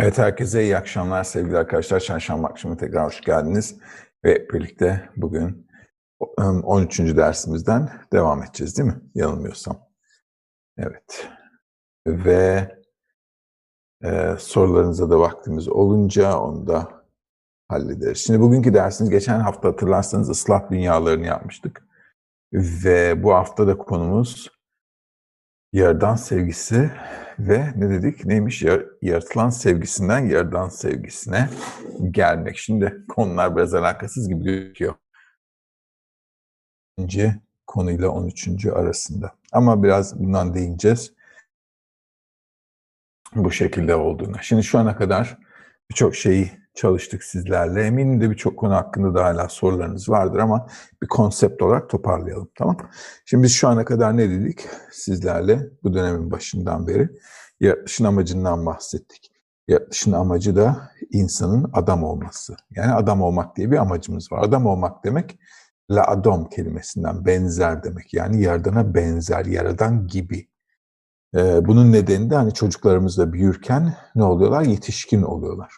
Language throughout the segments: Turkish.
Evet herkese iyi akşamlar sevgili arkadaşlar. Çarşamba akşamı tekrar hoş geldiniz. Ve birlikte bugün 13. dersimizden devam edeceğiz değil mi? Yanılmıyorsam. Evet. Ve e, sorularınıza da vaktimiz olunca onu da hallederiz. Şimdi bugünkü dersimiz geçen hafta hatırlarsanız ıslah dünyalarını yapmıştık. Ve bu hafta da konumuz Yaradan sevgisi ve ne dedik? Neymiş? Yaratılan sevgisinden yaradan sevgisine gelmek. Şimdi konular biraz alakasız gibi gözüküyor. İkinci konuyla 13. arasında. Ama biraz bundan değineceğiz. Bu şekilde olduğuna. Şimdi şu ana kadar birçok şeyi çalıştık sizlerle. Eminim de birçok konu hakkında da hala sorularınız vardır ama bir konsept olarak toparlayalım tamam Şimdi biz şu ana kadar ne dedik sizlerle bu dönemin başından beri? Yaratılışın amacından bahsettik. Yaratılışın amacı da insanın adam olması. Yani adam olmak diye bir amacımız var. Adam olmak demek la adam kelimesinden benzer demek. Yani yaradana benzer, yaradan gibi. Ee, bunun nedeni de hani çocuklarımız da büyürken ne oluyorlar? Yetişkin oluyorlar.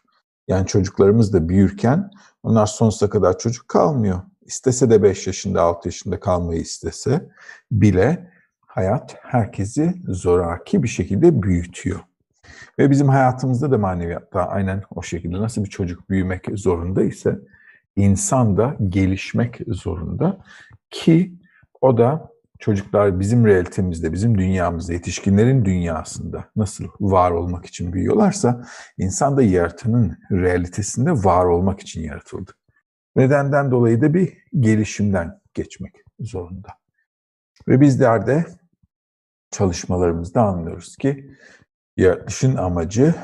Yani çocuklarımız da büyürken onlar sonsuza kadar çocuk kalmıyor. İstese de 5 yaşında, 6 yaşında kalmayı istese bile hayat herkesi zoraki bir şekilde büyütüyor. Ve bizim hayatımızda da maneviyatta aynen o şekilde nasıl bir çocuk büyümek zorunda ise insan da gelişmek zorunda ki o da çocuklar bizim realitemizde, bizim dünyamızda, yetişkinlerin dünyasında nasıl var olmak için büyüyorlarsa insan da yaratanın realitesinde var olmak için yaratıldı. Nedenden dolayı da bir gelişimden geçmek zorunda. Ve bizler de çalışmalarımızda anlıyoruz ki yaratışın amacı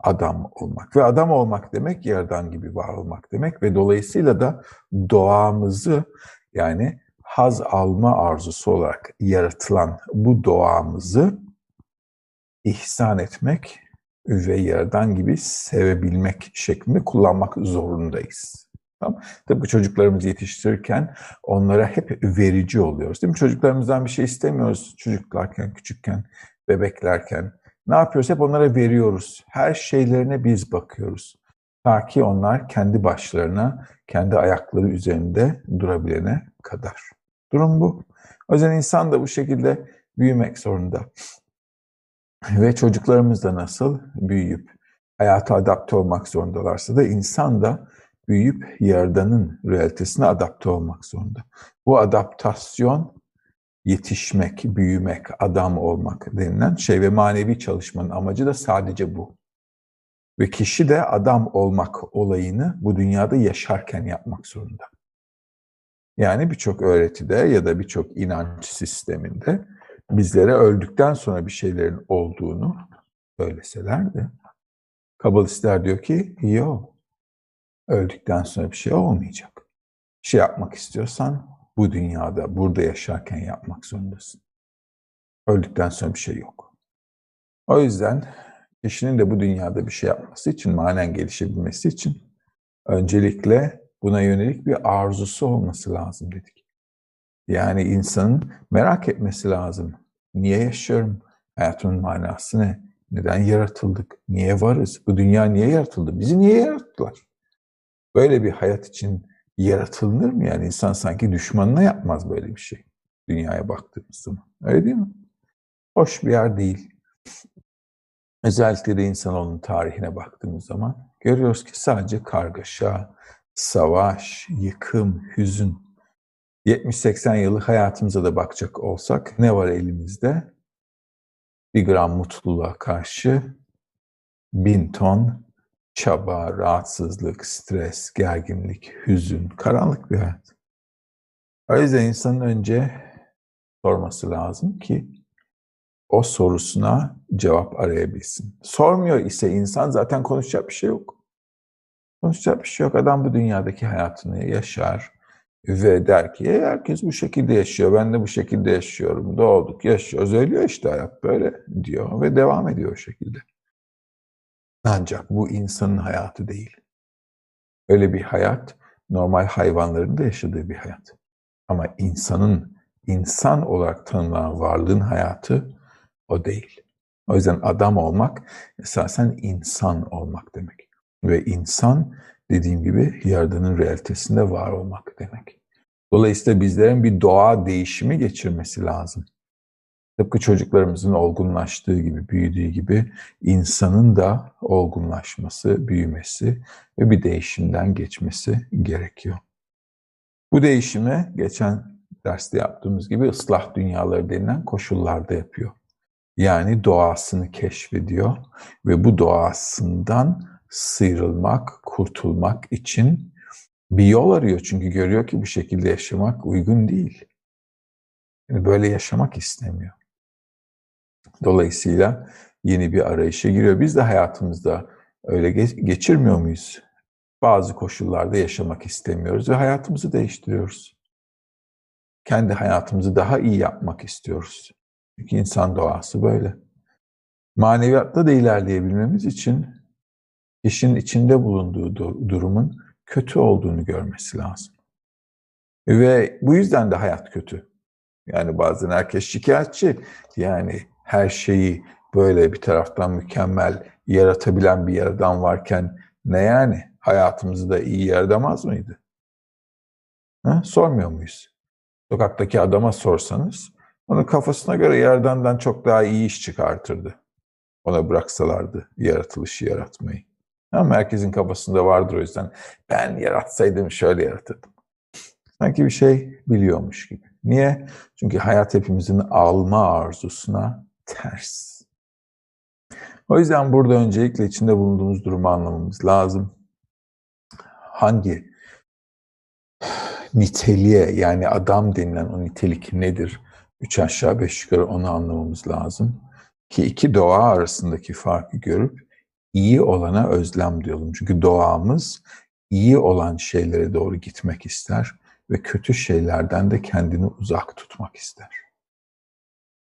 adam olmak. Ve adam olmak demek yerden gibi var olmak demek ve dolayısıyla da doğamızı yani haz alma arzusu olarak yaratılan bu doğamızı ihsan etmek ve yerden gibi sevebilmek şeklinde kullanmak zorundayız. Tamam. Bu çocuklarımızı yetiştirirken onlara hep verici oluyoruz. Değil mi? Çocuklarımızdan bir şey istemiyoruz çocuklarken, küçükken, bebeklerken. Ne yapıyoruz? Hep onlara veriyoruz. Her şeylerine biz bakıyoruz. Ta ki onlar kendi başlarına, kendi ayakları üzerinde durabilene kadar. Durum bu. O yüzden insan da bu şekilde büyümek zorunda. Ve çocuklarımız da nasıl büyüyüp hayata adapte olmak zorundalarsa da insan da büyüyüp Yaradan'ın realitesine adapte olmak zorunda. Bu adaptasyon yetişmek, büyümek, adam olmak denilen şey ve manevi çalışmanın amacı da sadece bu. Ve kişi de adam olmak olayını bu dünyada yaşarken yapmak zorunda. Yani birçok öğretide ya da birçok inanç sisteminde bizlere öldükten sonra bir şeylerin olduğunu söyleseler de Kabalistler diyor ki yok. Öldükten sonra bir şey olmayacak. Bir şey yapmak istiyorsan bu dünyada, burada yaşarken yapmak zorundasın. Öldükten sonra bir şey yok. O yüzden kişinin de bu dünyada bir şey yapması için, manen gelişebilmesi için öncelikle buna yönelik bir arzusu olması lazım dedik. Yani insanın merak etmesi lazım. Niye yaşıyorum? Hayatımın manası ne? Neden yaratıldık? Niye varız? Bu dünya niye yaratıldı? Bizi niye yarattılar? Böyle bir hayat için yaratılır mı? Yani insan sanki düşmanına yapmaz böyle bir şey. Dünyaya baktığımız zaman. Öyle değil mi? Hoş bir yer değil. Özellikle de insanoğlunun tarihine baktığımız zaman görüyoruz ki sadece kargaşa, savaş, yıkım, hüzün. 70-80 yıllık hayatımıza da bakacak olsak ne var elimizde? Bir gram mutluluğa karşı bin ton çaba, rahatsızlık, stres, gerginlik, hüzün, karanlık bir hayat. O yüzden insanın önce sorması lazım ki o sorusuna cevap arayabilsin. Sormuyor ise insan zaten konuşacak bir şey yok. Konuşacak bir şey yok. Adam bu dünyadaki hayatını yaşar ve der ki herkes bu şekilde yaşıyor. Ben de bu şekilde yaşıyorum. Doğduk, yaşıyoruz. Ölüyor işte hayat böyle diyor ve devam ediyor o şekilde. Ancak bu insanın hayatı değil. Öyle bir hayat normal hayvanların da yaşadığı bir hayat. Ama insanın insan olarak tanımlanan varlığın hayatı o değil. O yüzden adam olmak esasen insan olmak demek. Ve insan dediğim gibi Yaradan'ın realitesinde var olmak demek. Dolayısıyla bizlerin bir doğa değişimi geçirmesi lazım. Tıpkı çocuklarımızın olgunlaştığı gibi, büyüdüğü gibi insanın da olgunlaşması, büyümesi ve bir değişimden geçmesi gerekiyor. Bu değişimi geçen derste yaptığımız gibi ıslah dünyaları denilen koşullarda yapıyor. Yani doğasını keşfediyor ve bu doğasından sıyrılmak, kurtulmak için bir yol arıyor. Çünkü görüyor ki bu şekilde yaşamak uygun değil. Yani böyle yaşamak istemiyor. Dolayısıyla yeni bir arayışa giriyor. Biz de hayatımızda öyle geçirmiyor muyuz? Bazı koşullarda yaşamak istemiyoruz ve hayatımızı değiştiriyoruz. Kendi hayatımızı daha iyi yapmak istiyoruz. Çünkü insan doğası böyle. Maneviyatta da ilerleyebilmemiz için kişinin içinde bulunduğu durumun kötü olduğunu görmesi lazım. Ve bu yüzden de hayat kötü. Yani bazen herkes şikayetçi. Yani her şeyi böyle bir taraftan mükemmel yaratabilen bir yaradan varken ne yani? Hayatımızı da iyi yaradamaz mıydı? Ha? Sormuyor muyuz? Sokaktaki adama sorsanız onun kafasına göre yaradandan çok daha iyi iş çıkartırdı. Ona bıraksalardı yaratılışı yaratmayı. Ama herkesin kafasında vardır o yüzden. Ben yaratsaydım şöyle yaratırdım. Sanki bir şey biliyormuş gibi. Niye? Çünkü hayat hepimizin alma arzusuna ters. O yüzden burada öncelikle içinde bulunduğumuz durumu anlamamız lazım. Hangi niteliğe yani adam denilen o nitelik nedir? Üç aşağı beş yukarı onu anlamamız lazım. Ki iki doğa arasındaki farkı görüp iyi olana özlem diyorum. Çünkü doğamız iyi olan şeylere doğru gitmek ister ve kötü şeylerden de kendini uzak tutmak ister.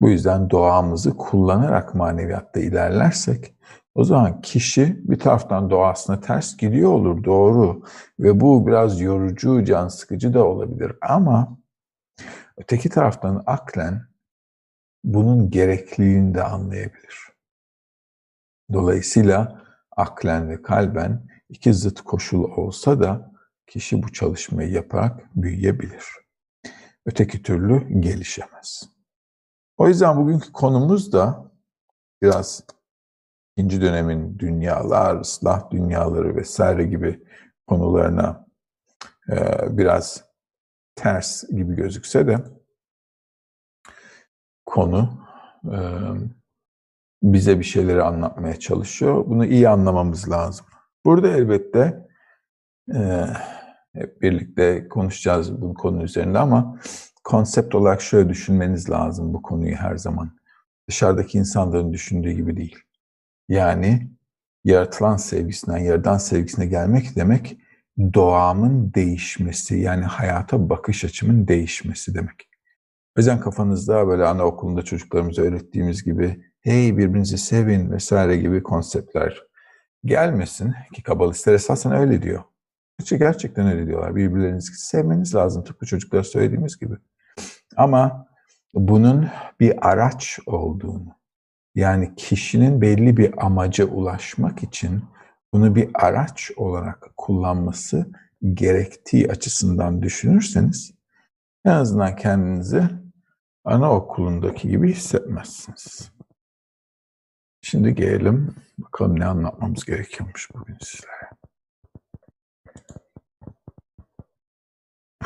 Bu yüzden doğamızı kullanarak maneviyatta ilerlersek o zaman kişi bir taraftan doğasına ters gidiyor olur doğru ve bu biraz yorucu, can sıkıcı da olabilir ama öteki taraftan aklen bunun gerekliliğini de anlayabilir. Dolayısıyla aklen ve kalben iki zıt koşul olsa da kişi bu çalışmayı yaparak büyüyebilir. Öteki türlü gelişemez. O yüzden bugünkü konumuz da biraz ikinci dönemin dünyalar, ıslah dünyaları vesaire gibi konularına e, biraz ters gibi gözükse de konu e, bize bir şeyleri anlatmaya çalışıyor. Bunu iyi anlamamız lazım. Burada elbette e, hep birlikte konuşacağız bu konu üzerinde ama konsept olarak şöyle düşünmeniz lazım bu konuyu her zaman. Dışarıdaki insanların düşündüğü gibi değil. Yani yaratılan sevgisinden, yaradan sevgisine gelmek demek doğamın değişmesi, yani hayata bakış açımın değişmesi demek. O yüzden kafanızda böyle anaokulunda çocuklarımıza öğrettiğimiz gibi hey birbirinizi sevin vesaire gibi konseptler gelmesin ki kabalistler esasen öyle diyor. İşte gerçekten öyle diyorlar. Birbirlerinizi sevmeniz lazım tıpkı çocuklara söylediğimiz gibi. Ama bunun bir araç olduğunu, yani kişinin belli bir amaca ulaşmak için bunu bir araç olarak kullanması gerektiği açısından düşünürseniz en azından kendinizi anaokulundaki gibi hissetmezsiniz. Şimdi gelelim bakalım ne anlatmamız gerekiyormuş bugün sizlere.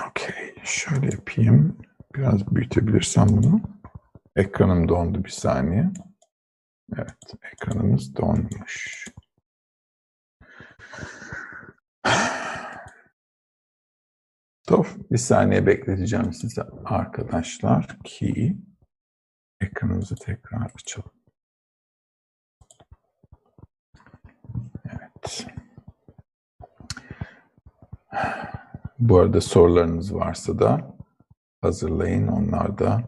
Okey, şöyle yapayım. Biraz büyütebilirsem bunu. Ekranım dondu bir saniye. Evet, ekranımız donmuş. Tamam, bir saniye bekleteceğim size arkadaşlar ki ekranımızı tekrar açalım. Evet. Bu arada sorularınız varsa da hazırlayın. Onlar da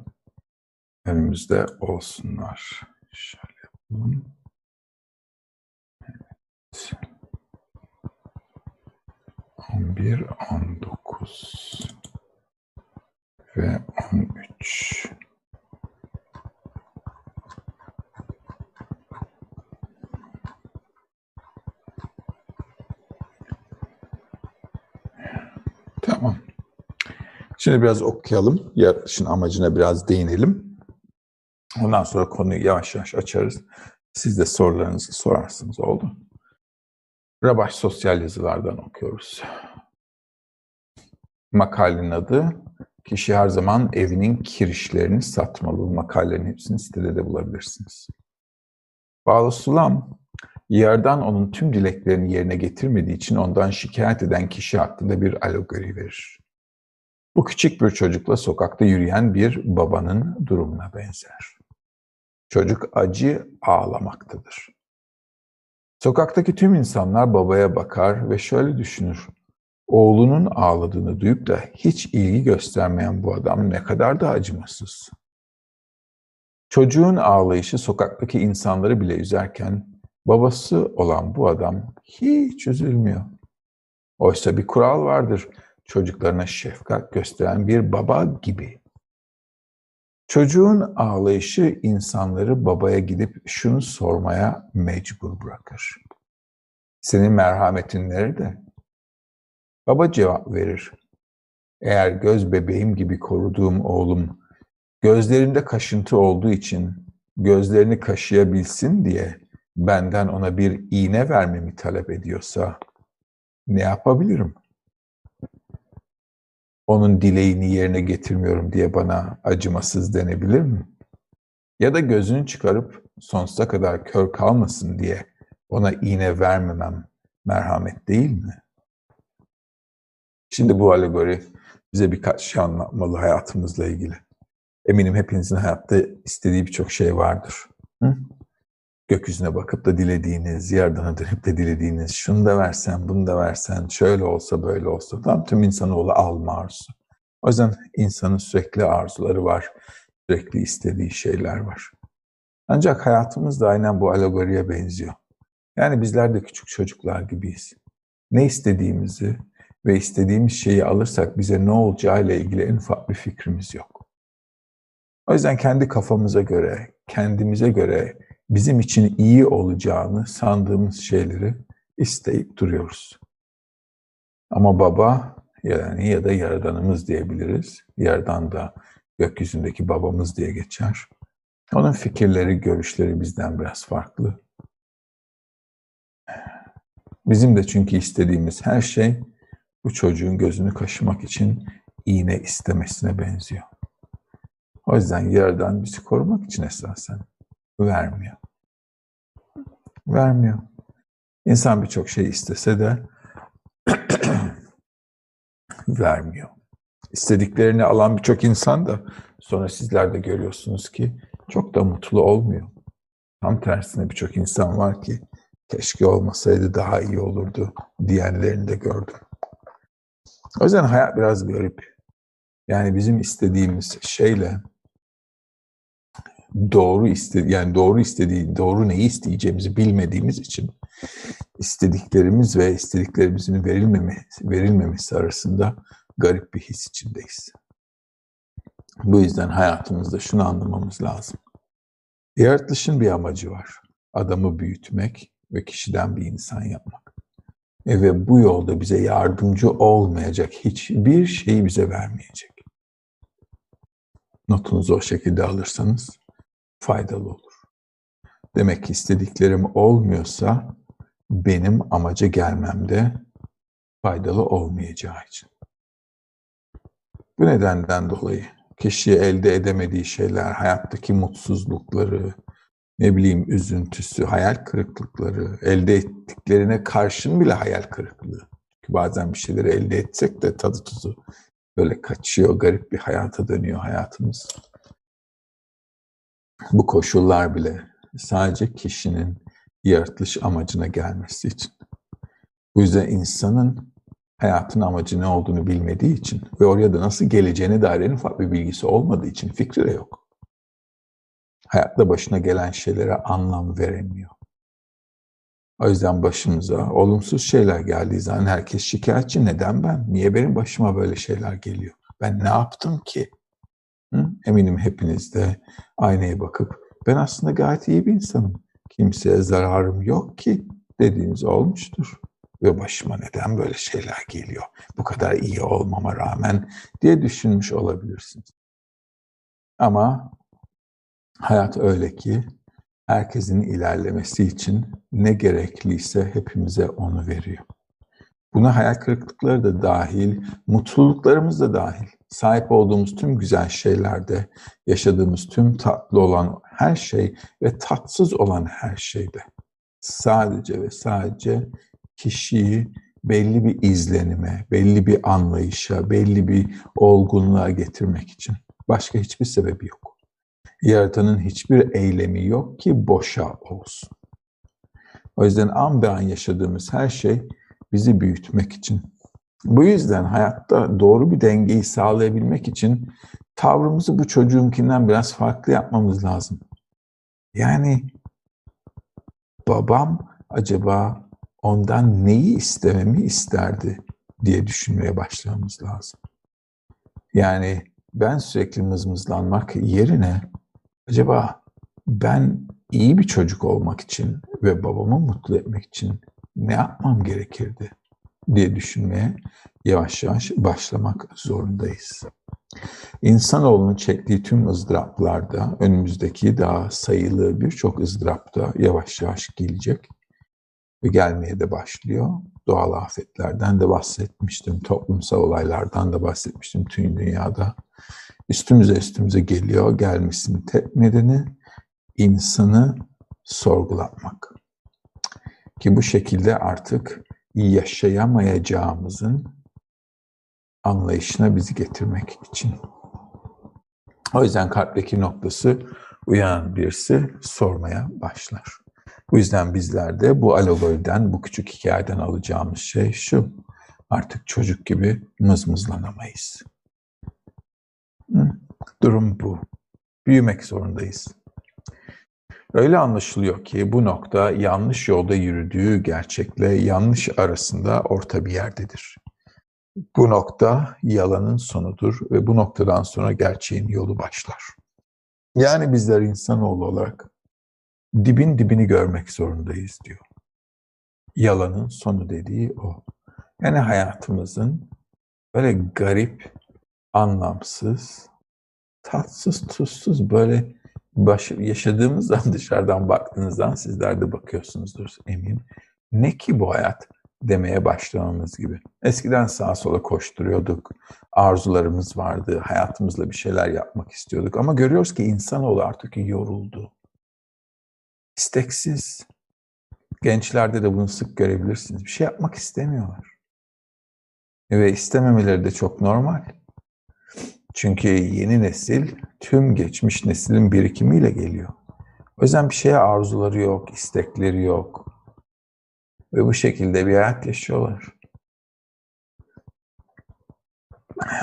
önümüzde olsunlar. Şöyle yapalım. Evet. 11, 19 ve 13. Tamam. Şimdi biraz okuyalım. Yaratılışın amacına biraz değinelim. Ondan sonra konuyu yavaş yavaş açarız. Siz de sorularınızı sorarsınız. Oldu. Rabaş Sosyal Yazılardan okuyoruz. Makalenin adı Kişi her zaman evinin kirişlerini satmalı. Makalelerin hepsini sitede de bulabilirsiniz. Bağlı Sulam, yerden onun tüm dileklerini yerine getirmediği için ondan şikayet eden kişi hakkında bir alegori verir. Bu küçük bir çocukla sokakta yürüyen bir babanın durumuna benzer. Çocuk acı ağlamaktadır. Sokaktaki tüm insanlar babaya bakar ve şöyle düşünür. Oğlunun ağladığını duyup da hiç ilgi göstermeyen bu adam ne kadar da acımasız. Çocuğun ağlayışı sokaktaki insanları bile üzerken babası olan bu adam hiç üzülmüyor. Oysa bir kural vardır çocuklarına şefkat gösteren bir baba gibi. Çocuğun ağlayışı insanları babaya gidip şunu sormaya mecbur bırakır. Senin merhametin nerede? Baba cevap verir. Eğer göz bebeğim gibi koruduğum oğlum gözlerinde kaşıntı olduğu için gözlerini kaşıyabilsin diye benden ona bir iğne vermemi talep ediyorsa ne yapabilirim? Onun dileğini yerine getirmiyorum diye bana acımasız denebilir mi? Ya da gözünü çıkarıp sonsuza kadar kör kalmasın diye ona iğne vermemem merhamet değil mi? Şimdi bu alegori bize birkaç şey anlatmalı hayatımızla ilgili. Eminim hepinizin hayatta istediği birçok şey vardır. Hı? Gökyüzüne bakıp da dilediğiniz, yerden dönüp de dilediğiniz, şunu da versen, bunu da versen, şöyle olsa, böyle olsa. Tam tüm insanoğlu alma arzusu. O yüzden insanın sürekli arzuları var, sürekli istediği şeyler var. Ancak hayatımız da aynen bu alegoriye benziyor. Yani bizler de küçük çocuklar gibiyiz. Ne istediğimizi, ve istediğimiz şeyi alırsak bize ne olacağıyla ilgili en ufak bir fikrimiz yok. O yüzden kendi kafamıza göre, kendimize göre bizim için iyi olacağını sandığımız şeyleri isteyip duruyoruz. Ama baba yani ya da yaradanımız diyebiliriz. Yerdan da gökyüzündeki babamız diye geçer. Onun fikirleri, görüşleri bizden biraz farklı. Bizim de çünkü istediğimiz her şey bu çocuğun gözünü kaşımak için iğne istemesine benziyor. O yüzden yerden bizi korumak için esasen vermiyor. Vermiyor. İnsan birçok şey istese de vermiyor. İstediklerini alan birçok insan da sonra sizler de görüyorsunuz ki çok da mutlu olmuyor. Tam tersine birçok insan var ki keşke olmasaydı daha iyi olurdu diyenlerini de gördüm. O yüzden hayat biraz garip. Yani bizim istediğimiz şeyle doğru istedi yani doğru istediği doğru neyi isteyeceğimizi bilmediğimiz için istediklerimiz ve istediklerimizin verilmemesi, verilmemesi arasında garip bir his içindeyiz. Bu yüzden hayatımızda şunu anlamamız lazım. Yaratılışın bir amacı var. Adamı büyütmek ve kişiden bir insan yapmak. E, ve bu yolda bize yardımcı olmayacak hiçbir şey bize vermeyecek. Notunuzu o şekilde alırsanız faydalı olur. Demek ki istediklerim olmuyorsa benim amaca gelmemde faydalı olmayacağı için. Bu nedenden dolayı kişi elde edemediği şeyler, hayattaki mutsuzlukları, ne bileyim üzüntüsü, hayal kırıklıkları, elde ettiklerine karşın bile hayal kırıklığı. Çünkü bazen bir şeyleri elde etsek de tadı tuzu böyle kaçıyor, garip bir hayata dönüyor hayatımız. Bu koşullar bile sadece kişinin yaratılış amacına gelmesi için. Bu yüzden insanın hayatın amacı ne olduğunu bilmediği için ve oraya da nasıl geleceğine dair en ufak bir bilgisi olmadığı için fikri de yok hayatta başına gelen şeylere anlam veremiyor. O yüzden başımıza olumsuz şeyler geldiği zaman herkes şikayetçi. Neden ben? Niye benim başıma böyle şeyler geliyor? Ben ne yaptım ki? Eminim hepiniz de aynaya bakıp ben aslında gayet iyi bir insanım. Kimseye zararım yok ki dediğiniz olmuştur. ve başıma neden böyle şeyler geliyor? Bu kadar iyi olmama rağmen diye düşünmüş olabilirsiniz. Ama hayat öyle ki herkesin ilerlemesi için ne gerekliyse hepimize onu veriyor. Buna hayal kırıklıkları da dahil, mutluluklarımız da dahil. Sahip olduğumuz tüm güzel şeylerde, yaşadığımız tüm tatlı olan her şey ve tatsız olan her şeyde. Sadece ve sadece kişiyi belli bir izlenime, belli bir anlayışa, belli bir olgunluğa getirmek için. Başka hiçbir sebebi yok. Yaratanın hiçbir eylemi yok ki boşa olsun. O yüzden an be an yaşadığımız her şey bizi büyütmek için. Bu yüzden hayatta doğru bir dengeyi sağlayabilmek için tavrımızı bu çocuğunkinden biraz farklı yapmamız lazım. Yani babam acaba ondan neyi istememi isterdi diye düşünmeye başlamamız lazım. Yani ben sürekli mızmızlanmak yerine acaba ben iyi bir çocuk olmak için ve babamı mutlu etmek için ne yapmam gerekirdi diye düşünmeye yavaş yavaş başlamak zorundayız. İnsanoğlunun çektiği tüm ızdıraplarda önümüzdeki daha sayılı birçok ızdırapta yavaş yavaş gelecek ve gelmeye de başlıyor. Doğal afetlerden de bahsetmiştim, toplumsal olaylardan da bahsetmiştim tüm dünyada. Üstümüze üstümüze geliyor, gelmesinin tek nedeni insanı sorgulatmak. Ki bu şekilde artık yaşayamayacağımızın anlayışına bizi getirmek için. O yüzden kalpteki noktası uyanan birisi sormaya başlar. Bu yüzden bizler de bu alegoriden, bu küçük hikayeden alacağımız şey şu. Artık çocuk gibi mızmızlanamayız. Durum bu. Büyümek zorundayız. Öyle anlaşılıyor ki bu nokta yanlış yolda yürüdüğü gerçekle yanlış arasında orta bir yerdedir. Bu nokta yalanın sonudur ve bu noktadan sonra gerçeğin yolu başlar. Yani bizler insanoğlu olarak dibin dibini görmek zorundayız diyor. Yalanın sonu dediği o. Yani hayatımızın böyle garip, anlamsız, tatsız, tuzsuz böyle baş, yaşadığımızdan dışarıdan baktığınızdan sizler de bakıyorsunuzdur eminim. Ne ki bu hayat demeye başlamamız gibi. Eskiden sağa sola koşturuyorduk, arzularımız vardı, hayatımızla bir şeyler yapmak istiyorduk. Ama görüyoruz ki insanoğlu artık yoruldu. İsteksiz. Gençlerde de bunu sık görebilirsiniz. Bir şey yapmak istemiyorlar. Ve istememeleri de çok normal. Çünkü yeni nesil tüm geçmiş neslin birikimiyle geliyor. O yüzden bir şeye arzuları yok, istekleri yok. Ve bu şekilde bir hayat yaşıyorlar.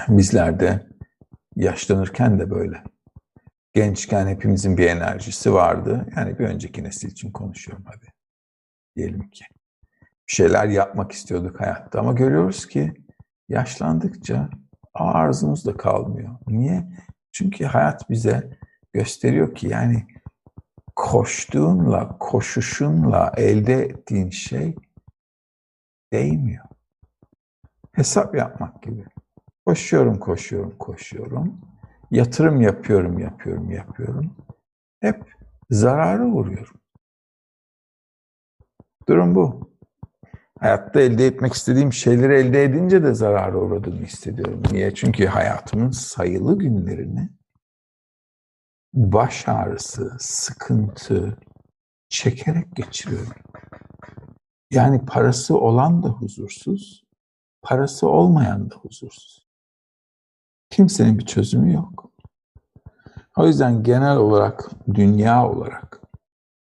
Bizler de yaşlanırken de böyle. Gençken hepimizin bir enerjisi vardı. Yani bir önceki nesil için konuşuyorum hadi. Diyelim ki. Bir şeyler yapmak istiyorduk hayatta ama görüyoruz ki yaşlandıkça arzumuz da kalmıyor. Niye? Çünkü hayat bize gösteriyor ki yani koştuğunla, koşuşunla elde ettiğin şey değmiyor. Hesap yapmak gibi. Koşuyorum, koşuyorum, koşuyorum. Yatırım yapıyorum, yapıyorum, yapıyorum. Hep zarara uğruyorum. Durum bu hayatta elde etmek istediğim şeyleri elde edince de zarara uğradığımı hissediyorum. Niye? Çünkü hayatımın sayılı günlerini baş ağrısı, sıkıntı çekerek geçiriyorum. Yani parası olan da huzursuz, parası olmayan da huzursuz. Kimsenin bir çözümü yok. O yüzden genel olarak, dünya olarak,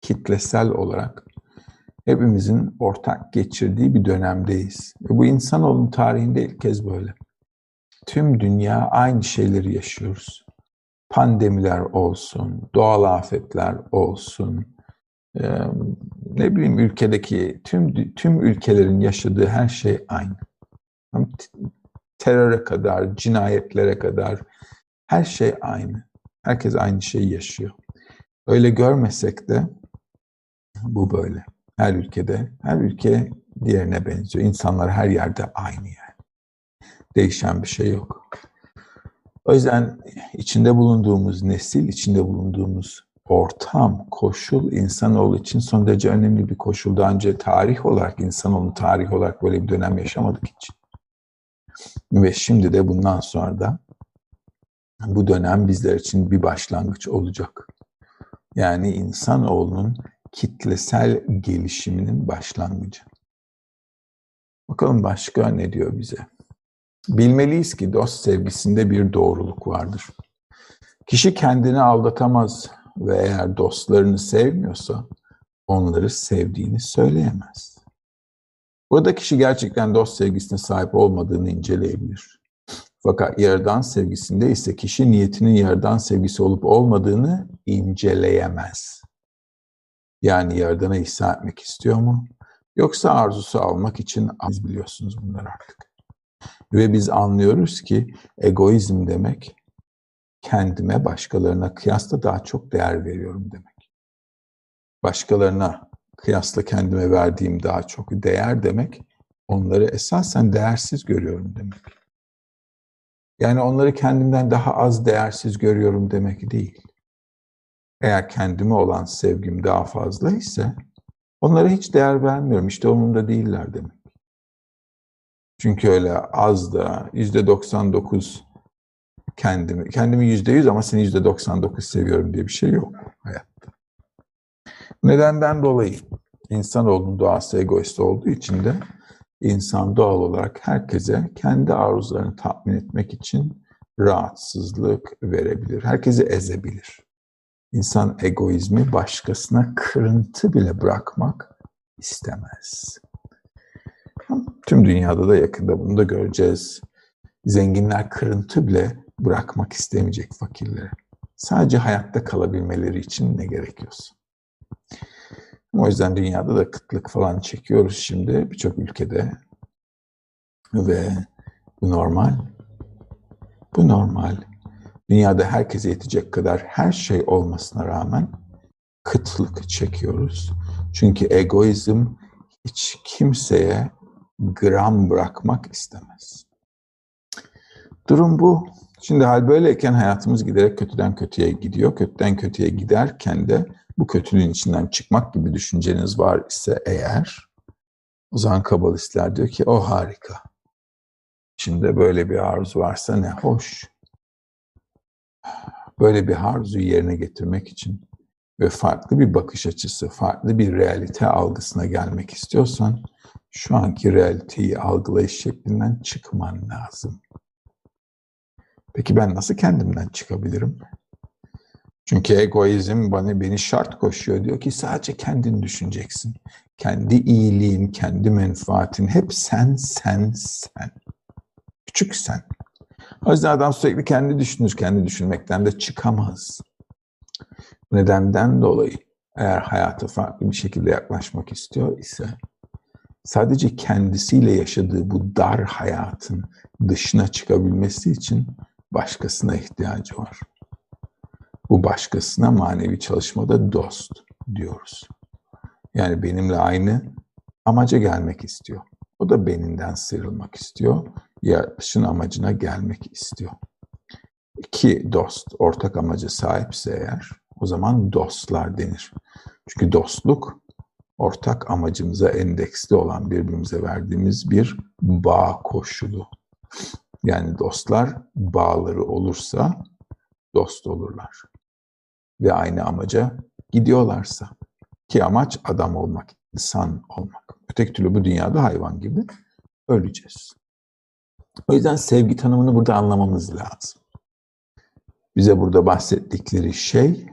kitlesel olarak hepimizin ortak geçirdiği bir dönemdeyiz. Ve bu insanoğlunun tarihinde ilk kez böyle. Tüm dünya aynı şeyleri yaşıyoruz. Pandemiler olsun, doğal afetler olsun, ne bileyim ülkedeki tüm tüm ülkelerin yaşadığı her şey aynı. Teröre kadar, cinayetlere kadar her şey aynı. Herkes aynı şeyi yaşıyor. Öyle görmesek de bu böyle her ülkede, her ülke diğerine benziyor. İnsanlar her yerde aynı yani. Değişen bir şey yok. O yüzden içinde bulunduğumuz nesil, içinde bulunduğumuz ortam, koşul insanoğlu için son derece önemli bir koşul. Daha önce tarih olarak, insanoğlu tarih olarak böyle bir dönem yaşamadık hiç. Ve şimdi de bundan sonra da bu dönem bizler için bir başlangıç olacak. Yani insanoğlunun kitlesel gelişiminin başlangıcı. Bakalım başka ne diyor bize? Bilmeliyiz ki dost sevgisinde bir doğruluk vardır. Kişi kendini aldatamaz ve eğer dostlarını sevmiyorsa onları sevdiğini söyleyemez. Burada kişi gerçekten dost sevgisine sahip olmadığını inceleyebilir. Fakat yaradan sevgisinde ise kişi niyetinin yaradan sevgisi olup olmadığını inceleyemez. Yani yaradana ihsa etmek istiyor mu? Yoksa arzusu almak için az biliyorsunuz bunları artık. Ve biz anlıyoruz ki egoizm demek kendime başkalarına kıyasla daha çok değer veriyorum demek. Başkalarına kıyasla kendime verdiğim daha çok değer demek onları esasen değersiz görüyorum demek. Yani onları kendimden daha az değersiz görüyorum demek değil. Eğer kendime olan sevgim daha fazla ise onlara hiç değer vermiyorum. İşte onun da değiller demek. Çünkü öyle az da yüzde 99 kendimi, kendimi yüzde yüz ama seni yüzde 99 seviyorum diye bir şey yok hayatta. Nedenden dolayı insanoğlunun doğası egoist olduğu için de insan doğal olarak herkese kendi arzularını tatmin etmek için rahatsızlık verebilir. Herkesi ezebilir. İnsan egoizmi başkasına kırıntı bile bırakmak istemez. Tüm dünyada da yakında bunu da göreceğiz. Zenginler kırıntı bile bırakmak istemeyecek fakirlere. Sadece hayatta kalabilmeleri için ne gerekiyorsa. O yüzden dünyada da kıtlık falan çekiyoruz şimdi birçok ülkede. Ve bu normal. Bu normal. Dünyada herkese yetecek kadar her şey olmasına rağmen kıtlık çekiyoruz. Çünkü egoizm hiç kimseye gram bırakmak istemez. Durum bu. Şimdi hal böyleyken hayatımız giderek kötüden kötüye gidiyor. Kötüden kötüye giderken de bu kötülüğün içinden çıkmak gibi düşünceniz var ise eğer o zaman kabalistler diyor ki o harika. Şimdi böyle bir arzu varsa ne hoş. Böyle bir arzuyu yerine getirmek için ve farklı bir bakış açısı, farklı bir realite algısına gelmek istiyorsan şu anki realiteyi algılayış şeklinden çıkman lazım. Peki ben nasıl kendimden çıkabilirim? Çünkü egoizm bana beni şart koşuyor. Diyor ki sadece kendini düşüneceksin. Kendi iyiliğin, kendi menfaatin hep sen, sen, sen. Küçük sen. O yüzden adam sürekli kendi düşünür. Kendi düşünmekten de çıkamaz. Nedenden dolayı eğer hayata farklı bir şekilde yaklaşmak istiyor ise sadece kendisiyle yaşadığı bu dar hayatın dışına çıkabilmesi için başkasına ihtiyacı var. Bu başkasına manevi çalışmada dost diyoruz. Yani benimle aynı amaca gelmek istiyor. O da beninden sıyrılmak istiyor. Yaratışın amacına gelmek istiyor. İki dost ortak amaca sahipse eğer o zaman dostlar denir. Çünkü dostluk ortak amacımıza endeksli olan birbirimize verdiğimiz bir bağ koşulu. Yani dostlar bağları olursa dost olurlar. Ve aynı amaca gidiyorlarsa. Ki amaç adam olmak, insan olmak. Öteki türlü bu dünyada hayvan gibi öleceğiz. O yüzden sevgi tanımını burada anlamamız lazım. Bize burada bahsettikleri şey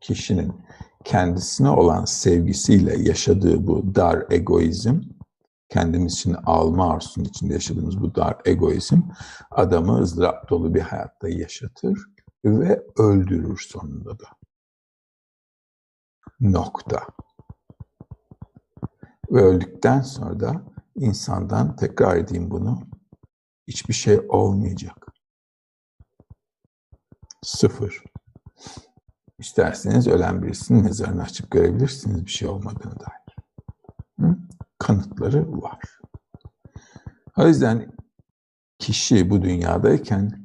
kişinin kendisine olan sevgisiyle yaşadığı bu dar egoizm, kendimiz için alma arzusunun içinde yaşadığımız bu dar egoizm adamı ızdırap dolu bir hayatta yaşatır ve öldürür sonunda da. Nokta. Ve öldükten sonra da insandan tekrar edeyim bunu hiçbir şey olmayacak. Sıfır. İsterseniz ölen birisinin mezarını açıp görebilirsiniz bir şey olmadığını dair. Hı? kanıtları var. O yüzden kişi bu dünyadayken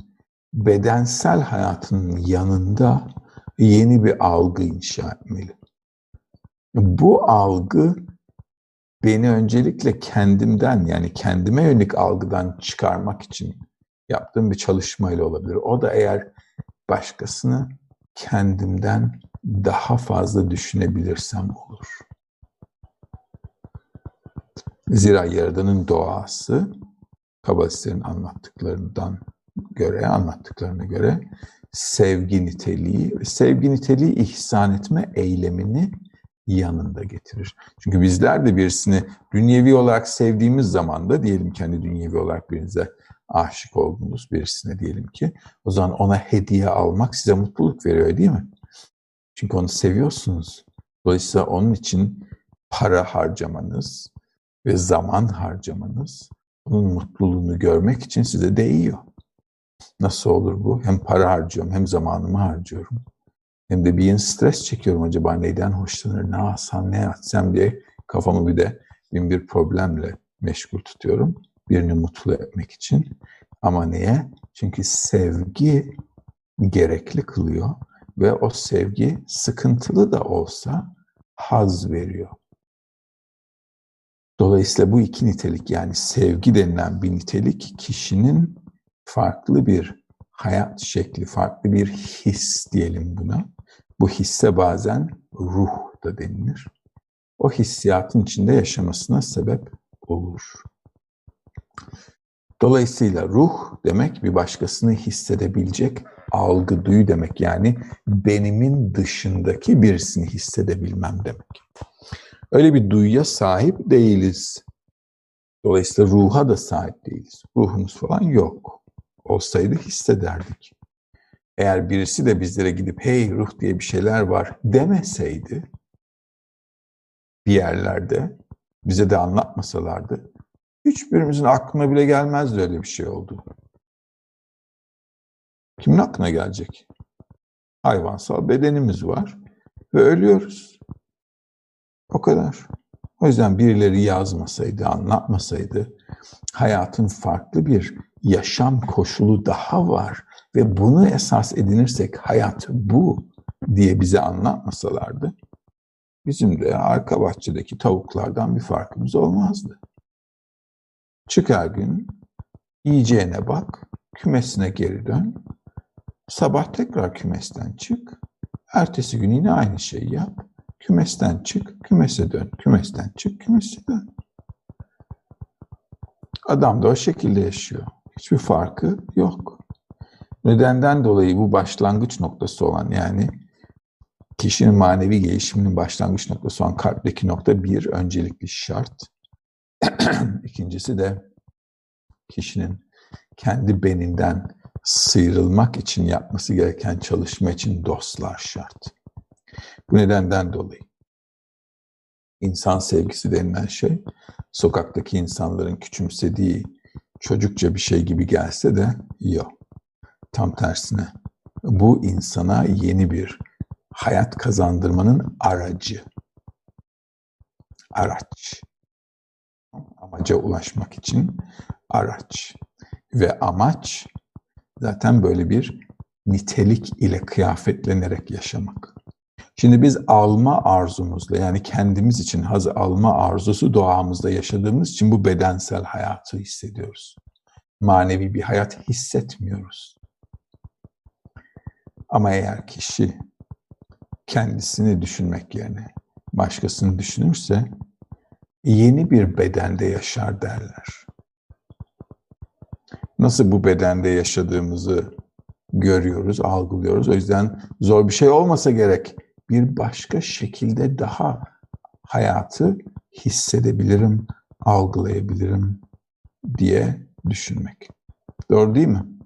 bedensel hayatının yanında yeni bir algı inşa etmeli. Bu algı beni öncelikle kendimden yani kendime yönelik algıdan çıkarmak için yaptığım bir çalışmayla olabilir. O da eğer başkasını kendimden daha fazla düşünebilirsem olur. Zira Yaradan'ın doğası Kabalistlerin anlattıklarından göre, anlattıklarına göre sevgi niteliği ve sevgi niteliği ihsan etme eylemini yanında getirir. Çünkü bizler de birisini dünyevi olarak sevdiğimiz zaman da diyelim ki hani dünyevi olarak birinize aşık olduğunuz birisine diyelim ki o zaman ona hediye almak size mutluluk veriyor değil mi? Çünkü onu seviyorsunuz. Dolayısıyla onun için para harcamanız ve zaman harcamanız onun mutluluğunu görmek için size değiyor. Nasıl olur bu? Hem para harcıyorum hem zamanımı harcıyorum. Hem de bir yeni stres çekiyorum acaba neyden hoşlanır, ne alsam, ne yatsam diye kafamı bir de bin bir problemle meşgul tutuyorum. Birini mutlu etmek için. Ama niye? Çünkü sevgi gerekli kılıyor ve o sevgi sıkıntılı da olsa haz veriyor. Dolayısıyla bu iki nitelik yani sevgi denilen bir nitelik kişinin farklı bir hayat şekli, farklı bir his diyelim buna. Bu hisse bazen ruh da denilir. O hissiyatın içinde yaşamasına sebep olur. Dolayısıyla ruh demek bir başkasını hissedebilecek algı, duyu demek. Yani benimin dışındaki birisini hissedebilmem demek. Öyle bir duyuya sahip değiliz. Dolayısıyla ruha da sahip değiliz. Ruhumuz falan yok. Olsaydı hissederdik. Eğer birisi de bizlere gidip hey ruh diye bir şeyler var demeseydi bir yerlerde bize de anlatmasalardı hiçbirimizin aklına bile gelmezdi öyle bir şey oldu. Kimin aklına gelecek? Hayvansal bedenimiz var ve ölüyoruz. O kadar. O yüzden birileri yazmasaydı, anlatmasaydı hayatın farklı bir yaşam koşulu daha var ve bunu esas edinirsek hayat bu diye bize anlatmasalardı bizim de arka bahçedeki tavuklardan bir farkımız olmazdı. Çık her gün, yiyeceğine bak, kümesine geri dön, sabah tekrar kümesten çık, ertesi gün yine aynı şeyi yap, Kümesten çık, kümese dön. Kümesten çık, kümese dön. Adam da o şekilde yaşıyor. Hiçbir farkı yok. Nedenden dolayı bu başlangıç noktası olan yani kişinin manevi gelişiminin başlangıç noktası olan kalpteki nokta bir öncelikli şart. İkincisi de kişinin kendi beninden sıyrılmak için yapması gereken çalışma için dostlar şart. Bu nedenden dolayı insan sevgisi denilen şey sokaktaki insanların küçümsediği çocukça bir şey gibi gelse de yok. Tam tersine bu insana yeni bir hayat kazandırmanın aracı. Araç. Amaca ulaşmak için araç. Ve amaç zaten böyle bir nitelik ile kıyafetlenerek yaşamak. Şimdi biz alma arzumuzla yani kendimiz için haz alma arzusu doğamızda yaşadığımız için bu bedensel hayatı hissediyoruz. Manevi bir hayat hissetmiyoruz. Ama eğer kişi kendisini düşünmek yerine başkasını düşünürse yeni bir bedende yaşar derler. Nasıl bu bedende yaşadığımızı görüyoruz, algılıyoruz. O yüzden zor bir şey olmasa gerek bir başka şekilde daha hayatı hissedebilirim, algılayabilirim diye düşünmek. Doğru değil mi?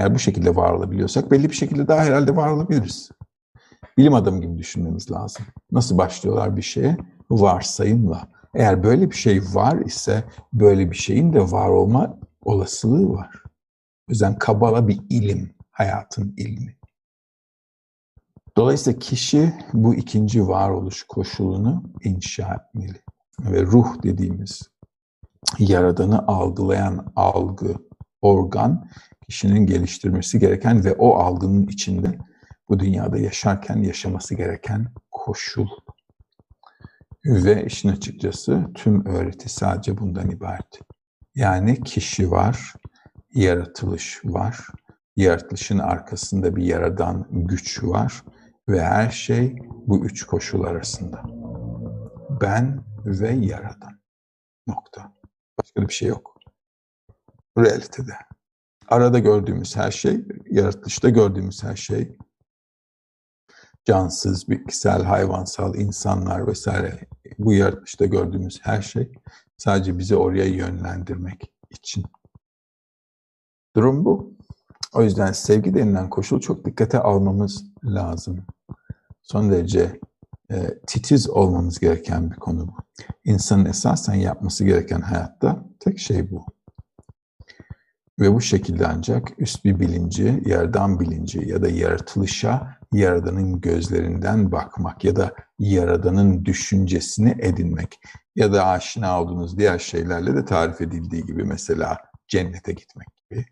Eğer bu şekilde var olabiliyorsak belli bir şekilde daha herhalde var olabiliriz. Bilim adamı gibi düşünmemiz lazım. Nasıl başlıyorlar bir şeye? Varsayımla. Eğer böyle bir şey var ise böyle bir şeyin de var olma olasılığı var. O yüzden Kabala bir ilim, hayatın ilmi. Dolayısıyla kişi bu ikinci varoluş koşulunu inşa etmeli. ve ruh dediğimiz yaradanı algılayan algı, organ kişinin geliştirmesi gereken ve o algının içinde bu dünyada yaşarken yaşaması gereken koşul. Ve işin açıkçası tüm öğreti sadece bundan ibaret. Yani kişi var, yaratılış var, yaratılışın arkasında bir yaradan güç var ve her şey bu üç koşul arasında. Ben ve yaradan. Nokta. Başka bir şey yok. Realitede. Arada gördüğümüz her şey, yaratılışta gördüğümüz her şey, cansız, bitkisel, hayvansal, insanlar vesaire bu yaratılışta gördüğümüz her şey sadece bizi oraya yönlendirmek için. Durum bu. O yüzden sevgi denilen koşul çok dikkate almamız lazım. Son derece e, titiz olmamız gereken bir konu bu. İnsanın esasen yapması gereken hayatta tek şey bu. Ve bu şekilde ancak üst bir bilinci, yerden bilinci ya da yaratılışa Yaradan'ın gözlerinden bakmak ya da Yaradan'ın düşüncesini edinmek ya da aşina olduğunuz diğer şeylerle de tarif edildiği gibi mesela cennete gitmek gibi.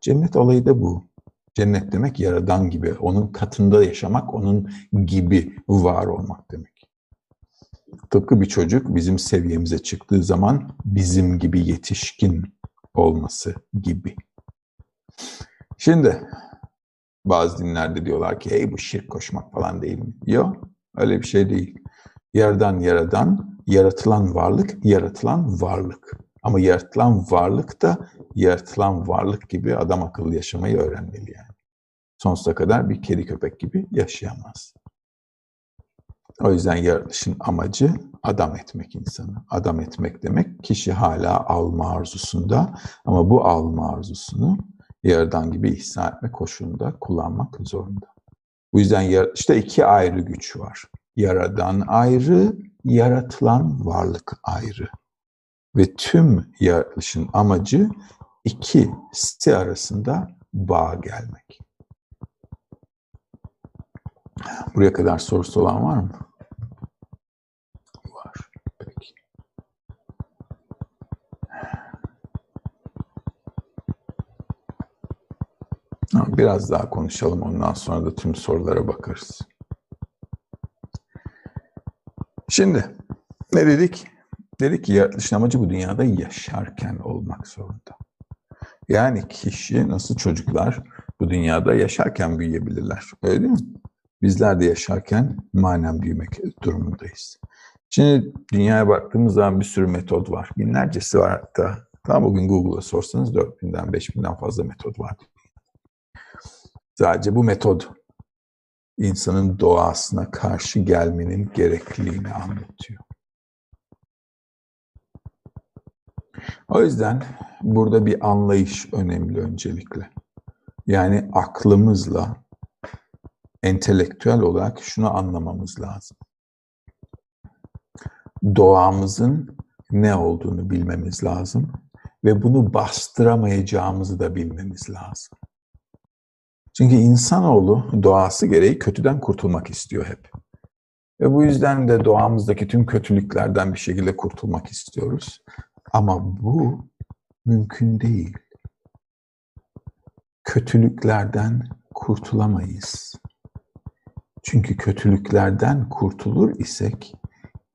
Cennet olayı da bu. Cennet demek Yaradan gibi, onun katında yaşamak, onun gibi var olmak demek. Tıpkı bir çocuk bizim seviyemize çıktığı zaman bizim gibi yetişkin olması gibi. Şimdi bazı dinlerde diyorlar ki hey bu şirk koşmak falan değil mi? Yok öyle bir şey değil. Yerden yaradan, yaratılan varlık, yaratılan varlık. Ama yaratılan varlık da yaratılan varlık gibi adam akıllı yaşamayı öğrenmeli yani. Sonsuza kadar bir kedi köpek gibi yaşayamaz. O yüzden yaratılışın amacı adam etmek insanı. Adam etmek demek kişi hala alma arzusunda ama bu alma arzusunu yaradan gibi ihsan etme koşulunda kullanmak zorunda. Bu yüzden işte iki ayrı güç var. Yaradan ayrı, yaratılan varlık ayrı. Ve tüm yaratılışın amacı ikisi arasında bağ gelmek. Buraya kadar sorusu olan var mı? Var. Peki. Biraz daha konuşalım. Ondan sonra da tüm sorulara bakarız. Şimdi ne dedik? Dedik ki yaratılışın amacı bu dünyada yaşarken olmak zorunda. Yani kişi nasıl çocuklar bu dünyada yaşarken büyüyebilirler. Öyle değil mi? Bizler de yaşarken manen büyümek durumundayız. Şimdi dünyaya baktığımız zaman bir sürü metod var. Binlercesi var hatta. Tam bugün Google'a sorsanız 4000'den 5000'den fazla metod var. Sadece bu metod insanın doğasına karşı gelmenin gerekliliğini anlatıyor. O yüzden burada bir anlayış önemli öncelikle. Yani aklımızla entelektüel olarak şunu anlamamız lazım. Doğamızın ne olduğunu bilmemiz lazım ve bunu bastıramayacağımızı da bilmemiz lazım. Çünkü insanoğlu doğası gereği kötüden kurtulmak istiyor hep. Ve bu yüzden de doğamızdaki tüm kötülüklerden bir şekilde kurtulmak istiyoruz. Ama bu mümkün değil. Kötülüklerden kurtulamayız. Çünkü kötülüklerden kurtulur isek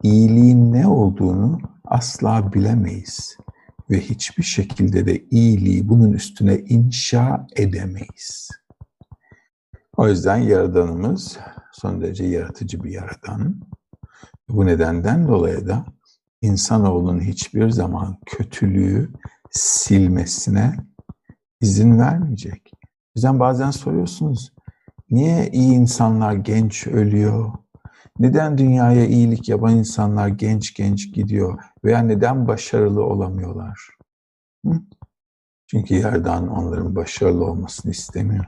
iyiliğin ne olduğunu asla bilemeyiz ve hiçbir şekilde de iyiliği bunun üstüne inşa edemeyiz. O yüzden Yaradanımız son derece yaratıcı bir Yaradan. Bu nedenden dolayı da insanoğlunun hiçbir zaman kötülüğü silmesine izin vermeyecek. O yüzden bazen soruyorsunuz, niye iyi insanlar genç ölüyor? Neden dünyaya iyilik yapan insanlar genç genç gidiyor? Veya neden başarılı olamıyorlar? Hı? Çünkü yerden onların başarılı olmasını istemiyor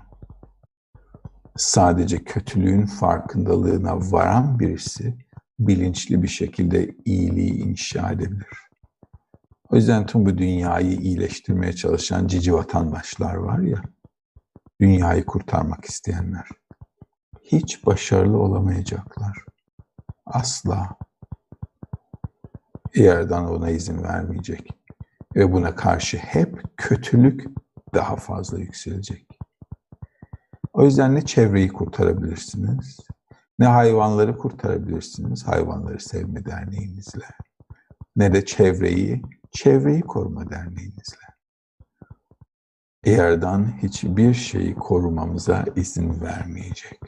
sadece kötülüğün farkındalığına varan birisi bilinçli bir şekilde iyiliği inşa edebilir. O yüzden tüm bu dünyayı iyileştirmeye çalışan cici vatandaşlar var ya, dünyayı kurtarmak isteyenler. Hiç başarılı olamayacaklar. Asla. Yerden ona izin vermeyecek. Ve buna karşı hep kötülük daha fazla yükselecek. O yüzden ne çevreyi kurtarabilirsiniz, ne hayvanları kurtarabilirsiniz hayvanları sevme derneğinizle, ne de çevreyi, çevreyi koruma derneğinizle. Yerden hiçbir şeyi korumamıza izin vermeyecek.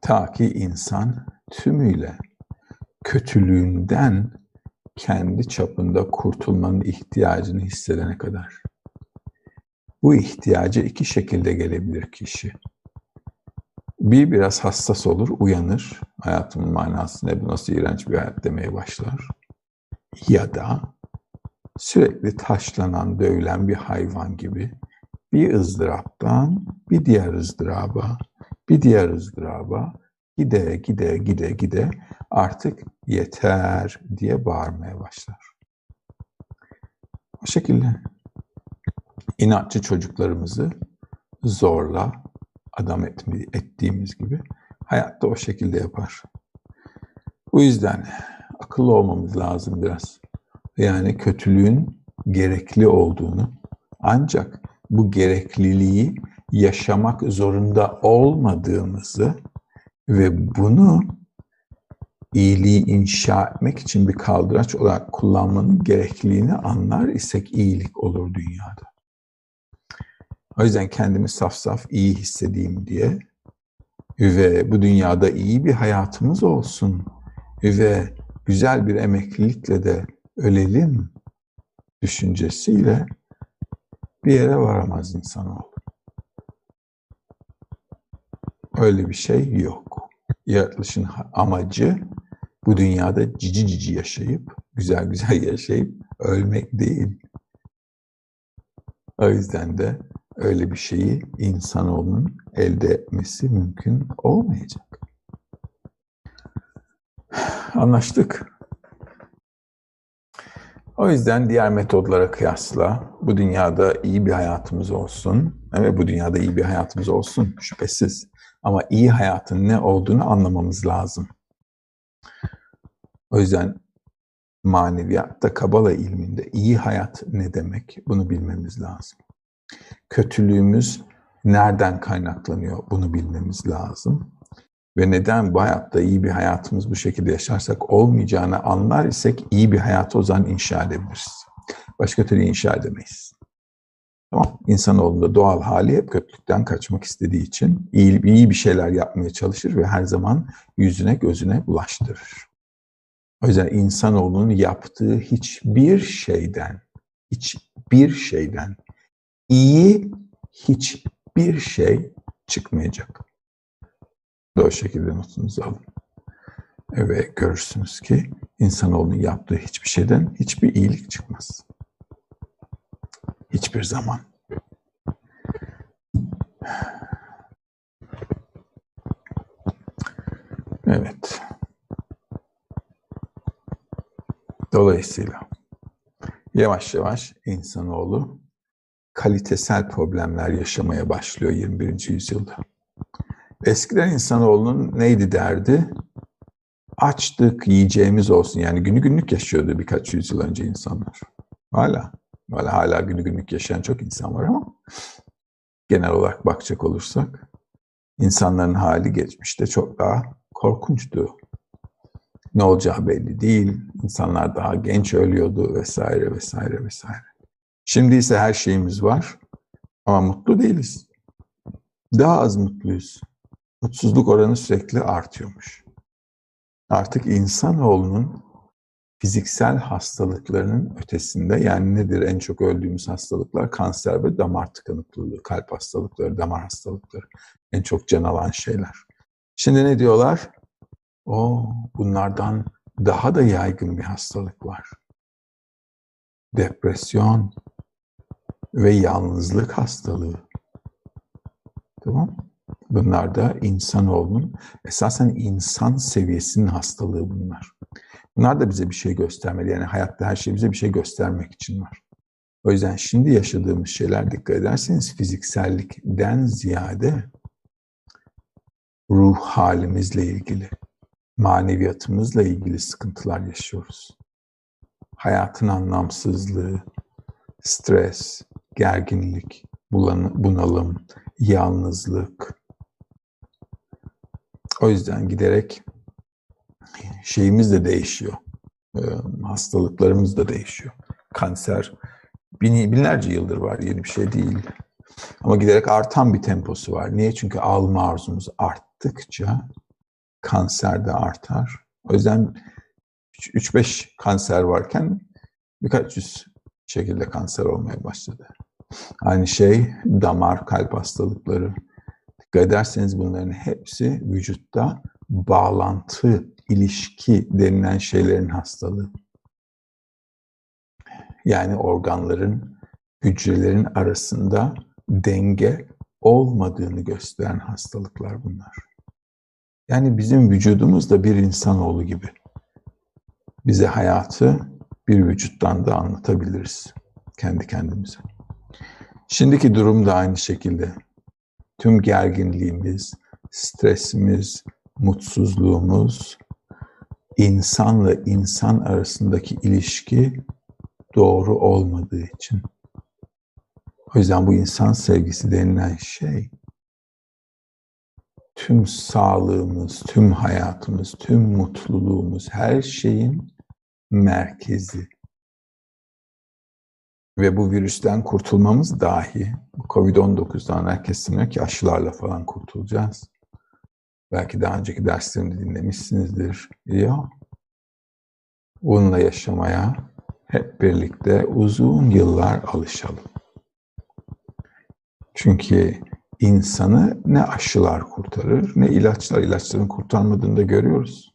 Ta ki insan tümüyle kötülüğünden kendi çapında kurtulmanın ihtiyacını hissedene kadar. Bu ihtiyacı iki şekilde gelebilir kişi. Bir biraz hassas olur, uyanır. Hayatımın manası ne, bu nasıl iğrenç bir hayat demeye başlar. Ya da sürekli taşlanan, dövülen bir hayvan gibi bir ızdıraptan bir diğer ızdıraba, bir diğer ızdıraba gide gide gide gide artık yeter diye bağırmaya başlar. O şekilde inatçı çocuklarımızı zorla adam ettiğimiz gibi hayatta o şekilde yapar. Bu yüzden akıllı olmamız lazım biraz. Yani kötülüğün gerekli olduğunu ancak bu gerekliliği yaşamak zorunda olmadığımızı ve bunu iyiliği inşa etmek için bir kaldıraç olarak kullanmanın gerekliliğini anlar isek iyilik olur dünyada. O yüzden kendimi saf saf iyi hissedeyim diye ve bu dünyada iyi bir hayatımız olsun ve güzel bir emeklilikle de ölelim düşüncesiyle bir yere varamaz insanoğlu. Öyle bir şey yok. Yaratılışın amacı bu dünyada cici cici yaşayıp, güzel güzel yaşayıp ölmek değil. O yüzden de öyle bir şeyi insanoğlunun elde etmesi mümkün olmayacak. Anlaştık. O yüzden diğer metodlara kıyasla bu dünyada iyi bir hayatımız olsun. Evet bu dünyada iyi bir hayatımız olsun şüphesiz. Ama iyi hayatın ne olduğunu anlamamız lazım. O yüzden maneviyatta, kabala ilminde iyi hayat ne demek bunu bilmemiz lazım. Kötülüğümüz nereden kaynaklanıyor bunu bilmemiz lazım. Ve neden bu hayatta iyi bir hayatımız bu şekilde yaşarsak olmayacağını anlar isek iyi bir hayatı o zaman inşa edebiliriz. Başka türlü inşa edemeyiz. Tamam. İnsanoğlunda doğal hali hep kötülükten kaçmak istediği için iyi, iyi bir şeyler yapmaya çalışır ve her zaman yüzüne gözüne bulaştırır. O yüzden insanoğlunun yaptığı hiçbir şeyden, hiçbir şeyden iyi hiçbir şey çıkmayacak. O şekilde notunuzu alın. Ve görürsünüz ki insanoğlunun yaptığı hiçbir şeyden hiçbir iyilik çıkmaz. Hiçbir zaman. Evet. Dolayısıyla yavaş yavaş insanoğlu kalitesel problemler yaşamaya başlıyor 21. yüzyılda. Eskiden insanoğlunun neydi derdi? Açtık, yiyeceğimiz olsun. Yani günü günlük yaşıyordu birkaç yüzyıl önce insanlar. Hala. Hala, hala günü günlük yaşayan çok insan var ama genel olarak bakacak olursak insanların hali geçmişte çok daha korkunçtu. Ne olacağı belli değil. İnsanlar daha genç ölüyordu vesaire vesaire vesaire. Şimdi ise her şeyimiz var ama mutlu değiliz. Daha az mutluyuz. Mutsuzluk oranı sürekli artıyormuş. Artık insanoğlunun fiziksel hastalıklarının ötesinde yani nedir en çok öldüğümüz hastalıklar? Kanser ve damar tıkanıklılığı, kalp hastalıkları, damar hastalıkları en çok can alan şeyler. Şimdi ne diyorlar? O bunlardan daha da yaygın bir hastalık var. Depresyon ve yalnızlık hastalığı. Tamam? Bunlar da insanoğlunun esasen insan seviyesinin hastalığı bunlar. Bunlar da bize bir şey göstermeli. Yani hayatta her şey bize bir şey göstermek için var. O yüzden şimdi yaşadığımız şeyler dikkat ederseniz fiziksellikten ziyade ruh halimizle ilgili. maneviyatımızla ilgili sıkıntılar yaşıyoruz. Hayatın anlamsızlığı, stres, gerginlik, bunalım, yalnızlık. O yüzden giderek şeyimiz de değişiyor. Ee, hastalıklarımız da değişiyor. Kanser binlerce yıldır var, yeni bir şey değil. Ama giderek artan bir temposu var. Niye? Çünkü alma arzumuz arttıkça kanser de artar. O yüzden 3-5 kanser varken birkaç yüz şekilde kanser olmaya başladı. Aynı şey damar, kalp hastalıkları. Dikkat ederseniz bunların hepsi vücutta bağlantı, ilişki denilen şeylerin hastalığı. Yani organların, hücrelerin arasında denge olmadığını gösteren hastalıklar bunlar. Yani bizim vücudumuz da bir insanoğlu gibi. Bize hayatı bir vücuttan da anlatabiliriz kendi kendimize. Şimdiki durum da aynı şekilde. Tüm gerginliğimiz, stresimiz, mutsuzluğumuz, insanla insan arasındaki ilişki doğru olmadığı için. O yüzden bu insan sevgisi denilen şey tüm sağlığımız, tüm hayatımız, tüm mutluluğumuz, her şeyin merkezi. Ve bu virüsten kurtulmamız dahi, Covid-19'dan herkes sanıyor ki aşılarla falan kurtulacağız. Belki daha önceki derslerimde dinlemişsinizdir. Ya, bununla yaşamaya hep birlikte uzun yıllar alışalım. Çünkü insanı ne aşılar kurtarır ne ilaçlar. ilaçların kurtarmadığını da görüyoruz.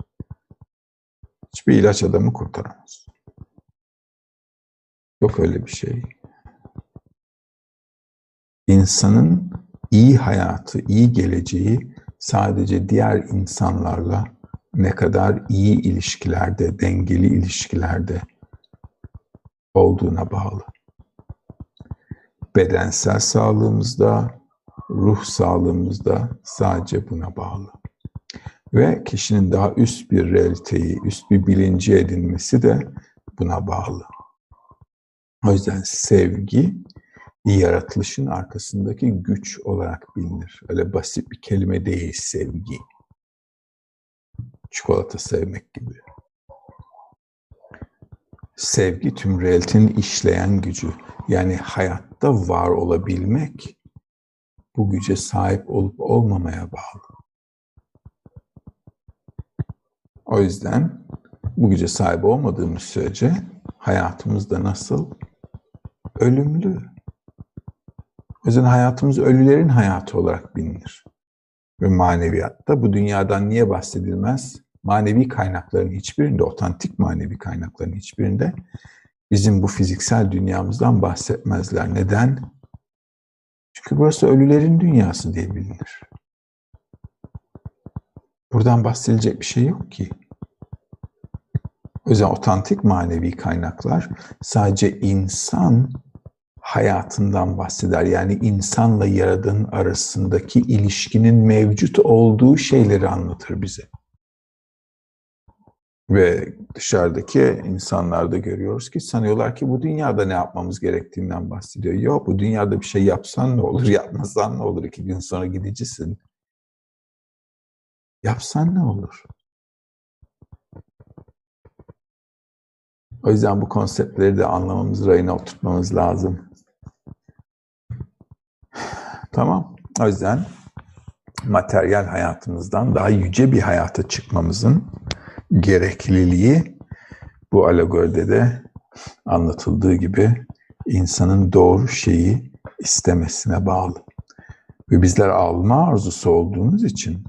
Hiçbir ilaç adamı kurtaramaz. Yok öyle bir şey. İnsanın iyi hayatı, iyi geleceği sadece diğer insanlarla ne kadar iyi ilişkilerde, dengeli ilişkilerde olduğuna bağlı. Bedensel sağlığımızda, ruh sağlığımızda sadece buna bağlı. Ve kişinin daha üst bir realiteyi, üst bir bilinci edinmesi de buna bağlı. O yüzden sevgi yaratılışın arkasındaki güç olarak bilinir. Öyle basit bir kelime değil sevgi. Çikolata sevmek gibi. Sevgi tüm realitenin işleyen gücü. Yani hayatta var olabilmek bu güce sahip olup olmamaya bağlı. O yüzden bu güce sahip olmadığımız sürece hayatımızda nasıl? Ölümlü. O yüzden hayatımız ölülerin hayatı olarak bilinir. Ve maneviyatta bu dünyadan niye bahsedilmez? Manevi kaynakların hiçbirinde, otantik manevi kaynakların hiçbirinde bizim bu fiziksel dünyamızdan bahsetmezler. Neden? Çünkü burası ölülerin dünyası diye bilinir. Buradan bahsedilecek bir şey yok ki. O yüzden otantik manevi kaynaklar sadece insan hayatından bahseder. Yani insanla yaradığın arasındaki ilişkinin mevcut olduğu şeyleri anlatır bize. Ve dışarıdaki insanlarda görüyoruz ki sanıyorlar ki bu dünyada ne yapmamız gerektiğinden bahsediyor. Yok bu dünyada bir şey yapsan ne olur, yapmasan ne olur, iki gün sonra gidicisin. Yapsan ne olur? O yüzden bu konseptleri de anlamamız, rayına oturtmamız lazım. Tamam. O yüzden materyal hayatımızdan daha yüce bir hayata çıkmamızın gerekliliği bu alegoride de anlatıldığı gibi insanın doğru şeyi istemesine bağlı. Ve bizler alma arzusu olduğumuz için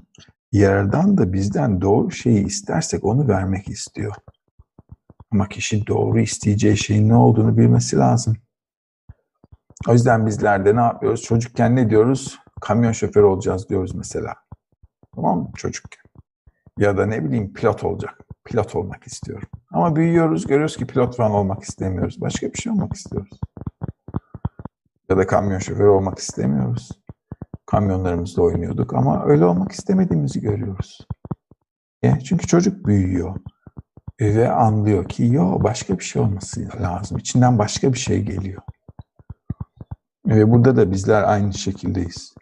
yerden de bizden doğru şeyi istersek onu vermek istiyor. Ama kişi doğru isteyeceği şeyin ne olduğunu bilmesi lazım. O yüzden bizler de ne yapıyoruz? Çocukken ne diyoruz? Kamyon şoförü olacağız diyoruz mesela. Tamam mı? Çocukken. Ya da ne bileyim pilot olacak. Pilot olmak istiyorum. Ama büyüyoruz, görüyoruz ki pilot falan olmak istemiyoruz. Başka bir şey olmak istiyoruz. Ya da kamyon şoförü olmak istemiyoruz. Kamyonlarımızla oynuyorduk ama öyle olmak istemediğimizi görüyoruz. E, çünkü çocuk büyüyor ve anlıyor ki yo başka bir şey olması lazım. İçinden başka bir şey geliyor. Ve burada da bizler aynı şekildeyiz.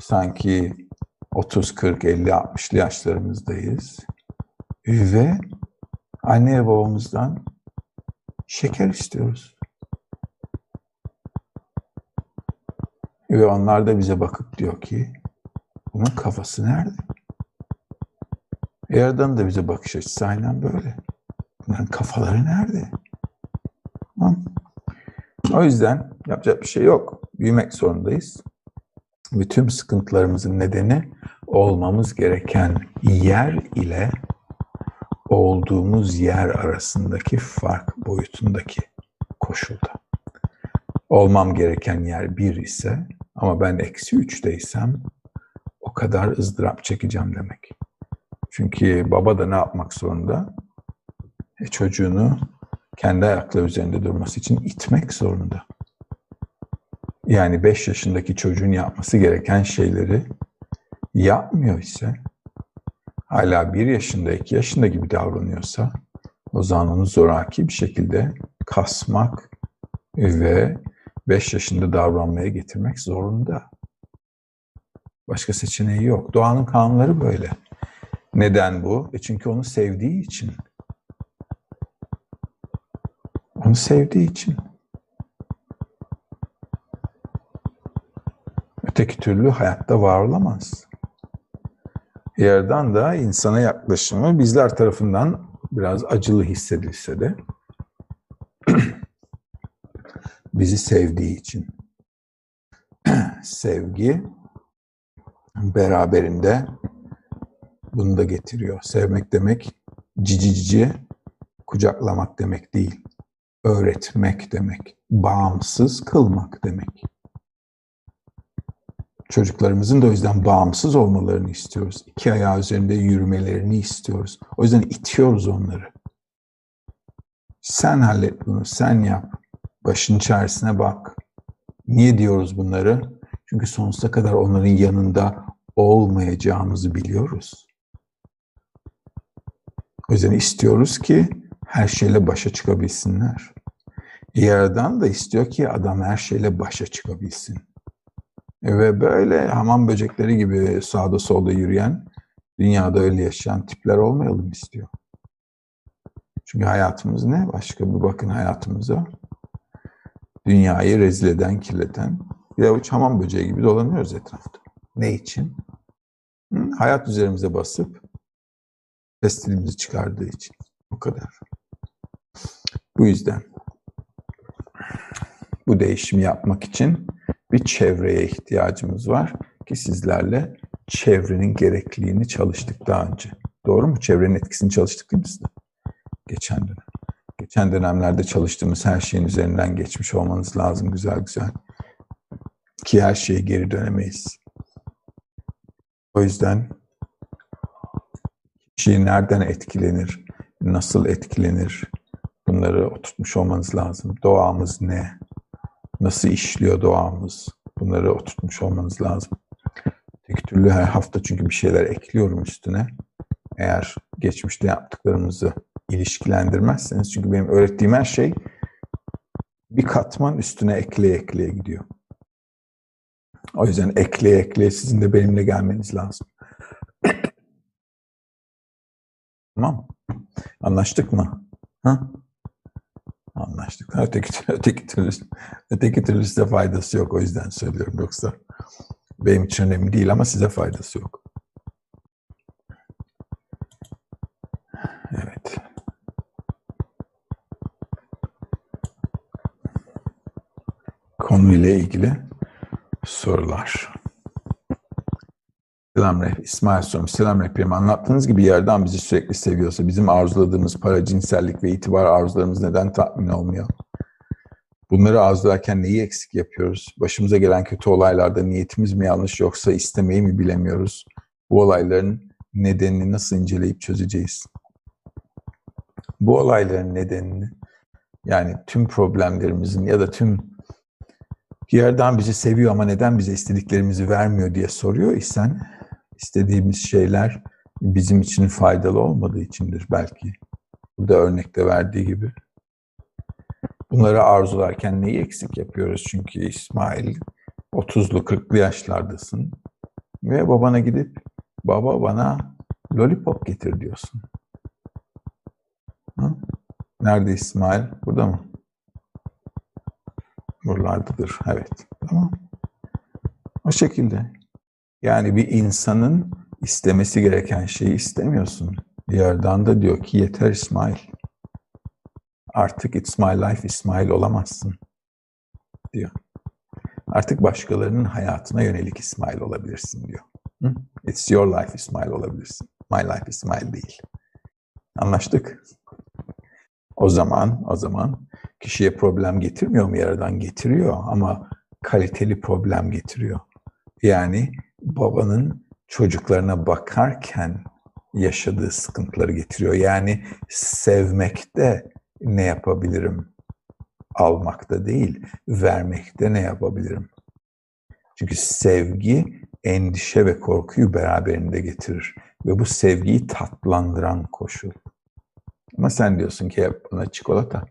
Sanki 30, 40, 50, 60'lı yaşlarımızdayız. Ve anne ve babamızdan şeker istiyoruz. Ve onlar da bize bakıp diyor ki bunun kafası nerede? Yaradan da bize bakış açısı aynen böyle. Bunların kafaları nerede? O yüzden yapacak bir şey yok. Büyümek zorundayız. Tüm sıkıntılarımızın nedeni olmamız gereken yer ile olduğumuz yer arasındaki fark boyutundaki koşulda. Olmam gereken yer bir ise ama ben eksi üçteysem o kadar ızdırap çekeceğim demek. Çünkü baba da ne yapmak zorunda? E, çocuğunu kendi ayakları üzerinde durması için itmek zorunda. Yani 5 yaşındaki çocuğun yapması gereken şeyleri yapmıyor ise hala 1 yaşında, 2 yaşında gibi davranıyorsa o zaman onu zoraki bir şekilde kasmak ve 5 yaşında davranmaya getirmek zorunda. Başka seçeneği yok. Doğanın kanunları böyle. Neden bu? E çünkü onu sevdiği için. Onu sevdiği için. Öteki türlü hayatta var olamaz. Yerden da insana yaklaşımı bizler tarafından biraz acılı hissedilse de bizi sevdiği için. Sevgi beraberinde bunu da getiriyor. Sevmek demek cici cici kucaklamak demek değil. Öğretmek demek. Bağımsız kılmak demek. Çocuklarımızın da o yüzden bağımsız olmalarını istiyoruz. İki ayağı üzerinde yürümelerini istiyoruz. O yüzden itiyoruz onları. Sen hallet bunu, sen yap. Başın çaresine bak. Niye diyoruz bunları? Çünkü sonsuza kadar onların yanında olmayacağımızı biliyoruz. O yüzden istiyoruz ki her şeyle başa çıkabilsinler. Yaradan da istiyor ki adam her şeyle başa çıkabilsin. Ve böyle hamam böcekleri gibi sağda solda yürüyen, dünyada öyle yaşayan tipler olmayalım istiyor. Çünkü hayatımız ne? Başka bir bakın hayatımıza. Dünyayı rezil eden, kirleten bir avuç hamam böceği gibi dolanıyoruz etrafta. Ne için? Hayat üzerimize basıp pestilimizi çıkardığı için. O kadar. Bu yüzden bu değişimi yapmak için bir çevreye ihtiyacımız var ki sizlerle çevrenin gerekliliğini çalıştık daha önce. Doğru mu? Çevrenin etkisini çalıştık değil mi sizde? Geçen dönem. Geçen dönemlerde çalıştığımız her şeyin üzerinden geçmiş olmanız lazım güzel güzel. Ki her şeye geri dönemeyiz. O yüzden kişi nereden etkilenir, nasıl etkilenir bunları oturtmuş olmanız lazım. Doğamız ne? Nasıl işliyor doğamız? Bunları oturtmuş olmanız lazım. Tek türlü her hafta çünkü bir şeyler ekliyorum üstüne. Eğer geçmişte yaptıklarımızı ilişkilendirmezseniz çünkü benim öğrettiğim her şey bir katman üstüne ekleye ekleye gidiyor. O yüzden ekleye ekleye sizin de benimle gelmeniz lazım. Tamam Anlaştık mı? Ha? Anlaştık. Öteki, öteki, türlü, öteki türlü size faydası yok. O yüzden söylüyorum. Yoksa benim için önemli değil ama size faydası yok. Evet. Konuyla ilgili sorular. Selam Rehber. İsmail sormuş. Selam Rehberim. Anlattığınız gibi yerden bizi sürekli seviyorsa bizim arzuladığımız para, cinsellik ve itibar arzularımız neden tatmin olmuyor? Bunları arzularken neyi eksik yapıyoruz? Başımıza gelen kötü olaylarda niyetimiz mi yanlış yoksa istemeyi mi bilemiyoruz? Bu olayların nedenini nasıl inceleyip çözeceğiz? Bu olayların nedenini yani tüm problemlerimizin ya da tüm yerden bizi seviyor ama neden bize istediklerimizi vermiyor diye soruyor isen istediğimiz şeyler bizim için faydalı olmadığı içindir belki. Burada örnekte verdiği gibi. Bunları arzularken neyi eksik yapıyoruz? Çünkü İsmail 30'lu 40'lı yaşlardasın ve babana gidip baba bana lollipop getir diyorsun. Hı? Nerede İsmail? Burada mı? Buralardadır. Evet. Tamam. O şekilde. Yani bir insanın istemesi gereken şeyi istemiyorsun. Bir yerden de diyor ki yeter İsmail. Artık it's my life İsmail olamazsın diyor. Artık başkalarının hayatına yönelik İsmail olabilirsin diyor. It's your life İsmail olabilirsin. My life İsmail değil. Anlaştık. O zaman, o zaman kişiye problem getirmiyor mu yaradan? Getiriyor ama kaliteli problem getiriyor. Yani babanın çocuklarına bakarken yaşadığı sıkıntıları getiriyor. Yani sevmekte ne yapabilirim? Almakta değil, vermekte ne yapabilirim? Çünkü sevgi endişe ve korkuyu beraberinde getirir. Ve bu sevgiyi tatlandıran koşul. Ama sen diyorsun ki hep bana çikolata.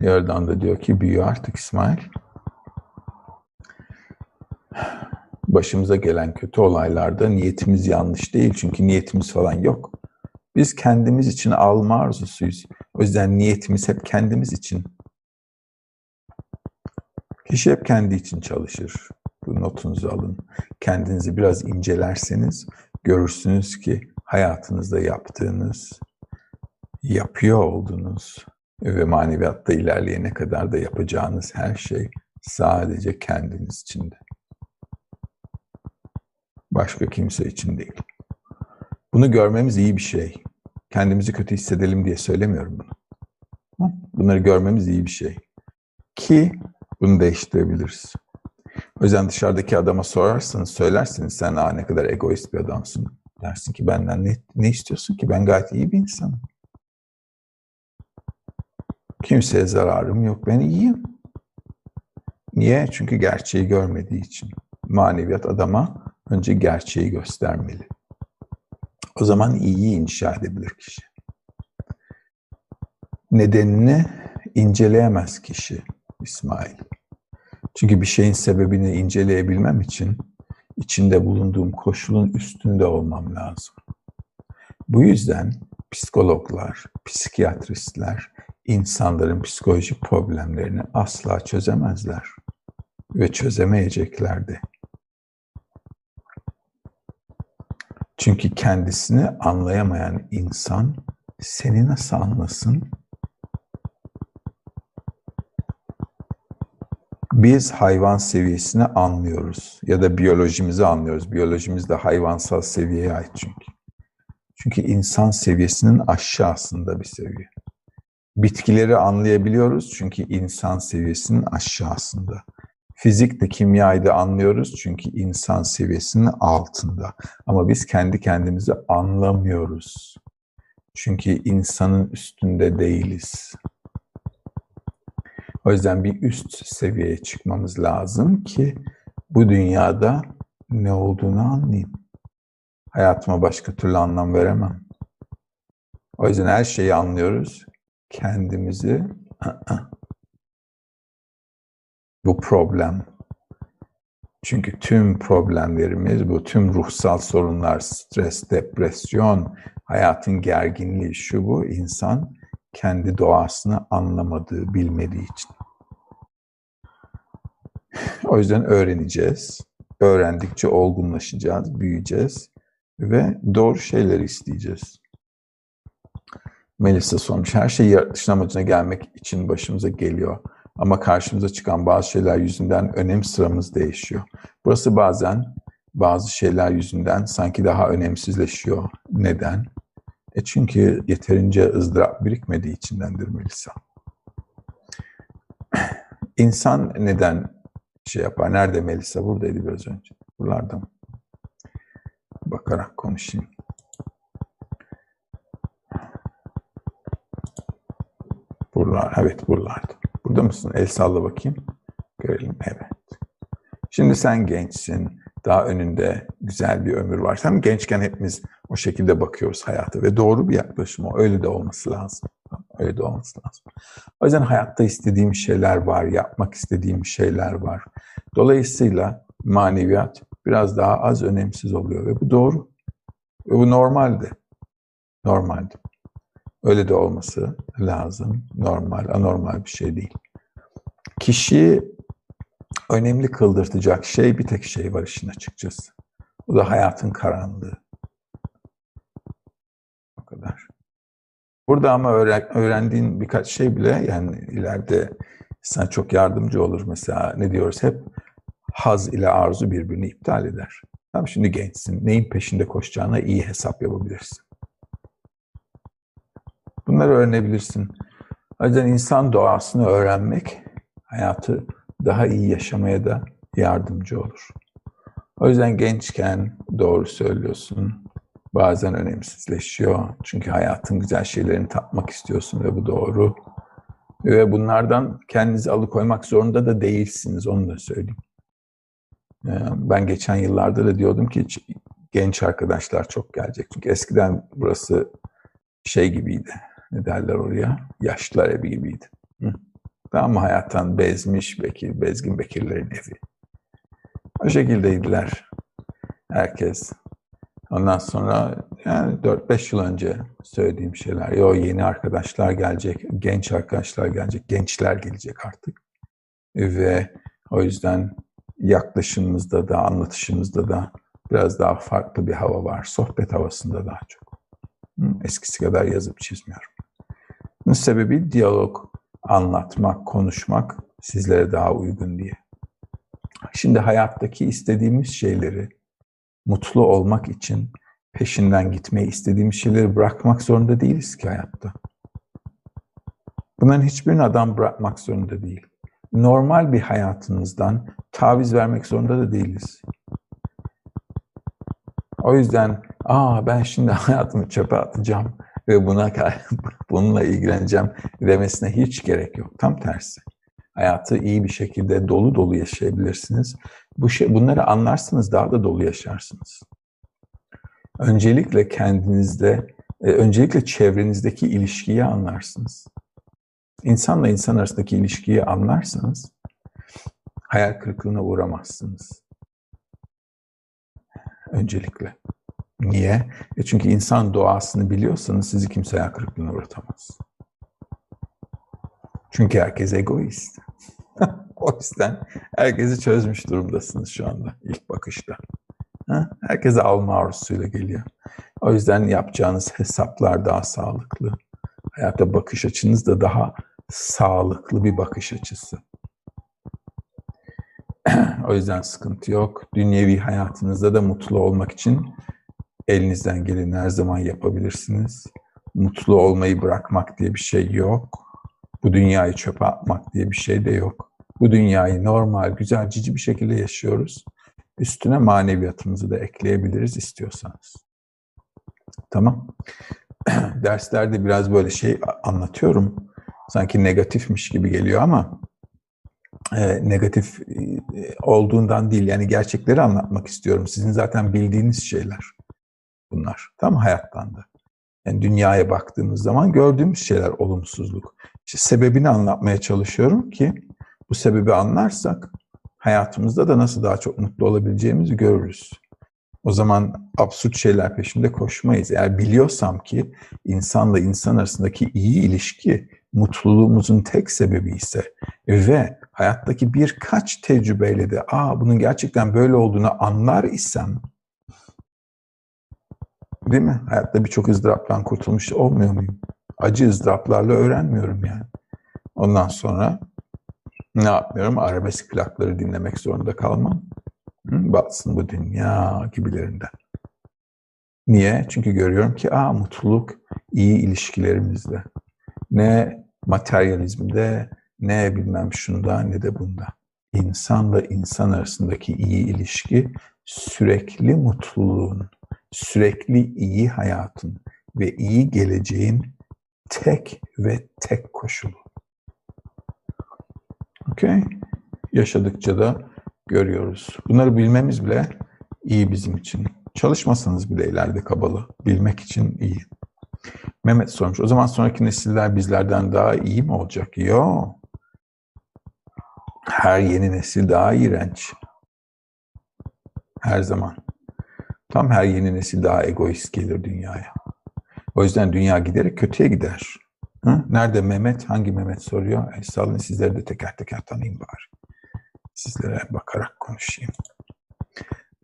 Yerden de diyor ki büyü artık İsmail. Başımıza gelen kötü olaylarda niyetimiz yanlış değil. Çünkü niyetimiz falan yok. Biz kendimiz için alma arzusuyuz. O yüzden niyetimiz hep kendimiz için. Kişi hep kendi için çalışır. Bu notunuzu alın. Kendinizi biraz incelerseniz görürsünüz ki hayatınızda yaptığınız, yapıyor olduğunuz ve maneviyatta ilerleyene kadar da yapacağınız her şey sadece kendiniz içinde. Başka kimse için değil. Bunu görmemiz iyi bir şey. Kendimizi kötü hissedelim diye söylemiyorum bunu. Bunları görmemiz iyi bir şey. Ki bunu değiştirebiliriz. O yüzden dışarıdaki adama sorarsanız, söylersiniz sen Aa, ne kadar egoist bir adamsın. Dersin ki benden ne, ne istiyorsun ki? Ben gayet iyi bir insanım. Kimseye zararım yok. Ben iyiyim. Niye? Çünkü gerçeği görmediği için. Maneviyat adama önce gerçeği göstermeli. O zaman iyiyi inşa edebilir kişi. Nedenini inceleyemez kişi İsmail. Çünkü bir şeyin sebebini inceleyebilmem için içinde bulunduğum koşulun üstünde olmam lazım. Bu yüzden psikologlar, psikiyatristler insanların psikolojik problemlerini asla çözemezler ve çözemeyecekler de. Çünkü kendisini anlayamayan insan seni nasıl anlasın? Biz hayvan seviyesini anlıyoruz ya da biyolojimizi anlıyoruz. Biyolojimiz de hayvansal seviyeye ait çünkü. Çünkü insan seviyesinin aşağısında bir seviye. Bitkileri anlayabiliyoruz çünkü insan seviyesinin aşağısında. Fizik de kimyayı da anlıyoruz çünkü insan seviyesinin altında. Ama biz kendi kendimizi anlamıyoruz. Çünkü insanın üstünde değiliz. O yüzden bir üst seviyeye çıkmamız lazım ki bu dünyada ne olduğunu anlayayım. Hayatıma başka türlü anlam veremem. O yüzden her şeyi anlıyoruz. Kendimizi bu problem. Çünkü tüm problemlerimiz bu, tüm ruhsal sorunlar, stres, depresyon, hayatın gerginliği, şu bu insan kendi doğasını anlamadığı, bilmediği için. O yüzden öğreneceğiz. Öğrendikçe olgunlaşacağız, büyüyeceğiz ve doğru şeyleri isteyeceğiz. Melisa sormuş, her şey yaratışın amacına gelmek için başımıza geliyor. Ama karşımıza çıkan bazı şeyler yüzünden önem sıramız değişiyor. Burası bazen bazı şeyler yüzünden sanki daha önemsizleşiyor. Neden? E çünkü yeterince ızdırap birikmediği içindendir Melisa. İnsan neden şey yapar? Nerede Melisa? Buradaydı biraz önce. Buralarda mı? Bakarak konuşayım. Buralar, evet buralarda. Burada mısın? El salla bakayım. Görelim. Evet. Şimdi sen gençsin. Daha önünde güzel bir ömür var. Hem gençken hepimiz O şekilde bakıyoruz hayata ve doğru bir yaklaşım o. Öyle de olması lazım. Öyle de olması lazım. O yüzden hayatta istediğim şeyler var, yapmak istediğim şeyler var. Dolayısıyla maneviyat biraz daha az önemsiz oluyor ve bu doğru. Ve bu normaldi. Normaldi. Öyle de olması lazım. Normal, anormal bir şey değil. Kişiyi önemli kıldırtacak şey bir tek şey var işin açıkçası. Bu da hayatın karanlığı. O kadar. Burada ama öğrendiğin birkaç şey bile yani ileride sana çok yardımcı olur. Mesela ne diyoruz hep? Haz ile arzu birbirini iptal eder. Tamam şimdi gençsin. Neyin peşinde koşacağına iyi hesap yapabilirsin. Bunları öğrenebilirsin. O yüzden insan doğasını öğrenmek hayatı daha iyi yaşamaya da yardımcı olur. O yüzden gençken doğru söylüyorsun. Bazen önemsizleşiyor. Çünkü hayatın güzel şeylerini tatmak istiyorsun ve bu doğru. Ve bunlardan kendinizi alıkoymak zorunda da değilsiniz. Onu da söyleyeyim. Ee, ben geçen yıllarda da diyordum ki genç arkadaşlar çok gelecek. Çünkü eskiden burası şey gibiydi. Ne derler oraya? Yaşlılar evi gibiydi. Hı. Mı? Hayattan bezmiş Bekir, bezgin Bekirlerin evi. O şekildeydiler. Herkes. Ondan sonra yani 4-5 yıl önce söylediğim şeyler. Yo yeni arkadaşlar gelecek, genç arkadaşlar gelecek, gençler gelecek artık. Ve o yüzden yaklaşımımızda da, anlatışımızda da biraz daha farklı bir hava var. Sohbet havasında daha çok. Eskisi kadar yazıp çizmiyorum. Bunun sebebi diyalog, anlatmak, konuşmak sizlere daha uygun diye. Şimdi hayattaki istediğimiz şeyleri mutlu olmak için peşinden gitmeyi istediğimiz şeyleri bırakmak zorunda değiliz ki hayatta. Bunların hiçbirini adam bırakmak zorunda değil. Normal bir hayatımızdan taviz vermek zorunda da değiliz. O yüzden aa ben şimdi hayatımı çöpe atacağım ve buna bununla ilgileneceğim demesine hiç gerek yok. Tam tersi. Hayatı iyi bir şekilde dolu dolu yaşayabilirsiniz. Bu şey, bunları anlarsınız daha da dolu yaşarsınız. Öncelikle kendinizde, e, öncelikle çevrenizdeki ilişkiyi anlarsınız. İnsanla insan arasındaki ilişkiyi anlarsanız hayal kırıklığına uğramazsınız. Öncelikle. Niye? E çünkü insan doğasını biliyorsanız sizi kimse hayal kırıklığına uğratamaz. Çünkü herkes egoist. o yüzden herkesi çözmüş durumdasınız şu anda ilk bakışta. Ha? Herkese alma arzusuyla geliyor. O yüzden yapacağınız hesaplar daha sağlıklı. Hayata bakış açınız da daha sağlıklı bir bakış açısı. o yüzden sıkıntı yok. Dünyevi hayatınızda da mutlu olmak için elinizden geleni her zaman yapabilirsiniz. Mutlu olmayı bırakmak diye bir şey yok. Bu dünyayı çöpe atmak diye bir şey de yok. Bu dünyayı normal, güzel, cici bir şekilde yaşıyoruz. Üstüne maneviyatımızı da ekleyebiliriz istiyorsanız. Tamam. Derslerde biraz böyle şey anlatıyorum. Sanki negatifmiş gibi geliyor ama e, negatif e, olduğundan değil. Yani gerçekleri anlatmak istiyorum. Sizin zaten bildiğiniz şeyler bunlar. Tam hayattan da. Yani dünyaya baktığımız zaman gördüğümüz şeyler olumsuzluk. İşte sebebini anlatmaya çalışıyorum ki bu sebebi anlarsak hayatımızda da nasıl daha çok mutlu olabileceğimizi görürüz. O zaman absürt şeyler peşinde koşmayız. Eğer biliyorsam ki insanla insan arasındaki iyi ilişki mutluluğumuzun tek sebebi ise ve hayattaki birkaç tecrübeyle de aa bunun gerçekten böyle olduğunu anlar isem değil mi? Hayatta birçok ızdıraptan kurtulmuş olmuyor muyum? Acı ızdıraplarla öğrenmiyorum yani. Ondan sonra ne yapmıyorum? Arabesk plakları dinlemek zorunda kalmam. Hı, batsın bu dünya gibilerinden. Niye? Çünkü görüyorum ki aa mutluluk iyi ilişkilerimizde. Ne materyalizmde, ne bilmem şunda ne de bunda. İnsanla insan arasındaki iyi ilişki sürekli mutluluğun, sürekli iyi hayatın ve iyi geleceğin tek ve tek koşulu. Okay? Yaşadıkça da görüyoruz. Bunları bilmemiz bile iyi bizim için. Çalışmasanız bile ileride kabalı. Bilmek için iyi. Mehmet sormuş. O zaman sonraki nesiller bizlerden daha iyi mi olacak? Yo. Her yeni nesil daha iğrenç. Her zaman. Tam her yeni nesil daha egoist gelir dünyaya. O yüzden dünya giderek kötüye gider. Hı? Nerede Mehmet? Hangi Mehmet soruyor? E, salın sizleri de teker teker tanıyayım bari. Sizlere bakarak konuşayım.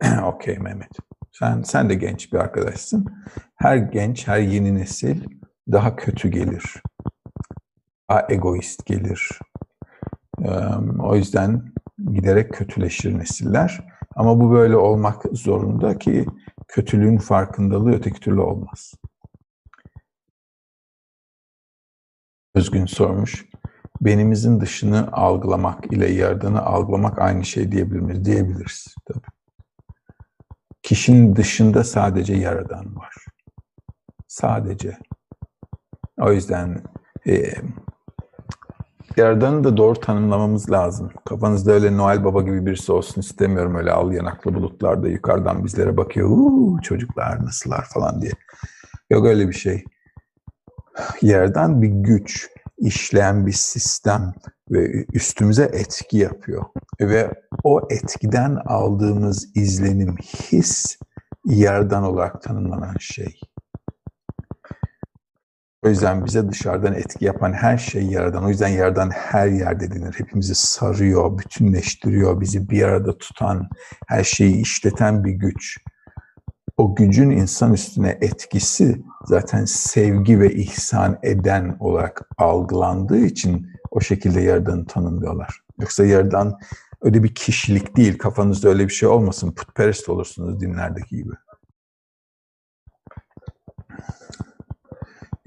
Okey Mehmet. Sen, sen de genç bir arkadaşsın. Her genç, her yeni nesil daha kötü gelir. Daha egoist gelir. O yüzden giderek kötüleşir nesiller. Ama bu böyle olmak zorunda ki kötülüğün farkındalığı öteki türlü olmaz. Özgün sormuş. Benimizin dışını algılamak ile yaradanı algılamak aynı şey diyebilir? Diyebiliriz tabii. Kişinin dışında sadece yaradan var. Sadece. O yüzden e, Yaradan'ı da doğru tanımlamamız lazım. Kafanızda öyle Noel Baba gibi birisi olsun istemiyorum. Öyle al yanaklı bulutlarda yukarıdan bizlere bakıyor. Uuu çocuklar nasıllar falan diye. Yok öyle bir şey. Yerden bir güç, işleyen bir sistem ve üstümüze etki yapıyor. Ve o etkiden aldığımız izlenim, his yerden olarak tanımlanan şey. O yüzden bize dışarıdan etki yapan her şey yaradan. O yüzden yaradan her yerde denir. Hepimizi sarıyor, bütünleştiriyor, bizi bir arada tutan, her şeyi işleten bir güç. O gücün insan üstüne etkisi zaten sevgi ve ihsan eden olarak algılandığı için o şekilde yaradanı tanımlıyorlar. Yoksa yaradan öyle bir kişilik değil. Kafanızda öyle bir şey olmasın. Putperest olursunuz dinlerdeki gibi.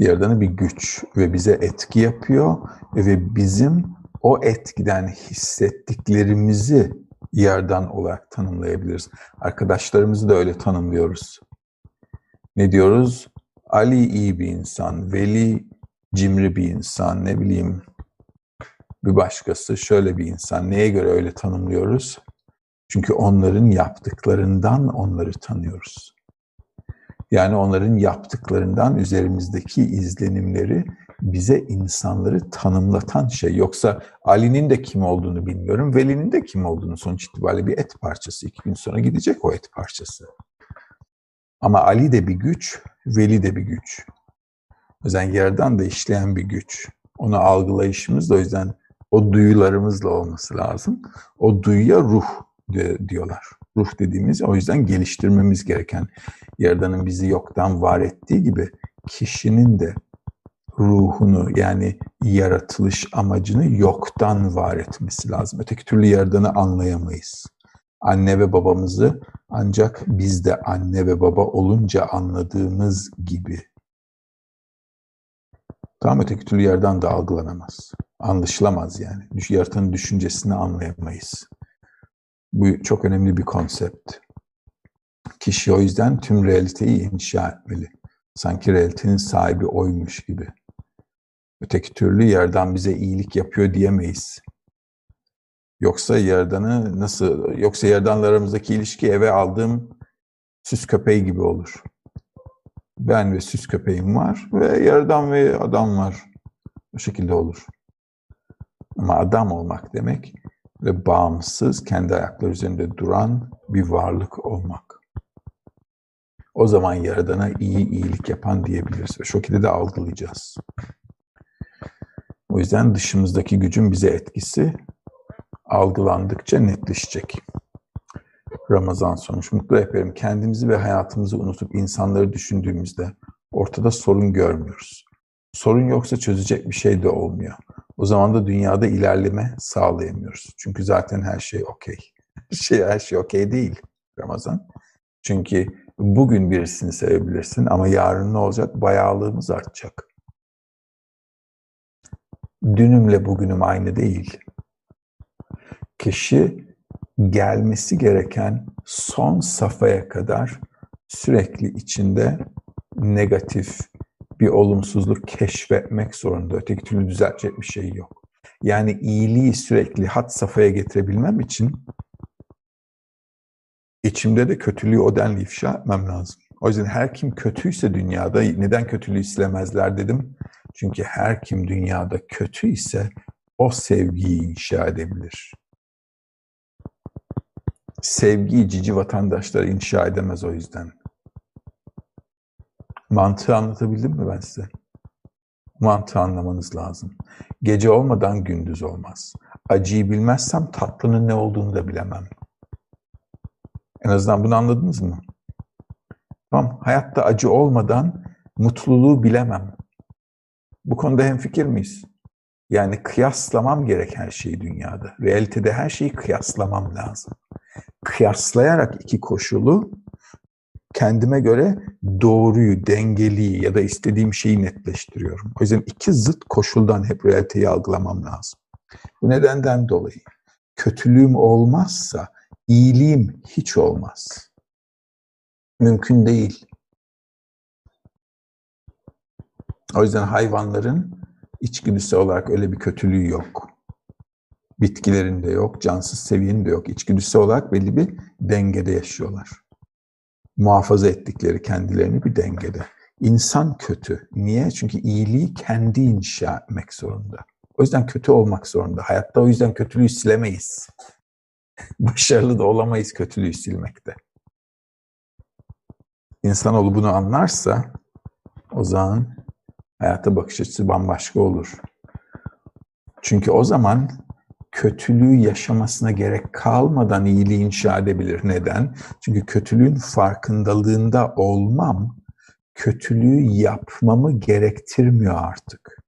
Yaradanı bir güç ve bize etki yapıyor ve bizim o etkiden hissettiklerimizi yerden olarak tanımlayabiliriz. Arkadaşlarımızı da öyle tanımlıyoruz. Ne diyoruz? Ali iyi bir insan, Veli cimri bir insan, ne bileyim bir başkası şöyle bir insan. Neye göre öyle tanımlıyoruz? Çünkü onların yaptıklarından onları tanıyoruz. Yani onların yaptıklarından üzerimizdeki izlenimleri bize insanları tanımlatan şey. Yoksa Ali'nin de kim olduğunu bilmiyorum, Veli'nin de kim olduğunu sonuç itibariyle bir et parçası. İki gün sonra gidecek o et parçası. Ama Ali de bir güç, Veli de bir güç. O yüzden yerden de işleyen bir güç. Onu algılayışımız da o yüzden o duyularımızla olması lazım. O duyuya ruh diyorlar. Ruh dediğimiz o yüzden geliştirmemiz gereken Yaradan'ın bizi yoktan var ettiği gibi kişinin de ruhunu yani yaratılış amacını yoktan var etmesi lazım. Öteki türlü Yaradan'ı anlayamayız. Anne ve babamızı ancak biz de anne ve baba olunca anladığımız gibi. Tam öteki türlü yerden de algılanamaz. Anlaşılamaz yani. Yaratanın düşüncesini anlayamayız. Bu çok önemli bir konsept. Kişi o yüzden tüm realiteyi inşa etmeli. Sanki realitenin sahibi oymuş gibi. Öteki türlü yerden bize iyilik yapıyor diyemeyiz. Yoksa yerdanı nasıl, yoksa yerdanla aramızdaki ilişki eve aldığım süs köpeği gibi olur. Ben ve süs köpeğim var ve yerdan ve adam var. O şekilde olur. Ama adam olmak demek ve bağımsız, kendi ayakları üzerinde duran bir varlık olmak. O zaman Yaradan'a iyi iyilik yapan diyebiliriz ve şekilde de algılayacağız. O yüzden dışımızdaki gücün bize etkisi algılandıkça netleşecek. Ramazan sormuş. Mutlu rehberim kendimizi ve hayatımızı unutup insanları düşündüğümüzde ortada sorun görmüyoruz. Sorun yoksa çözecek bir şey de olmuyor. O zaman da dünyada ilerleme sağlayamıyoruz. Çünkü zaten her şey okey. Şey, her şey okey değil Ramazan. Çünkü bugün birisini sevebilirsin ama yarın ne olacak? Bayağılığımız artacak. Dünümle bugünüm aynı değil. Kişi gelmesi gereken son safhaya kadar sürekli içinde negatif bir olumsuzluk keşfetmek zorunda. Öteki türlü düzeltecek bir şey yok. Yani iyiliği sürekli hat safhaya getirebilmem için içimde de kötülüğü o denli ifşa etmem lazım. O yüzden her kim kötüyse dünyada neden kötülüğü silemezler dedim. Çünkü her kim dünyada kötü ise o sevgiyi inşa edebilir. Sevgiyi cici vatandaşlar inşa edemez o yüzden. Mantığı anlatabildim mi ben size? Mantığı anlamanız lazım. Gece olmadan gündüz olmaz. Acıyı bilmezsem tatlının ne olduğunu da bilemem. En azından bunu anladınız mı? Tamam, hayatta acı olmadan mutluluğu bilemem. Bu konuda hemfikir miyiz? Yani kıyaslamam gerek her şeyi dünyada. Realitede her şeyi kıyaslamam lazım. Kıyaslayarak iki koşulu kendime göre doğruyu, dengeliyi ya da istediğim şeyi netleştiriyorum. O yüzden iki zıt koşuldan hep realiteyi algılamam lazım. Bu nedenden dolayı kötülüğüm olmazsa iyiliğim hiç olmaz. Mümkün değil. O yüzden hayvanların içgüdüsel olarak öyle bir kötülüğü yok. Bitkilerin de yok, cansız seviyenin de yok. İçgüdüsel olarak belli bir dengede yaşıyorlar. Muhafaza ettikleri kendilerini bir dengede. İnsan kötü. Niye? Çünkü iyiliği kendi inşa etmek zorunda. O yüzden kötü olmak zorunda. Hayatta o yüzden kötülüğü silemeyiz. Başarılı da olamayız kötülüğü silmekte. İnsanoğlu bunu anlarsa o zaman hayata bakış açısı bambaşka olur. Çünkü o zaman kötülüğü yaşamasına gerek kalmadan iyiliği inşa edebilir. Neden? Çünkü kötülüğün farkındalığında olmam, kötülüğü yapmamı gerektirmiyor artık.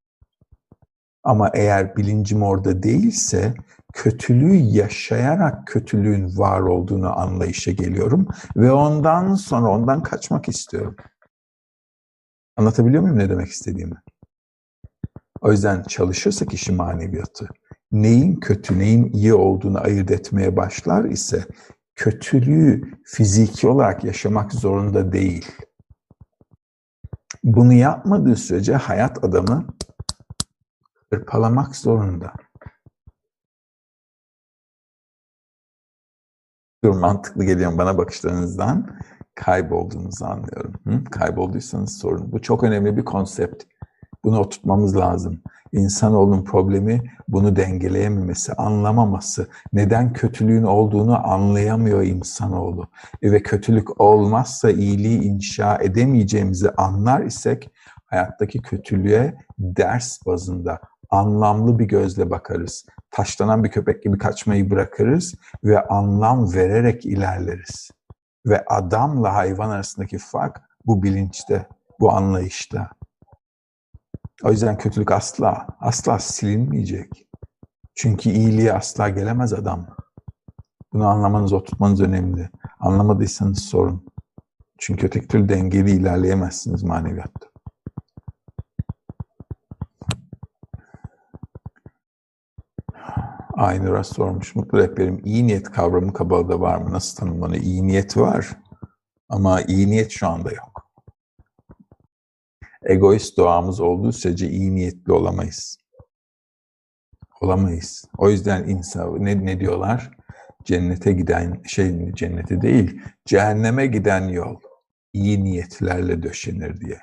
Ama eğer bilincim orada değilse, kötülüğü yaşayarak kötülüğün var olduğunu anlayışa geliyorum ve ondan sonra ondan kaçmak istiyorum. Anlatabiliyor muyum ne demek istediğimi? O yüzden çalışırsa kişi maneviyatı, neyin kötü, neyin iyi olduğunu ayırt etmeye başlar ise kötülüğü fiziki olarak yaşamak zorunda değil. Bunu yapmadığı sürece hayat adamı hırpalamak zorunda. Dur mantıklı geliyor bana bakışlarınızdan kaybolduğunuzu anlıyorum. Hı? Kaybolduysanız sorun. Bu çok önemli bir konsept. Bunu oturtmamız lazım. İnsanoğlunun problemi bunu dengeleyememesi, anlamaması. Neden kötülüğün olduğunu anlayamıyor insanoğlu. Ve kötülük olmazsa iyiliği inşa edemeyeceğimizi anlar isek hayattaki kötülüğe ders bazında anlamlı bir gözle bakarız. Taşlanan bir köpek gibi kaçmayı bırakırız ve anlam vererek ilerleriz. Ve adamla hayvan arasındaki fark bu bilinçte, bu anlayışta. O yüzden kötülük asla, asla silinmeyecek. Çünkü iyiliğe asla gelemez adam. Bunu anlamanız, oturtmanız önemli. Anlamadıysanız sorun. Çünkü öteki türlü dengeli ilerleyemezsiniz maneviyatta. Aynı rast sormuş. Mutlu rehberim iyi niyet kavramı kabalda var mı? Nasıl tanımlanıyor? İyi niyet var ama iyi niyet şu anda yok. Egoist doğamız olduğu sürece iyi niyetli olamayız. Olamayız. O yüzden insan ne, ne diyorlar? Cennete giden şey cennete değil, cehenneme giden yol iyi niyetlerle döşenir diye.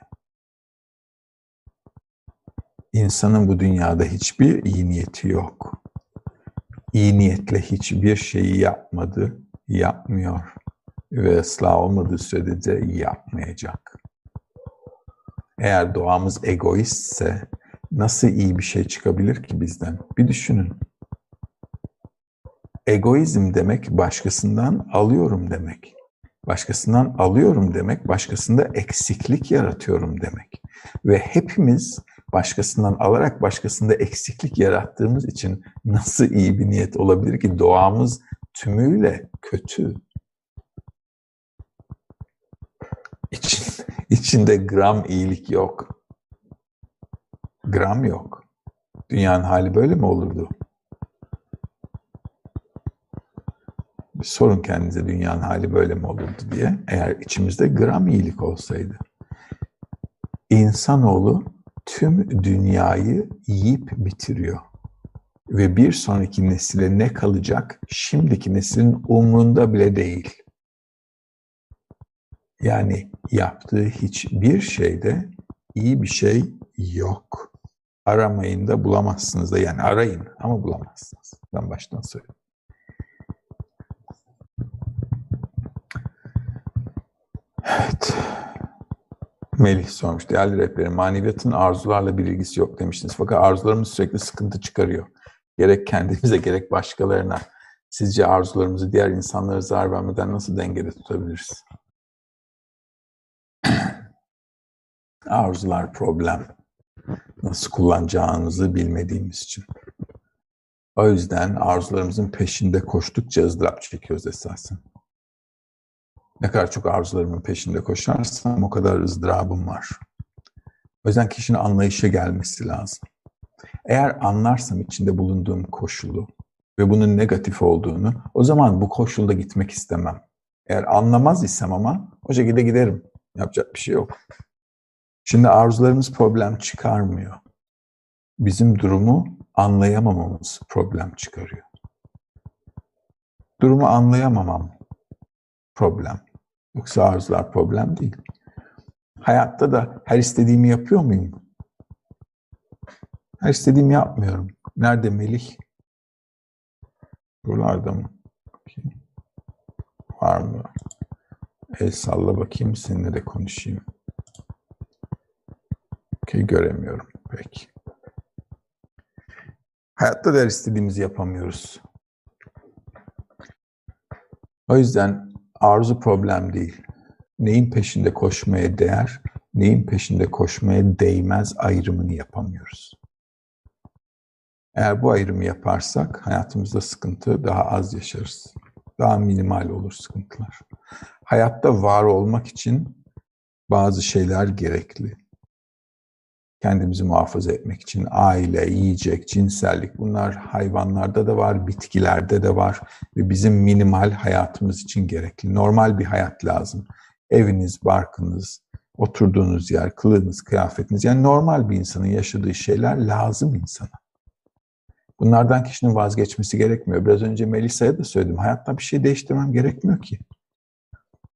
İnsanın bu dünyada hiçbir iyi niyeti yok iyi niyetle hiçbir şeyi yapmadı, yapmıyor ve ıslah olmadığı sürece yapmayacak. Eğer doğamız egoistse nasıl iyi bir şey çıkabilir ki bizden? Bir düşünün. Egoizm demek başkasından alıyorum demek. Başkasından alıyorum demek, başkasında eksiklik yaratıyorum demek. Ve hepimiz başkasından alarak başkasında eksiklik yarattığımız için nasıl iyi bir niyet olabilir ki doğamız tümüyle kötü. İçin, içinde gram iyilik yok. Gram yok. Dünyanın hali böyle mi olurdu? Bir sorun kendinize dünyanın hali böyle mi olurdu diye. Eğer içimizde gram iyilik olsaydı. İnsanoğlu tüm dünyayı yiyip bitiriyor. Ve bir sonraki nesile ne kalacak şimdiki neslin umrunda bile değil. Yani yaptığı hiçbir şeyde iyi bir şey yok. Aramayın da bulamazsınız da yani arayın ama bulamazsınız. Ben baştan söyleyeyim. Evet. Melih sormuş. Değerli rehberim, maneviyatın arzularla bir ilgisi yok demiştiniz. Fakat arzularımız sürekli sıkıntı çıkarıyor. Gerek kendimize gerek başkalarına. Sizce arzularımızı diğer insanlara zarar vermeden nasıl dengede tutabiliriz? Arzular problem. Nasıl kullanacağımızı bilmediğimiz için. O yüzden arzularımızın peşinde koştukça ızdırap çekiyoruz esasen. Ne kadar çok arzularımın peşinde koşarsam o kadar ızdırabım var. O yüzden kişinin anlayışa gelmesi lazım. Eğer anlarsam içinde bulunduğum koşulu ve bunun negatif olduğunu, o zaman bu koşulda gitmek istemem. Eğer anlamaz isem ama o şekilde giderim. Yapacak bir şey yok. Şimdi arzularımız problem çıkarmıyor. Bizim durumu anlayamamamız problem çıkarıyor. Durumu anlayamamam problem. Yoksa arzular problem değil. Hayatta da her istediğimi yapıyor muyum? Her istediğimi yapmıyorum. Nerede Melih? Buralarda mı? Var mı? El salla bakayım seninle de konuşayım. Okey göremiyorum. Peki. Hayatta da her istediğimizi yapamıyoruz. O yüzden arzu problem değil. Neyin peşinde koşmaya değer, neyin peşinde koşmaya değmez ayrımını yapamıyoruz. Eğer bu ayrımı yaparsak hayatımızda sıkıntı daha az yaşarız. Daha minimal olur sıkıntılar. Hayatta var olmak için bazı şeyler gerekli. Kendimizi muhafaza etmek için aile, yiyecek, cinsellik bunlar hayvanlarda da var, bitkilerde de var ve bizim minimal hayatımız için gerekli. Normal bir hayat lazım. Eviniz, barkınız, oturduğunuz yer, kılığınız, kıyafetiniz yani normal bir insanın yaşadığı şeyler lazım insana. Bunlardan kişinin vazgeçmesi gerekmiyor. Biraz önce Melisa'ya da söyledim. Hayatta bir şey değiştirmem gerekmiyor ki.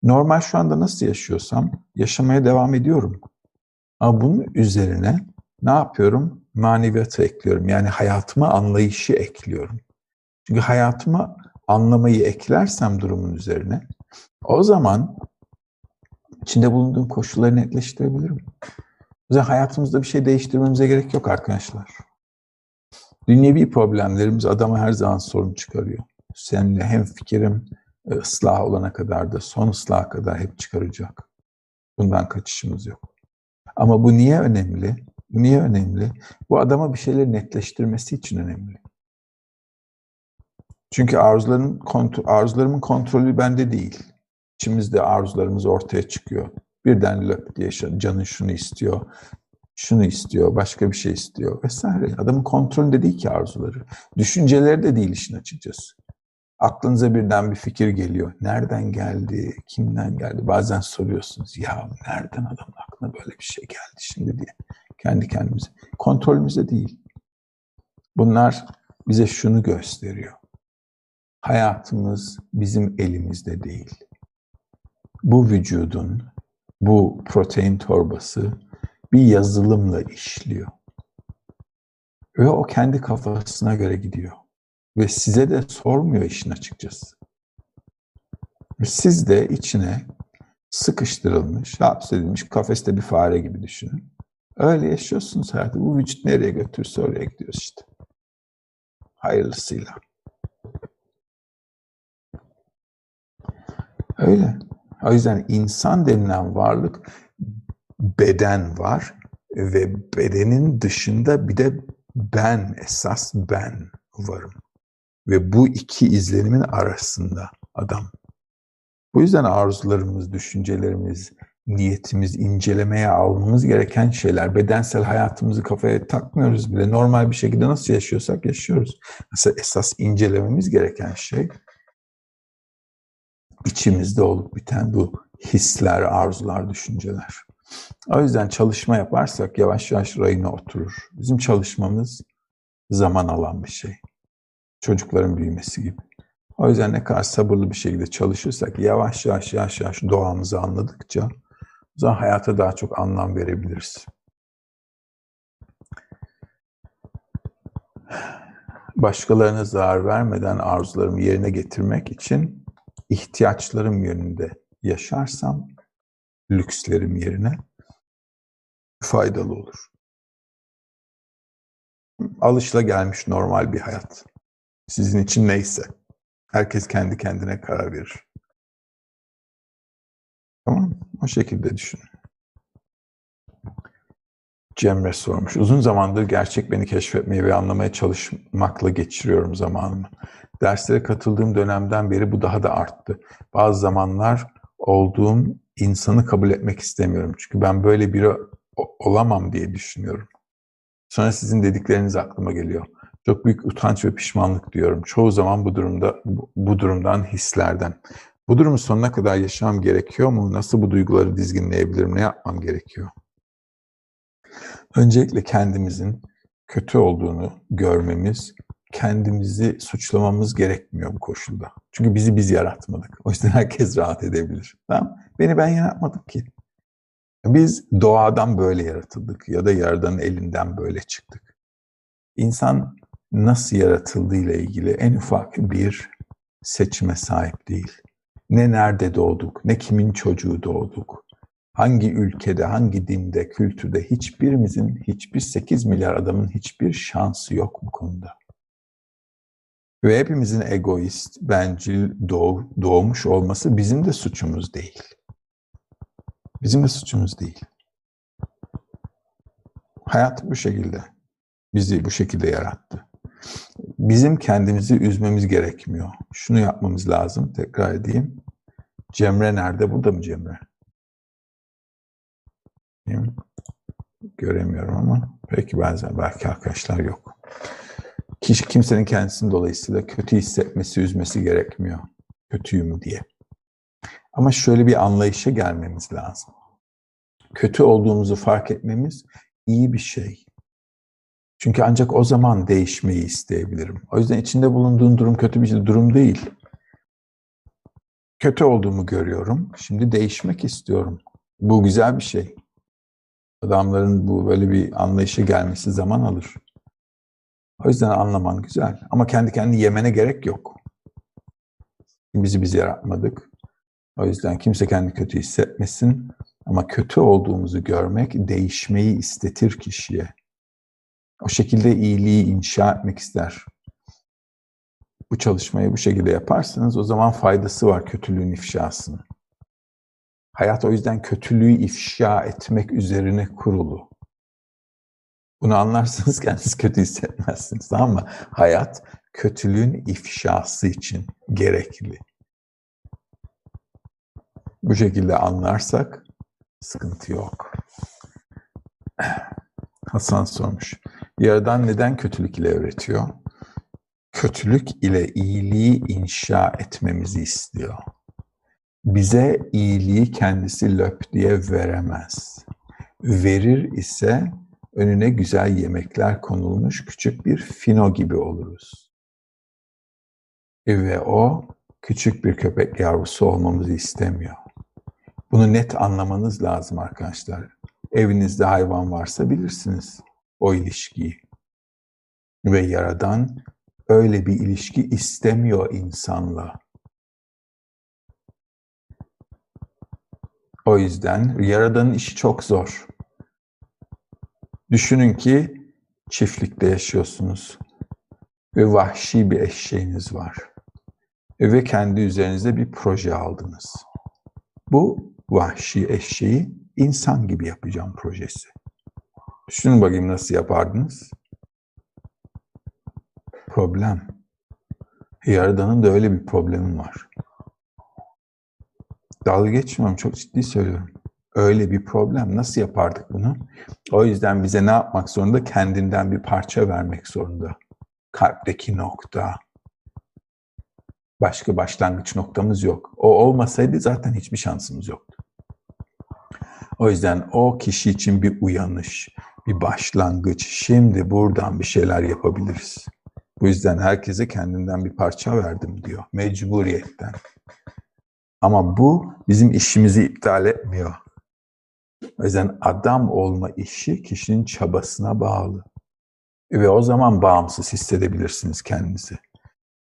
Normal şu anda nasıl yaşıyorsam yaşamaya devam ediyorum. Ama bunun üzerine ne yapıyorum? Maneviyatı ekliyorum. Yani hayatıma anlayışı ekliyorum. Çünkü hayatıma anlamayı eklersem durumun üzerine o zaman içinde bulunduğum koşulları netleştirebilirim. O yüzden hayatımızda bir şey değiştirmemize gerek yok arkadaşlar. Dünyevi problemlerimiz adama her zaman sorun çıkarıyor. Seninle hem fikrim e, ıslah olana kadar da son ıslaha kadar hep çıkaracak. Bundan kaçışımız yok. Ama bu niye önemli? Niye önemli? Bu adama bir şeyleri netleştirmesi için önemli. Çünkü arzuların arzularımın kontrolü bende değil. İçimizde arzularımız ortaya çıkıyor. Birden löp diye canın şunu istiyor, şunu istiyor, başka bir şey istiyor vesaire. Adamın kontrolünde değil ki arzuları. Düşünceleri de değil işin açıkçası. Aklınıza birden bir fikir geliyor. Nereden geldi? Kimden geldi? Bazen soruyorsunuz. Ya nereden adamın aklına böyle bir şey geldi şimdi diye. Kendi kendimize. Kontrolümüzde değil. Bunlar bize şunu gösteriyor. Hayatımız bizim elimizde değil. Bu vücudun, bu protein torbası bir yazılımla işliyor. Ve o kendi kafasına göre gidiyor. Ve size de sormuyor işin açıkçası. Siz de içine sıkıştırılmış, hapsedilmiş kafeste bir fare gibi düşünün. Öyle yaşıyorsunuz hayatı. Bu vücut nereye götürürse oraya gidiyoruz işte. Hayırlısıyla. Öyle. O yüzden insan denilen varlık beden var ve bedenin dışında bir de ben, esas ben varım. Ve bu iki izlenimin arasında adam. Bu yüzden arzularımız, düşüncelerimiz, niyetimiz, incelemeye almamız gereken şeyler. Bedensel hayatımızı kafaya takmıyoruz bile. Normal bir şekilde nasıl yaşıyorsak yaşıyoruz. Mesela esas incelememiz gereken şey içimizde olup biten bu hisler, arzular, düşünceler. O yüzden çalışma yaparsak yavaş yavaş rayına oturur. Bizim çalışmamız zaman alan bir şey çocukların büyümesi gibi. O yüzden ne kadar sabırlı bir şekilde çalışırsak yavaş yavaş yavaş yavaş doğamızı anladıkça o zaman hayata daha çok anlam verebiliriz. Başkalarına zarar vermeden arzularımı yerine getirmek için ihtiyaçlarım yönünde yaşarsam lükslerim yerine faydalı olur. Alışla gelmiş normal bir hayat. Sizin için neyse. Herkes kendi kendine karar verir. Tamam O şekilde düşün. Cemre sormuş. Uzun zamandır gerçek beni keşfetmeye ve anlamaya çalışmakla geçiriyorum zamanımı. Derslere katıldığım dönemden beri bu daha da arttı. Bazı zamanlar olduğum insanı kabul etmek istemiyorum. Çünkü ben böyle biri olamam diye düşünüyorum. Sonra sizin dedikleriniz aklıma geliyor. Çok büyük utanç ve pişmanlık diyorum. Çoğu zaman bu durumda bu durumdan hislerden. Bu durumu sonuna kadar yaşamam gerekiyor mu? Nasıl bu duyguları dizginleyebilirim? Ne yapmam gerekiyor? Öncelikle kendimizin kötü olduğunu görmemiz, kendimizi suçlamamız gerekmiyor bu koşulda. Çünkü bizi biz yaratmadık. O yüzden herkes rahat edebilir. Tamam? Beni ben yaratmadım ki. Biz doğadan böyle yaratıldık ya da yaradanın elinden böyle çıktık. İnsan nasıl yaratıldığıyla ilgili en ufak bir seçime sahip değil. Ne nerede doğduk, ne kimin çocuğu doğduk, hangi ülkede, hangi dinde, kültürde hiçbirimizin, hiçbir 8 milyar adamın hiçbir şansı yok bu konuda. Ve hepimizin egoist, bencil doğ, doğmuş olması bizim de suçumuz değil. Bizim de suçumuz değil. Hayat bu şekilde. Bizi bu şekilde yarattı. Bizim kendimizi üzmemiz gerekmiyor. Şunu yapmamız lazım. Tekrar edeyim. Cemre nerede? Burada mı Cemre? Göremiyorum ama peki bazen belki arkadaşlar yok. Kişi kimsenin kendisinin dolayısıyla kötü hissetmesi, üzmesi gerekmiyor. Kötüyüm diye. Ama şöyle bir anlayışa gelmemiz lazım. Kötü olduğumuzu fark etmemiz iyi bir şey. Çünkü ancak o zaman değişmeyi isteyebilirim. O yüzden içinde bulunduğun durum kötü bir durum değil. Kötü olduğumu görüyorum. Şimdi değişmek istiyorum. Bu güzel bir şey. Adamların bu böyle bir anlayışa gelmesi zaman alır. O yüzden anlaman güzel. Ama kendi kendini yemene gerek yok. Bizi biz yaratmadık. O yüzden kimse kendi kötü hissetmesin. Ama kötü olduğumuzu görmek değişmeyi istetir kişiye. O şekilde iyiliği inşa etmek ister. Bu çalışmayı bu şekilde yaparsanız o zaman faydası var kötülüğün ifşasının. Hayat o yüzden kötülüğü ifşa etmek üzerine kurulu. Bunu anlarsanız kendiniz kötü hissetmezsiniz tamam mı? Hayat kötülüğün ifşası için gerekli. Bu şekilde anlarsak sıkıntı yok. Hasan sormuş. Yaradan neden kötülük ile öğretiyor? Kötülük ile iyiliği inşa etmemizi istiyor. Bize iyiliği kendisi löp diye veremez. Verir ise önüne güzel yemekler konulmuş küçük bir fino gibi oluruz. Ve o küçük bir köpek yavrusu olmamızı istemiyor. Bunu net anlamanız lazım arkadaşlar. Evinizde hayvan varsa bilirsiniz o ilişkiyi. Ve Yaradan öyle bir ilişki istemiyor insanla. O yüzden Yaradan'ın işi çok zor. Düşünün ki çiftlikte yaşıyorsunuz ve vahşi bir eşeğiniz var. Ve kendi üzerinize bir proje aldınız. Bu vahşi eşeği insan gibi yapacağım projesi. Düşünün bakayım nasıl yapardınız? Problem. Yaradan'ın da öyle bir problemi var. Dalga geçmiyorum, çok ciddi söylüyorum. Öyle bir problem. Nasıl yapardık bunu? O yüzden bize ne yapmak zorunda? Kendinden bir parça vermek zorunda. Kalpteki nokta. Başka başlangıç noktamız yok. O olmasaydı zaten hiçbir şansımız yoktu. O yüzden o kişi için bir uyanış, bir başlangıç. Şimdi buradan bir şeyler yapabiliriz. Bu yüzden herkese kendinden bir parça verdim diyor. Mecburiyetten. Ama bu bizim işimizi iptal etmiyor. O yüzden adam olma işi kişinin çabasına bağlı. Ve o zaman bağımsız hissedebilirsiniz kendinizi.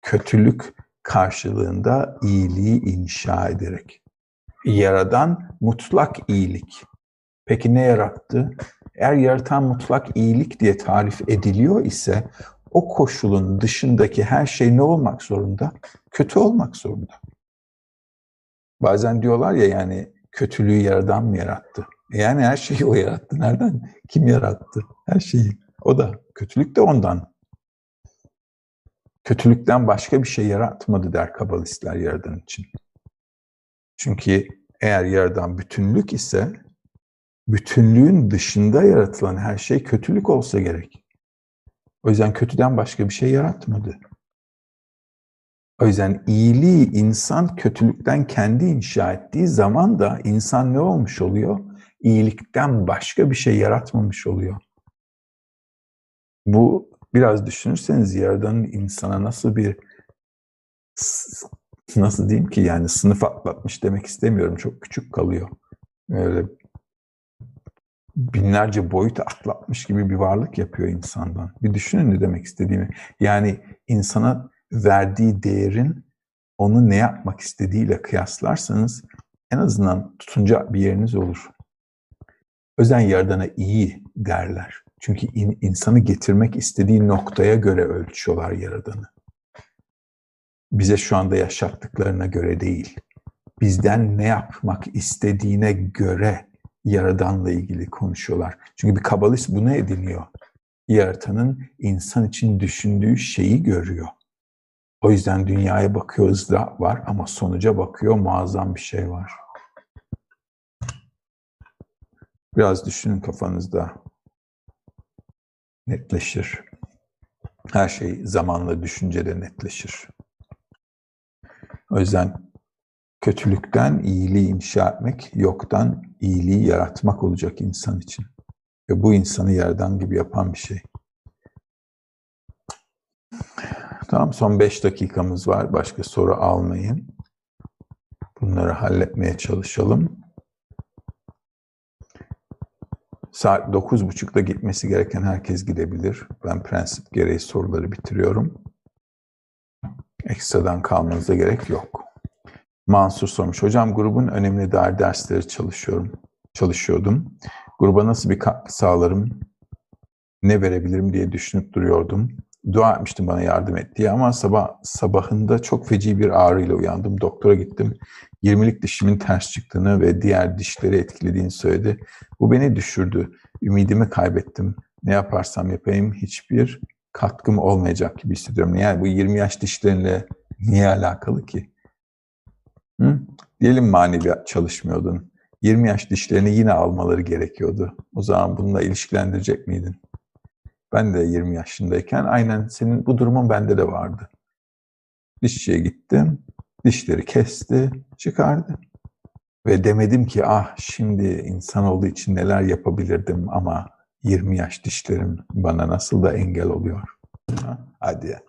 Kötülük karşılığında iyiliği inşa ederek. Yaradan mutlak iyilik. Peki ne yarattı? Eğer yaratan mutlak iyilik diye tarif ediliyor ise o koşulun dışındaki her şey ne olmak zorunda? Kötü olmak zorunda. Bazen diyorlar ya yani kötülüğü yaradan mı yarattı? E yani her şeyi o yarattı. Nereden? Kim yarattı? Her şeyi. O da. Kötülük de ondan. Kötülükten başka bir şey yaratmadı der kabalistler yaradan için. Çünkü eğer yaradan bütünlük ise bütünlüğün dışında yaratılan her şey kötülük olsa gerek. O yüzden kötüden başka bir şey yaratmadı. O yüzden iyiliği insan kötülükten kendi inşa ettiği zaman da insan ne olmuş oluyor? İyilikten başka bir şey yaratmamış oluyor. Bu biraz düşünürseniz Yaradan'ın insana nasıl bir nasıl diyeyim ki yani sınıf atlatmış demek istemiyorum. Çok küçük kalıyor. Öyle binlerce boyut atlatmış gibi bir varlık yapıyor insandan. Bir düşünün ne demek istediğimi. Yani insana verdiği değerin onu ne yapmak istediğiyle kıyaslarsanız en azından tutunca bir yeriniz olur. Özen Yaradan'a iyi derler. Çünkü in, insanı getirmek istediği noktaya göre ölçüyorlar Yaradan'ı. Bize şu anda yaşattıklarına göre değil. Bizden ne yapmak istediğine göre Yaradan'la ilgili konuşuyorlar. Çünkü bir kabalist bunu ediniyor. Yaratanın insan için düşündüğü şeyi görüyor. O yüzden dünyaya bakıyor ızdırap var ama sonuca bakıyor muazzam bir şey var. Biraz düşünün kafanızda. Netleşir. Her şey zamanla düşüncede netleşir. O yüzden kötülükten iyiliği inşa etmek, yoktan iyiliği yaratmak olacak insan için. Ve bu insanı yerden gibi yapan bir şey. Tamam son 5 dakikamız var. Başka soru almayın. Bunları halletmeye çalışalım. Saat 9.30'da gitmesi gereken herkes gidebilir. Ben prensip gereği soruları bitiriyorum. Ekstradan kalmanıza gerek yok. Mansur sormuş. Hocam grubun önemli dair dersleri çalışıyorum. Çalışıyordum. Gruba nasıl bir katkı sağlarım, ne verebilirim diye düşünüp duruyordum dua etmiştim bana yardım et diye ama sabah sabahında çok feci bir ağrıyla uyandım. Doktora gittim. 20'lik dişimin ters çıktığını ve diğer dişleri etkilediğini söyledi. Bu beni düşürdü. Ümidimi kaybettim. Ne yaparsam yapayım hiçbir katkım olmayacak gibi hissediyorum. Yani bu 20 yaş dişlerinle niye alakalı ki? Hı? Diyelim maneviyat çalışmıyordun. 20 yaş dişlerini yine almaları gerekiyordu. O zaman bununla ilişkilendirecek miydin? Ben de 20 yaşındayken aynen senin bu durumun bende de vardı. Dişçiye gittim, dişleri kesti, çıkardı. Ve demedim ki ah şimdi insan olduğu için neler yapabilirdim ama 20 yaş dişlerim bana nasıl da engel oluyor. hadi ya.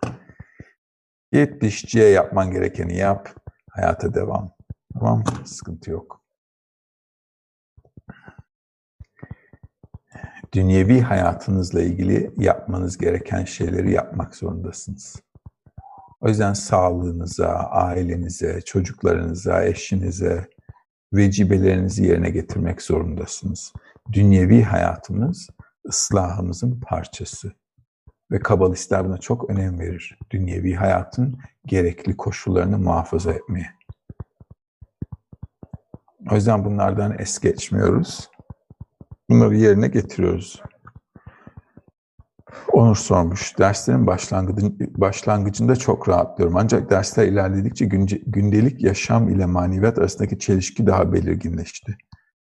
Git dişçiye yapman gerekeni yap, hayata devam. Tamam Sıkıntı yok. dünyevi hayatınızla ilgili yapmanız gereken şeyleri yapmak zorundasınız. O yüzden sağlığınıza, ailenize, çocuklarınıza, eşinize vecibelerinizi yerine getirmek zorundasınız. Dünyevi hayatımız ıslahımızın parçası. Ve kabalistler çok önem verir. Dünyevi hayatın gerekli koşullarını muhafaza etmeye. O yüzden bunlardan es geçmiyoruz. Bunları yerine getiriyoruz. Onur sormuş. Derslerin başlangıcında çok rahatlıyorum. Ancak dersler ilerledikçe gündelik yaşam ile maneviyat arasındaki çelişki daha belirginleşti.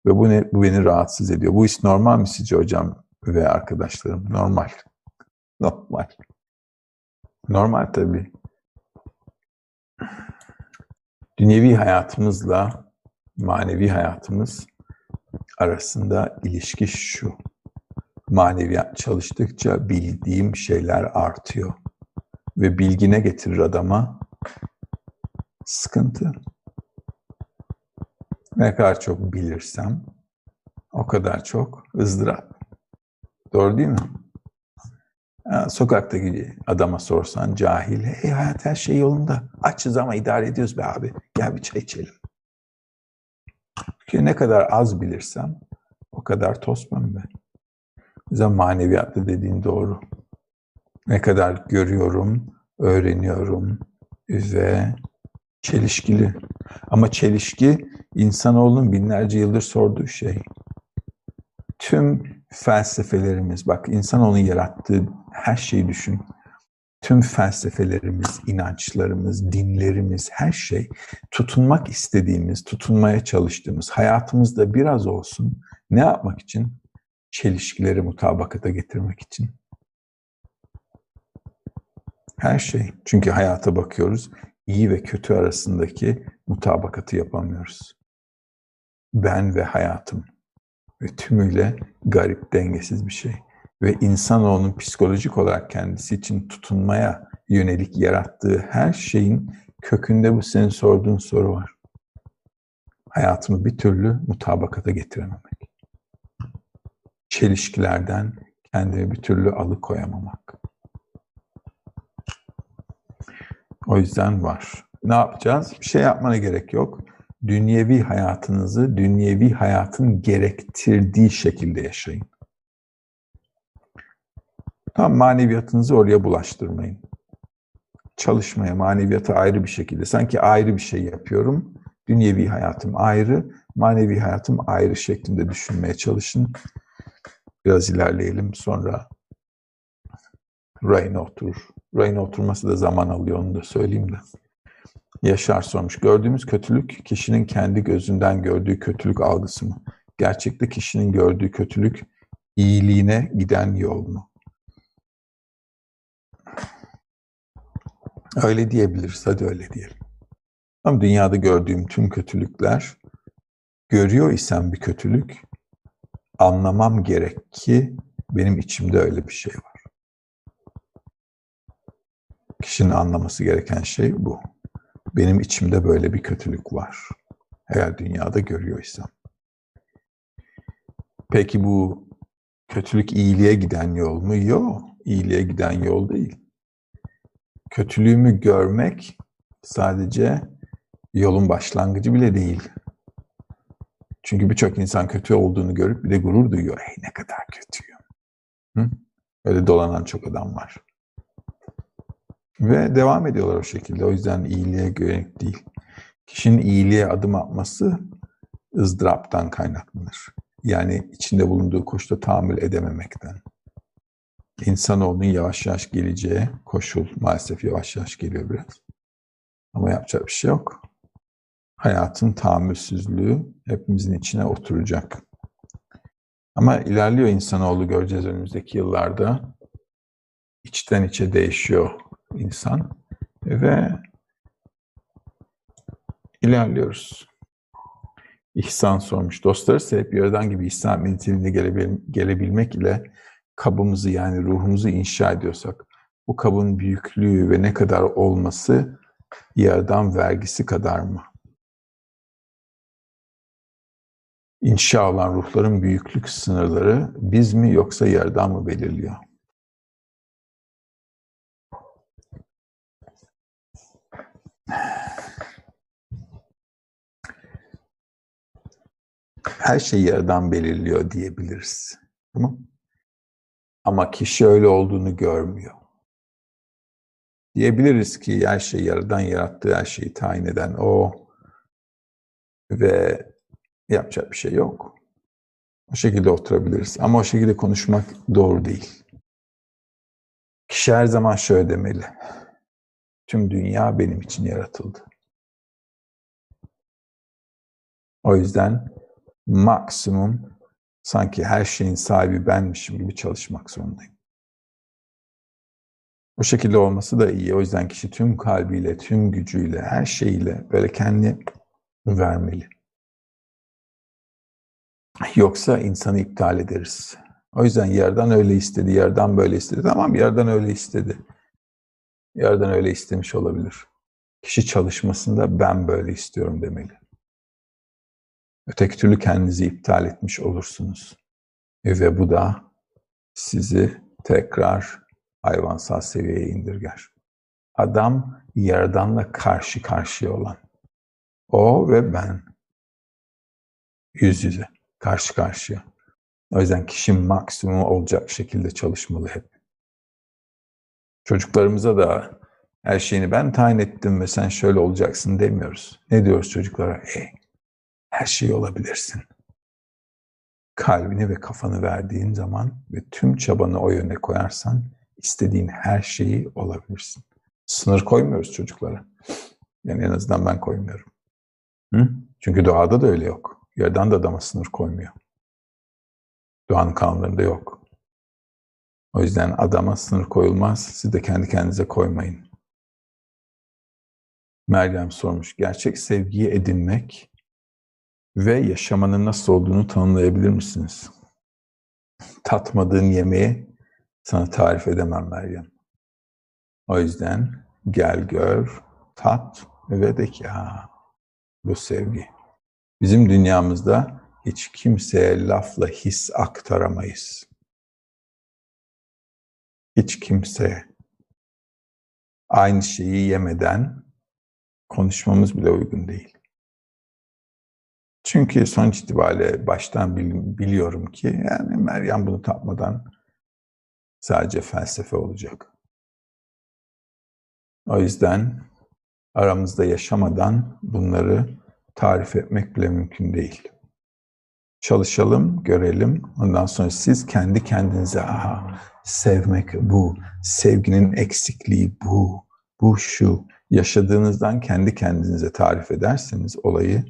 Ve bu, ne, bu beni rahatsız ediyor. Bu iş normal mi sizce hocam ve arkadaşlarım? Normal. Normal. Normal tabii. Dünyevi hayatımızla manevi hayatımız arasında ilişki şu. Maneviyat çalıştıkça bildiğim şeyler artıyor. ve bilgine getirir adama sıkıntı. Ne kadar çok bilirsem o kadar çok ızdırap. Doğru değil mi? Sokaktaki adama sorsan cahil, hey hayat her şey yolunda. Açız ama idare ediyoruz be abi. Gel bir çay içelim. Çünkü ne kadar az bilirsem o kadar toz pembe. O yüzden dediğin doğru. Ne kadar görüyorum, öğreniyorum ve çelişkili. Ama çelişki insanoğlunun binlerce yıldır sorduğu şey. Tüm felsefelerimiz, bak insanoğlunun yarattığı her şeyi düşün. Tüm felsefelerimiz, inançlarımız, dinlerimiz, her şey tutunmak istediğimiz, tutunmaya çalıştığımız, hayatımızda biraz olsun ne yapmak için? Çelişkileri mutabakata getirmek için. Her şey. Çünkü hayata bakıyoruz, iyi ve kötü arasındaki mutabakatı yapamıyoruz. Ben ve hayatım ve tümüyle garip, dengesiz bir şey. Ve insanoğlunun psikolojik olarak kendisi için tutunmaya yönelik yarattığı her şeyin kökünde bu senin sorduğun soru var. Hayatımı bir türlü mutabakata getirememek. Çelişkilerden kendimi bir türlü alıkoyamamak. O yüzden var. Ne yapacağız? Bir şey yapmana gerek yok. Dünyevi hayatınızı dünyevi hayatın gerektirdiği şekilde yaşayın. Tam maneviyatınızı oraya bulaştırmayın. Çalışmaya, maneviyata ayrı bir şekilde. Sanki ayrı bir şey yapıyorum. Dünyevi hayatım ayrı, manevi hayatım ayrı şeklinde düşünmeye çalışın. Biraz ilerleyelim sonra rayına oturur. Rayına oturması da zaman alıyor onu da söyleyeyim de. Yaşar sormuş. Gördüğümüz kötülük kişinin kendi gözünden gördüğü kötülük algısı mı? Gerçekte kişinin gördüğü kötülük iyiliğine giden yol mu? Öyle diyebiliriz. Hadi öyle diyelim. Ama dünyada gördüğüm tüm kötülükler görüyor isem bir kötülük anlamam gerek ki benim içimde öyle bir şey var. Kişinin anlaması gereken şey bu. Benim içimde böyle bir kötülük var. Eğer dünyada görüyor isem. Peki bu kötülük iyiliğe giden yol mu? Yok. İyiliğe giden yol değil. Kötülüğümü görmek sadece yolun başlangıcı bile değil. Çünkü birçok insan kötü olduğunu görüp bir de gurur duyuyor. Ey ne kadar kötüyüm. Hı? Öyle dolanan çok adam var. Ve devam ediyorlar o şekilde. O yüzden iyiliğe yönelik değil. Kişinin iyiliğe adım atması ızdıraptan kaynaklanır. Yani içinde bulunduğu koşulda tahammül edememekten. İnsanoğlunun yavaş yavaş geleceği koşul maalesef yavaş yavaş geliyor biraz. Ama yapacak bir şey yok. Hayatın tahammülsüzlüğü hepimizin içine oturacak. Ama ilerliyor insanoğlu göreceğiz önümüzdeki yıllarda. İçten içe değişiyor insan ve ilerliyoruz. İhsan sormuş. Dostları hep yaradan gibi İhsan mentalinde gelebilmek ile kabımızı yani ruhumuzu inşa ediyorsak bu kabın büyüklüğü ve ne kadar olması yerden vergisi kadar mı? İnşa olan ruhların büyüklük sınırları biz mi yoksa yerden mı belirliyor? Her şey yerden belirliyor diyebiliriz. Tamam Ama kişi öyle olduğunu görmüyor. Diyebiliriz ki her şey yaradan yarattığı her şeyi tayin eden o ve yapacak bir şey yok. O şekilde oturabiliriz. Ama o şekilde konuşmak doğru değil. Kişi her zaman şöyle demeli. Tüm dünya benim için yaratıldı. O yüzden maksimum sanki her şeyin sahibi benmişim gibi çalışmak zorundayım. Bu şekilde olması da iyi. O yüzden kişi tüm kalbiyle, tüm gücüyle, her şeyiyle böyle kendi vermeli. Yoksa insanı iptal ederiz. O yüzden yerden öyle istedi, yerden böyle istedi. Tamam yerden öyle istedi. Yerden öyle istemiş olabilir. Kişi çalışmasında ben böyle istiyorum demeli. Öteki türlü kendinizi iptal etmiş olursunuz. Ve bu da sizi tekrar hayvansal seviyeye indirger. Adam Yaradan'la karşı karşıya olan. O ve ben. Yüz yüze, karşı karşıya. O yüzden kişi maksimum olacak şekilde çalışmalı hep. Çocuklarımıza da her şeyini ben tayin ettim ve sen şöyle olacaksın demiyoruz. Ne diyoruz çocuklara? Hey, her şey olabilirsin. Kalbini ve kafanı verdiğin zaman ve tüm çabanı o yöne koyarsan istediğin her şeyi olabilirsin. Sınır koymuyoruz çocuklara. Yani en azından ben koymuyorum. Hı? Çünkü doğada da öyle yok. Yerden de adama sınır koymuyor. Doğanın kanunlarında yok. O yüzden adama sınır koyulmaz. Siz de kendi kendinize koymayın. Meryem sormuş. Gerçek sevgiyi edinmek ve yaşamanın nasıl olduğunu tanımlayabilir misiniz? Tatmadığın yemeği sana tarif edemem Meryem. O yüzden gel gör, tat ve de ki ha, bu sevgi. Bizim dünyamızda hiç kimseye lafla his aktaramayız. Hiç kimseye aynı şeyi yemeden konuşmamız bile uygun değil. Çünkü sonuç itibariyle baştan biliyorum ki yani Meryem bunu tatmadan sadece felsefe olacak. O yüzden aramızda yaşamadan bunları tarif etmek bile mümkün değil. Çalışalım, görelim. Ondan sonra siz kendi kendinize aha sevmek bu, sevginin eksikliği bu, bu şu. Yaşadığınızdan kendi kendinize tarif ederseniz olayı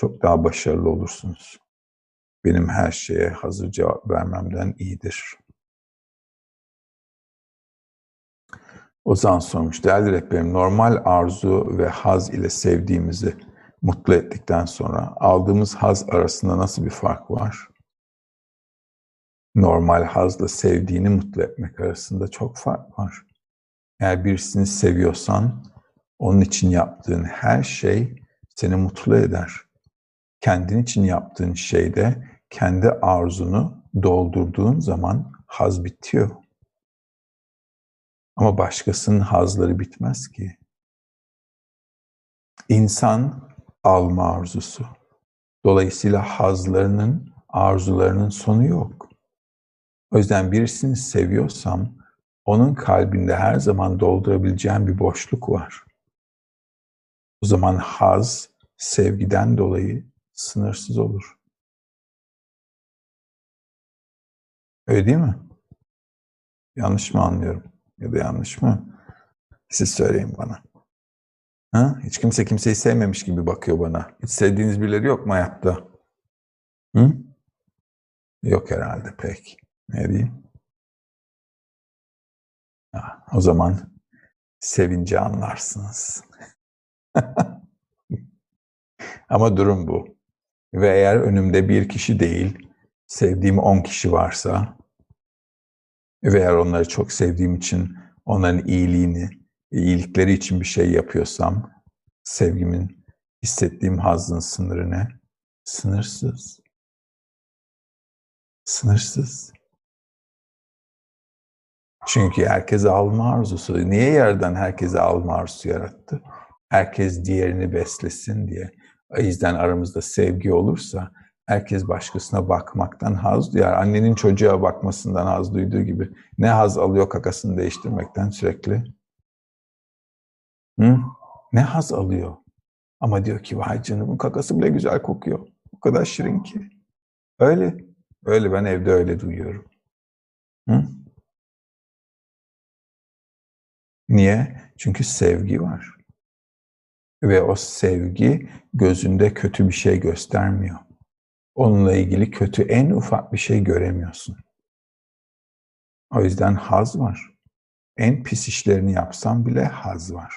çok daha başarılı olursunuz. Benim her şeye hazır cevap vermemden iyidir. Ozan sormuş. Değerli rehberim, normal arzu ve haz ile sevdiğimizi mutlu ettikten sonra aldığımız haz arasında nasıl bir fark var? Normal hazla sevdiğini mutlu etmek arasında çok fark var. Eğer birisini seviyorsan onun için yaptığın her şey seni mutlu eder. Kendin için yaptığın şeyde kendi arzunu doldurduğun zaman haz bitiyor. Ama başkasının hazları bitmez ki. İnsan alma arzusu. Dolayısıyla hazlarının, arzularının sonu yok. O yüzden birisini seviyorsam onun kalbinde her zaman doldurabileceğim bir boşluk var. O zaman haz sevgiden dolayı sınırsız olur. Öyle değil mi? Yanlış mı anlıyorum? Ya da yanlış mı? Siz söyleyin bana. Ha? Hiç kimse kimseyi sevmemiş gibi bakıyor bana. Hiç sevdiğiniz birileri yok mu hayatta? Hı? Yok herhalde pek. Ne diyeyim? Ha, o zaman sevince anlarsınız. Ama durum bu. Ve eğer önümde bir kişi değil, sevdiğim on kişi varsa ve eğer onları çok sevdiğim için onların iyiliğini, iyilikleri için bir şey yapıyorsam, sevgimin, hissettiğim hazın sınırı ne? Sınırsız. Sınırsız. Çünkü herkese alma arzusu. Niye yerden herkese alma arzusu yarattı? Herkes diğerini beslesin diye. O yüzden aramızda sevgi olursa herkes başkasına bakmaktan haz duyar. Annenin çocuğa bakmasından haz duyduğu gibi. Ne haz alıyor kakasını değiştirmekten sürekli? Hı? Ne haz alıyor? Ama diyor ki vay canımın kakası bile güzel kokuyor. O kadar şirin ki. Öyle. Öyle ben evde öyle duyuyorum. Hı? Niye? Çünkü sevgi var. Ve o sevgi gözünde kötü bir şey göstermiyor. Onunla ilgili kötü en ufak bir şey göremiyorsun. O yüzden haz var. En pis işlerini yapsam bile haz var.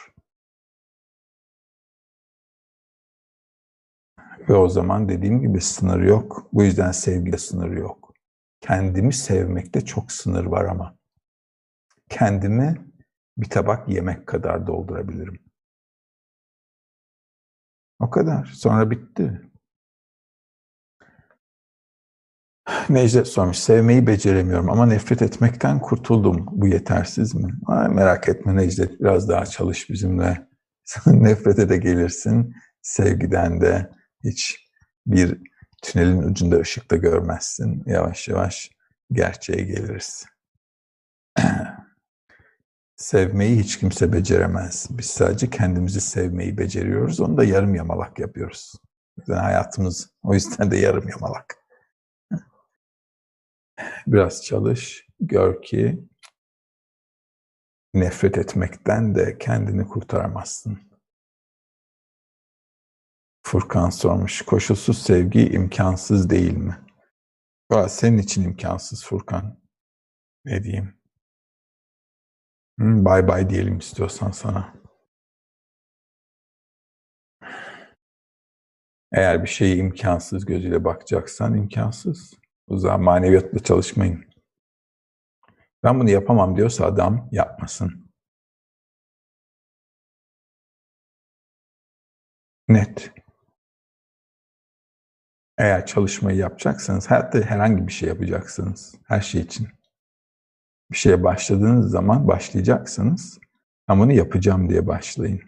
Ve o zaman dediğim gibi sınır yok. Bu yüzden sevgide sınır yok. Kendimi sevmekte çok sınır var ama. Kendimi bir tabak yemek kadar doldurabilirim. O kadar. Sonra bitti. Necdet sormuş. Sevmeyi beceremiyorum ama nefret etmekten kurtuldum. Bu yetersiz mi? Ay, merak etme Necdet. Biraz daha çalış bizimle. Nefrete de gelirsin. Sevgiden de hiç bir tünelin ucunda ışık da görmezsin. Yavaş yavaş gerçeğe geliriz. Sevmeyi hiç kimse beceremez. Biz sadece kendimizi sevmeyi beceriyoruz. Onu da yarım yamalak yapıyoruz. Yani hayatımız o yüzden de yarım yamalak. Biraz çalış, gör ki nefret etmekten de kendini kurtaramazsın. Furkan sormuş, koşulsuz sevgi imkansız değil mi? Senin için imkansız Furkan. Ne diyeyim? Bye bye diyelim istiyorsan sana. Eğer bir şeyi imkansız gözüyle bakacaksan imkansız. O zaman maneviyatla çalışmayın. Ben bunu yapamam diyorsa adam yapmasın. Net. Eğer çalışmayı yapacaksanız, hayatta herhangi bir şey yapacaksınız. Her şey için. Bir şeye başladığınız zaman başlayacaksınız. Ben bunu yapacağım diye başlayın.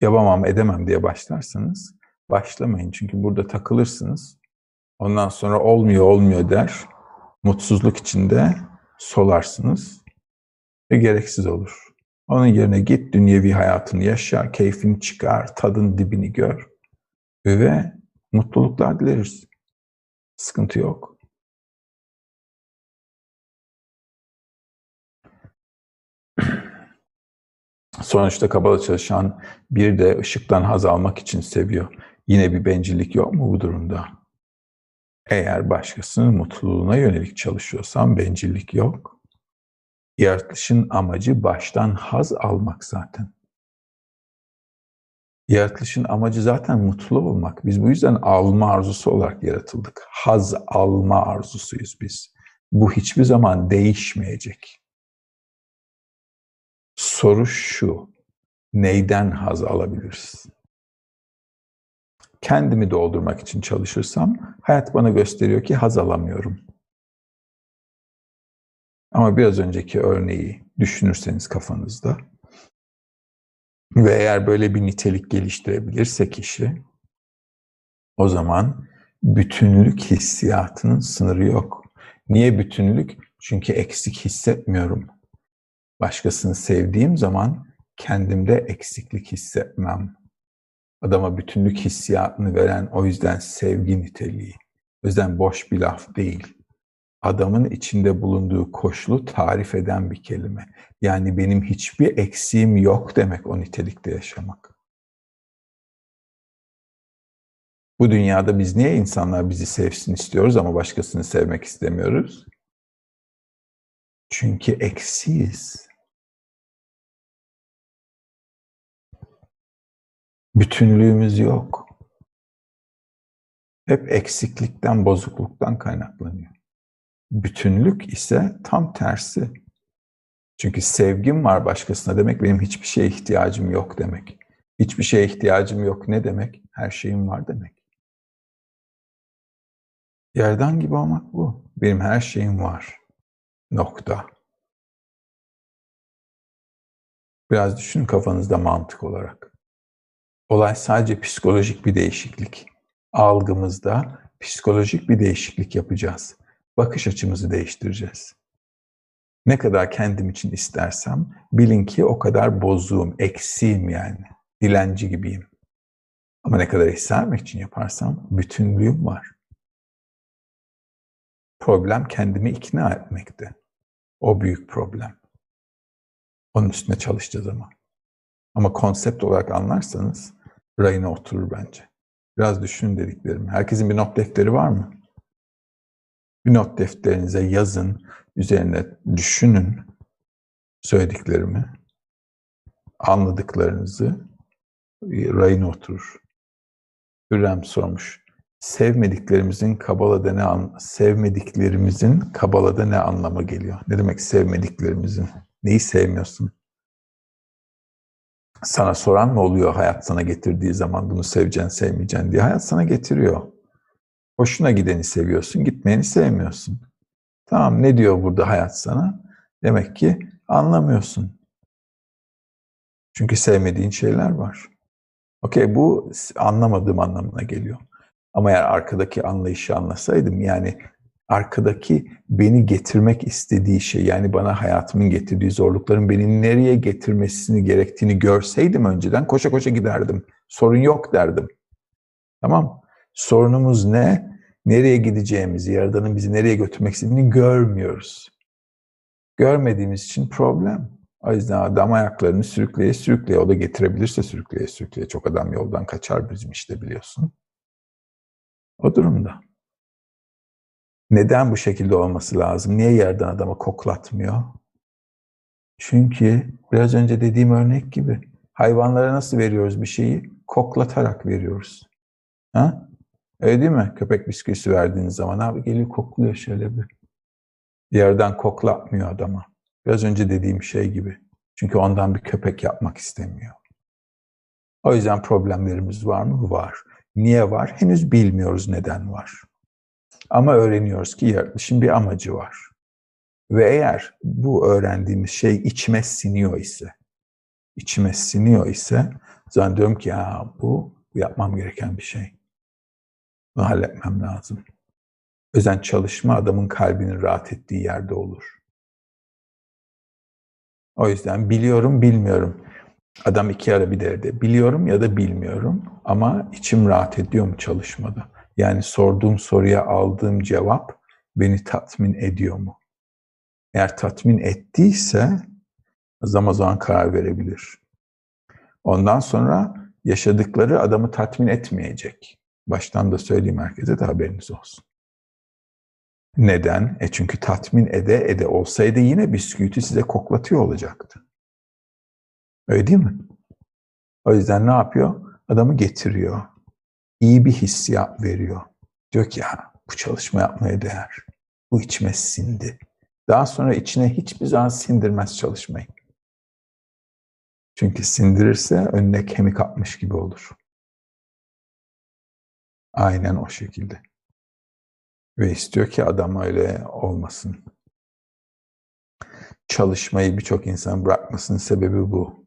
Yapamam, edemem diye başlarsanız başlamayın. Çünkü burada takılırsınız. Ondan sonra olmuyor, olmuyor der. Mutsuzluk içinde solarsınız ve gereksiz olur. Onun yerine git dünyevi hayatını yaşa, keyfini çıkar, tadın dibini gör ve mutluluklar dileriz. Sıkıntı yok. Sonuçta kabala çalışan bir de ışıktan haz almak için seviyor. Yine bir bencillik yok mu bu durumda? Eğer başkasının mutluluğuna yönelik çalışıyorsan bencillik yok. Yaratılışın amacı baştan haz almak zaten. Yaratılışın amacı zaten mutlu olmak. Biz bu yüzden alma arzusu olarak yaratıldık. Haz alma arzusuyuz biz. Bu hiçbir zaman değişmeyecek. Soru şu, neyden haz alabiliriz? Kendimi doldurmak için çalışırsam hayat bana gösteriyor ki haz alamıyorum. Ama biraz önceki örneği düşünürseniz kafanızda ve eğer böyle bir nitelik geliştirebilirse kişi o zaman bütünlük hissiyatının sınırı yok. Niye bütünlük? Çünkü eksik hissetmiyorum. Başkasını sevdiğim zaman kendimde eksiklik hissetmem. Adama bütünlük hissiyatını veren o yüzden sevgi niteliği. O yüzden boş bir laf değil. Adamın içinde bulunduğu koşulu tarif eden bir kelime. Yani benim hiçbir eksiğim yok demek o nitelikte yaşamak. Bu dünyada biz niye insanlar bizi sevsin istiyoruz ama başkasını sevmek istemiyoruz? Çünkü eksiyiz. Bütünlüğümüz yok. Hep eksiklikten, bozukluktan kaynaklanıyor. Bütünlük ise tam tersi. Çünkü sevgim var başkasına demek benim hiçbir şeye ihtiyacım yok demek. Hiçbir şeye ihtiyacım yok ne demek? Her şeyim var demek. Yerden gibi olmak bu. Benim her şeyim var. Nokta. Biraz düşünün kafanızda mantık olarak. Olay sadece psikolojik bir değişiklik. Algımızda psikolojik bir değişiklik yapacağız. Bakış açımızı değiştireceğiz. Ne kadar kendim için istersem bilin ki o kadar bozuğum, eksiğim yani. Dilenci gibiyim. Ama ne kadar istermek için yaparsam bütünlüğüm var. Problem kendimi ikna etmekte. O büyük problem. Onun üstüne çalışacağız ama. Ama konsept olarak anlarsanız rayına oturur bence. Biraz düşünün dediklerim. Herkesin bir not defteri var mı? Bir not defterinize yazın, üzerine düşünün söylediklerimi, anladıklarınızı rayına oturur. Hürrem sormuş. Sevmediklerimizin Kabala'da ne an sevmediklerimizin Kabala'da ne anlama geliyor? Ne demek sevmediklerimizin? Neyi sevmiyorsun? Sana soran mı oluyor hayat sana getirdiği zaman bunu seveceksin, sevmeyeceksin diye. Hayat sana getiriyor. Hoşuna gideni seviyorsun, gitmeyeni sevmiyorsun. Tamam ne diyor burada hayat sana? Demek ki anlamıyorsun. Çünkü sevmediğin şeyler var. Okey bu anlamadığım anlamına geliyor. Ama eğer arkadaki anlayışı anlasaydım yani arkadaki beni getirmek istediği şey yani bana hayatımın getirdiği zorlukların beni nereye getirmesini gerektiğini görseydim önceden koşa koşa giderdim. Sorun yok derdim. Tamam. Sorunumuz ne? Nereye gideceğimizi, Yaradan'ın bizi nereye götürmek istediğini görmüyoruz. Görmediğimiz için problem. O yüzden adam ayaklarını sürükleye sürükleye, o da getirebilirse sürükleye sürükleye. Çok adam yoldan kaçar bizim işte biliyorsun. O durumda. Neden bu şekilde olması lazım? Niye yerden adama koklatmıyor? Çünkü biraz önce dediğim örnek gibi hayvanlara nasıl veriyoruz bir şeyi? Koklatarak veriyoruz. Ha? Öyle değil mi? Köpek bisküvisi verdiğiniz zaman abi geliyor kokluyor şöyle bir. Yerden koklatmıyor adama. Biraz önce dediğim şey gibi. Çünkü ondan bir köpek yapmak istemiyor. O yüzden problemlerimiz var mı? Var. Niye var? Henüz bilmiyoruz neden var. Ama öğreniyoruz ki yaratılışın bir amacı var. Ve eğer bu öğrendiğimiz şey içime siniyor ise, içime siniyor ise zannediyorum ki ya bu yapmam gereken bir şey. Bunu halletmem lazım. Özen çalışma adamın kalbinin rahat ettiği yerde olur. O yüzden biliyorum, bilmiyorum. Adam iki ara bir derede. Biliyorum ya da bilmiyorum ama içim rahat ediyor mu çalışmada? Yani sorduğum soruya aldığım cevap beni tatmin ediyor mu? Eğer tatmin ettiyse zaman zaman karar verebilir. Ondan sonra yaşadıkları adamı tatmin etmeyecek. Baştan da söyleyeyim herkese de haberiniz olsun. Neden? E çünkü tatmin ede ede olsaydı yine bisküviti size koklatıyor olacaktı. Öyle değil mi? O yüzden ne yapıyor? Adamı getiriyor. İyi bir hissiyat veriyor. Diyor ki ya bu çalışma yapmaya değer. Bu içime sindi. Daha sonra içine hiçbir zaman sindirmez çalışmayı. Çünkü sindirirse önüne kemik atmış gibi olur. Aynen o şekilde. Ve istiyor ki adam öyle olmasın. Çalışmayı birçok insan bırakmasının sebebi bu.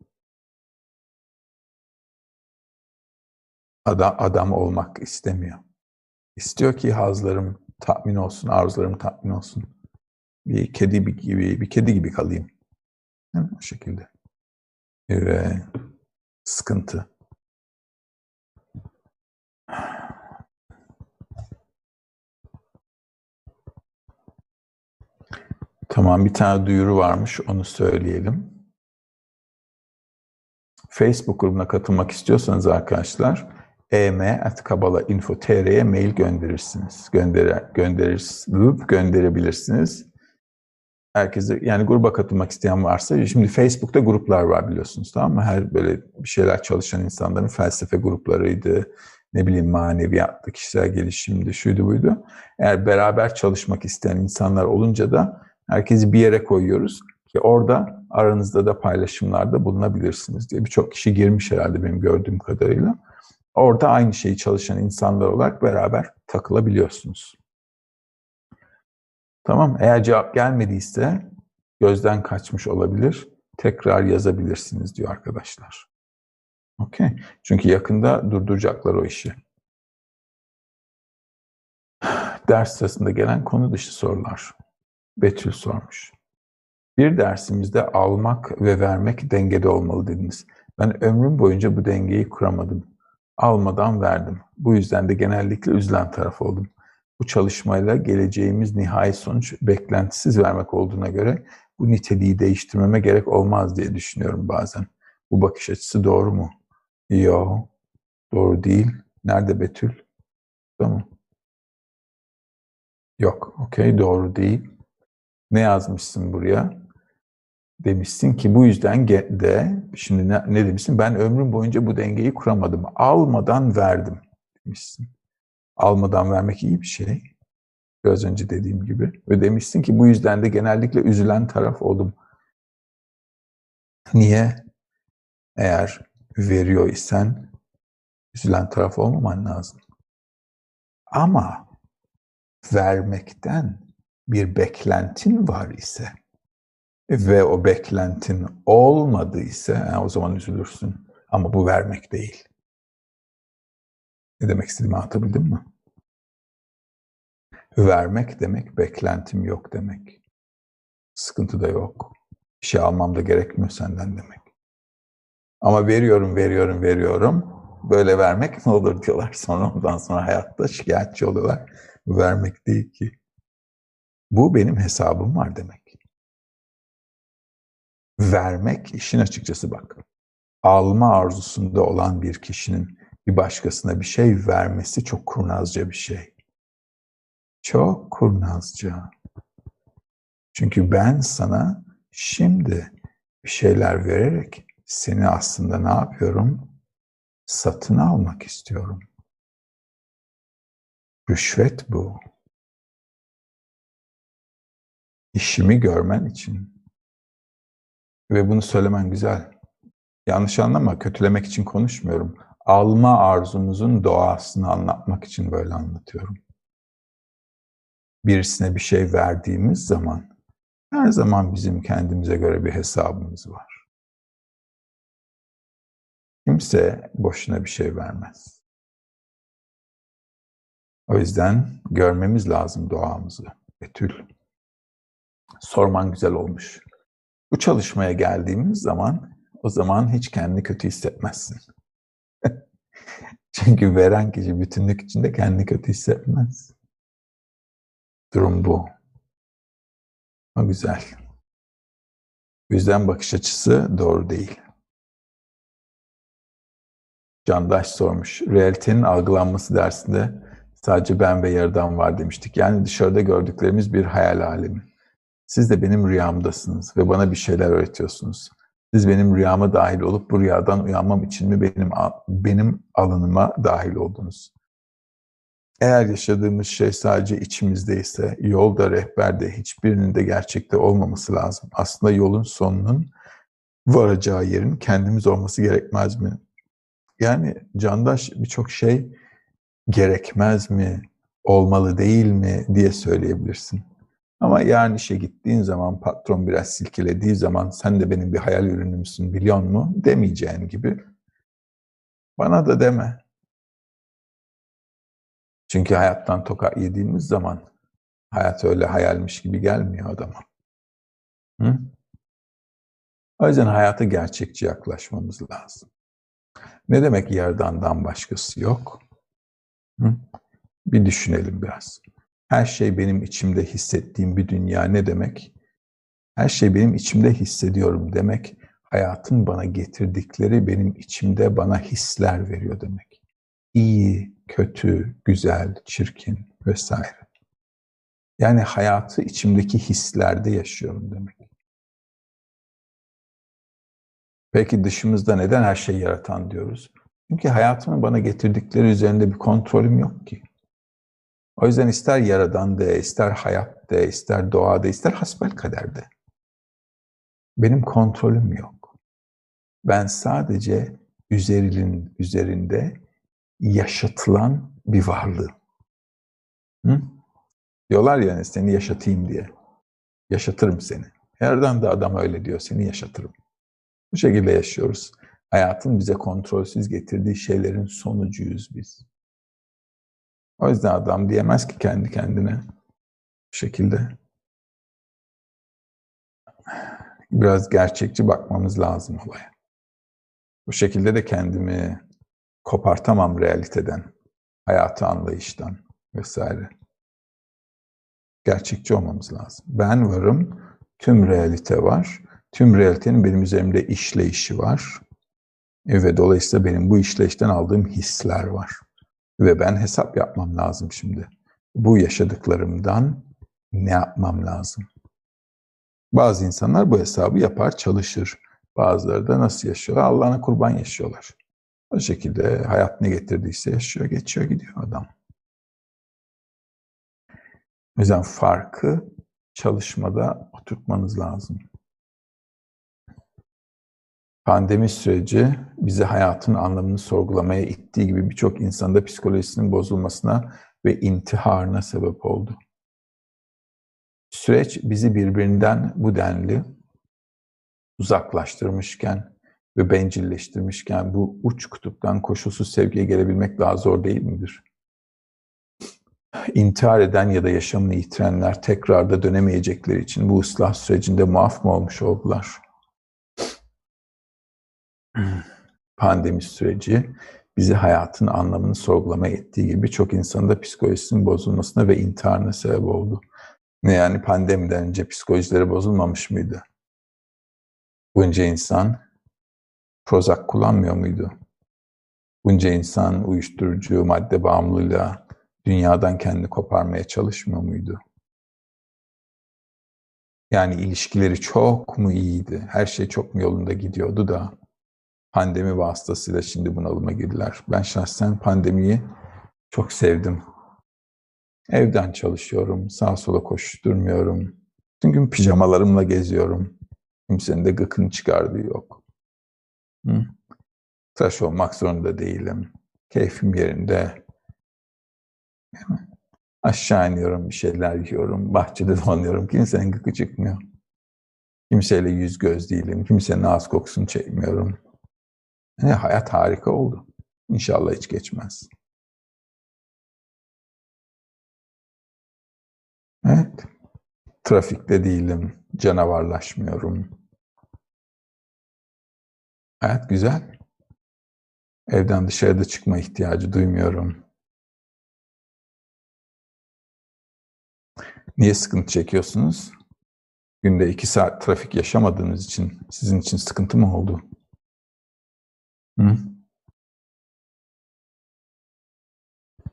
Adam, adam olmak istemiyor. İstiyor ki hazlarım tatmin olsun, arzularım tatmin olsun. Bir kedi gibi, bir kedi gibi kalayım. Değil mi? O şekilde. Ve sıkıntı. Tamam bir tane duyuru varmış onu söyleyelim. Facebook grubuna katılmak istiyorsanız arkadaşlar em.kabala.info.tr'ye mail gönderirsiniz. Göndere, gönderir, gönderebilirsiniz. Herkese yani gruba katılmak isteyen varsa şimdi Facebook'ta gruplar var biliyorsunuz tamam mı? Her böyle bir şeyler çalışan insanların felsefe gruplarıydı. Ne bileyim maneviyattı, kişisel gelişimdi, şuydu buydu. Eğer beraber çalışmak isteyen insanlar olunca da herkesi bir yere koyuyoruz ki orada aranızda da paylaşımlarda bulunabilirsiniz diye. Birçok kişi girmiş herhalde benim gördüğüm kadarıyla. Orada aynı şeyi çalışan insanlar olarak beraber takılabiliyorsunuz. Tamam Eğer cevap gelmediyse gözden kaçmış olabilir. Tekrar yazabilirsiniz diyor arkadaşlar. Okey. Çünkü yakında durduracaklar o işi. Ders sırasında gelen konu dışı sorular. Betül sormuş. Bir dersimizde almak ve vermek dengede olmalı dediniz. Ben ömrüm boyunca bu dengeyi kuramadım. Almadan verdim. Bu yüzden de genellikle üzülen taraf oldum. Bu çalışmayla geleceğimiz nihai sonuç beklentisiz vermek olduğuna göre bu niteliği değiştirmeme gerek olmaz diye düşünüyorum bazen. Bu bakış açısı doğru mu? Yok. Doğru değil. Nerede Betül? Tamam. Yok. Okey. Doğru değil. Ne yazmışsın buraya? Demişsin ki bu yüzden de, şimdi ne, ne demişsin? Ben ömrüm boyunca bu dengeyi kuramadım. Almadan verdim demişsin. Almadan vermek iyi bir şey. Biraz önce dediğim gibi. Ve demişsin ki bu yüzden de genellikle üzülen taraf oldum. Niye? Eğer veriyor isen üzülen taraf olmaman lazım. Ama vermekten bir beklentin var ise ve o beklentin olmadı ise yani o zaman üzülürsün. Ama bu vermek değil. Ne demek istediğimi anlatabildim mi? Vermek demek beklentim yok demek. Sıkıntı da yok. Bir şey almam da gerekmiyor senden demek. Ama veriyorum, veriyorum, veriyorum. Böyle vermek ne olur diyorlar. Sonra ondan sonra hayatta şikayetçi oluyorlar. Vermek değil ki. Bu benim hesabım var demek. Vermek işin açıkçası bak. Alma arzusunda olan bir kişinin bir başkasına bir şey vermesi çok kurnazca bir şey. Çok kurnazca. Çünkü ben sana şimdi bir şeyler vererek seni aslında ne yapıyorum? Satın almak istiyorum. Rüşvet bu. İşimi görmen için. Ve bunu söylemen güzel. Yanlış anlama, kötülemek için konuşmuyorum. Alma arzumuzun doğasını anlatmak için böyle anlatıyorum. Birisine bir şey verdiğimiz zaman her zaman bizim kendimize göre bir hesabımız var. Kimse boşuna bir şey vermez. O yüzden görmemiz lazım doğamızı. Betül, sorman güzel olmuş. Bu çalışmaya geldiğimiz zaman o zaman hiç kendini kötü hissetmezsin. Çünkü veren kişi bütünlük içinde kendini kötü hissetmez. Durum bu. O güzel. Yüzden bakış açısı doğru değil. Candaş sormuş. Realitenin algılanması dersinde sadece ben ve yaradan var demiştik. Yani dışarıda gördüklerimiz bir hayal alemi. Siz de benim rüyamdasınız ve bana bir şeyler öğretiyorsunuz. Siz benim rüyama dahil olup bu rüyadan uyanmam için mi benim benim alanıma dahil oldunuz? Eğer yaşadığımız şey sadece içimizdeyse, yolda, rehberde hiçbirinin de gerçekte olmaması lazım. Aslında yolun sonunun varacağı yerin kendimiz olması gerekmez mi? Yani candaş birçok şey gerekmez mi, olmalı değil mi diye söyleyebilirsin. Ama yarın işe gittiğin zaman patron biraz silkelediği zaman sen de benim bir hayal ürünümsün biliyor mu demeyeceğin gibi bana da deme. Çünkü hayattan tokat yediğimiz zaman hayat öyle hayalmiş gibi gelmiyor adama. Hı? O yüzden hayata gerçekçi yaklaşmamız lazım. Ne demek yerdandan başkası yok? Hı? Bir düşünelim biraz. Her şey benim içimde hissettiğim bir dünya ne demek? Her şey benim içimde hissediyorum demek. Hayatın bana getirdikleri benim içimde bana hisler veriyor demek. İyi, kötü, güzel, çirkin vesaire. Yani hayatı içimdeki hislerde yaşıyorum demek. Peki dışımızda neden her şeyi yaratan diyoruz? Çünkü hayatımın bana getirdikleri üzerinde bir kontrolüm yok ki. O yüzden ister yaradan de, ister hayat de, ister doğa de, ister hasbel kaderde. Benim kontrolüm yok. Ben sadece üzerinin üzerinde yaşatılan bir varlığım. Hı? Diyorlar yani seni yaşatayım diye. Yaşatırım seni. Yerden de adam öyle diyor, seni yaşatırım. Bu şekilde yaşıyoruz. Hayatın bize kontrolsüz getirdiği şeylerin sonucuyuz biz. O yüzden adam diyemez ki kendi kendine bu şekilde. Biraz gerçekçi bakmamız lazım olaya. Bu şekilde de kendimi kopartamam realiteden, hayatı anlayıştan vesaire. Gerçekçi olmamız lazım. Ben varım, tüm realite var. Tüm realitenin benim üzerimde işleyişi var. Ve dolayısıyla benim bu işleyişten aldığım hisler var. Ve ben hesap yapmam lazım şimdi. Bu yaşadıklarımdan ne yapmam lazım? Bazı insanlar bu hesabı yapar, çalışır. Bazıları da nasıl yaşıyorlar? Allah'ına kurban yaşıyorlar. O şekilde hayat ne getirdiyse yaşıyor, geçiyor, gidiyor adam. O yüzden farkı çalışmada oturtmanız lazım. Pandemi süreci bizi hayatın anlamını sorgulamaya ittiği gibi birçok insanda psikolojisinin bozulmasına ve intiharına sebep oldu. Süreç bizi birbirinden bu denli uzaklaştırmışken ve bencilleştirmişken bu uç kutuptan koşulsuz sevgiye gelebilmek daha zor değil midir? İntihar eden ya da yaşamını yitirenler tekrar da dönemeyecekleri için bu ıslah sürecinde muaf mı olmuş oldular? Pandemi süreci bizi hayatın anlamını sorgulamaya ettiği gibi birçok insanda psikolojisinin bozulmasına ve intiharına sebep oldu. Ne yani pandemiden önce psikolojileri bozulmamış mıydı? Bunca insan Prozac kullanmıyor muydu? Bunca insan uyuşturucu madde bağımlılığıyla dünyadan kendini koparmaya çalışmıyor muydu? Yani ilişkileri çok mu iyiydi? Her şey çok mu yolunda gidiyordu da pandemi vasıtasıyla şimdi bunalıma girdiler. Ben şahsen pandemiyi çok sevdim. Evden çalışıyorum, sağa sola koşturmuyorum. Tüm gün pijamalarımla geziyorum. Kimsenin de gıkını çıkardığı yok. Hı? Tıraş olmak zorunda değilim. Keyfim yerinde. Aşağı iniyorum, bir şeyler yiyorum, bahçede dolanıyorum. Kimsenin gıkı çıkmıyor. Kimseyle yüz göz değilim. Kimsenin ağız kokusunu çekmiyorum. Yani hayat harika oldu. İnşallah hiç geçmez. Evet. Trafikte değilim. Canavarlaşmıyorum. Hayat güzel. Evden dışarıda çıkma ihtiyacı duymuyorum. Niye sıkıntı çekiyorsunuz? Günde iki saat trafik yaşamadığınız için sizin için sıkıntı mı oldu?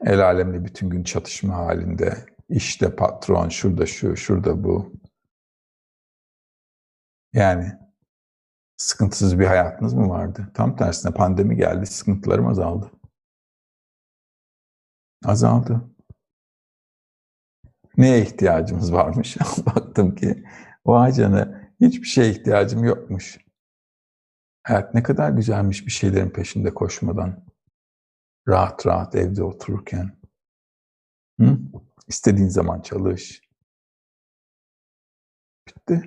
El alemle bütün gün çatışma halinde. İşte patron, şurada şu, şurada bu. Yani sıkıntısız bir hayatınız mı vardı? Tam tersine pandemi geldi, sıkıntılarım azaldı. Azaldı. Neye ihtiyacımız varmış? Baktım ki o canı hiçbir şeye ihtiyacım yokmuş. Hayat ne kadar güzelmiş bir şeylerin peşinde koşmadan. Rahat rahat evde otururken. Hı? İstediğin zaman çalış. Bitti.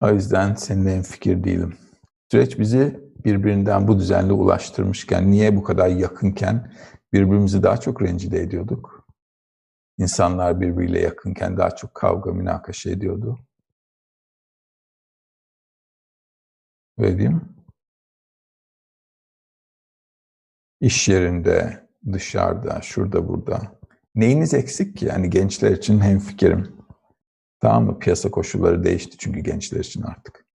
O yüzden seninle en fikir değilim. Süreç bizi birbirinden bu düzenli ulaştırmışken, niye bu kadar yakınken birbirimizi daha çok rencide ediyorduk? İnsanlar birbiriyle yakınken daha çok kavga, münakaşa ediyordu. Öyle değil mi? İş yerinde, dışarıda, şurada, burada. Neyiniz eksik ki? Yani gençler için hem fikrim. Tamam mı? Piyasa koşulları değişti çünkü gençler için artık.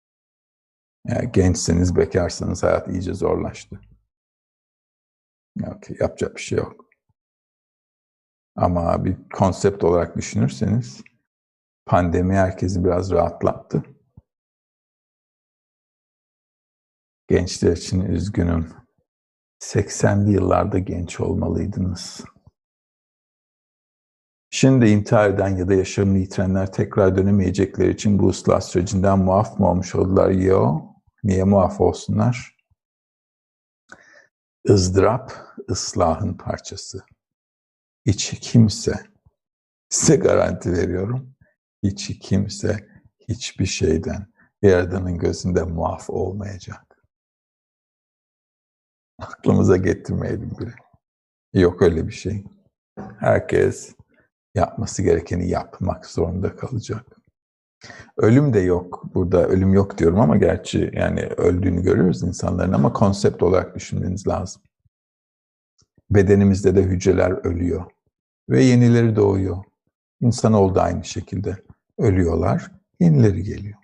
Yani gençseniz, bekarsanız hayat iyice zorlaştı. Okay, yapacak bir şey yok. Ama bir konsept olarak düşünürseniz pandemi herkesi biraz rahatlattı. Gençler için üzgünüm. 80'li yıllarda genç olmalıydınız. Şimdi intihar eden ya da yaşamını yitirenler tekrar dönemeyecekleri için bu ıslah sürecinden muaf mı olmuş oldular? Yo. Niye muaf olsunlar? ızdırap ıslahın parçası. Hiç kimse, size garanti veriyorum, hiç kimse hiçbir şeyden Yaradan'ın gözünde muaf olmayacak. Aklımıza getirmeyelim bile. Yok öyle bir şey. Herkes yapması gerekeni yapmak zorunda kalacak. Ölüm de yok. Burada ölüm yok diyorum ama gerçi yani öldüğünü görüyoruz insanların ama konsept olarak düşünmeniz lazım. Bedenimizde de hücreler ölüyor ve yenileri doğuyor. İnsanoğlu da aynı şekilde ölüyorlar, yenileri geliyor.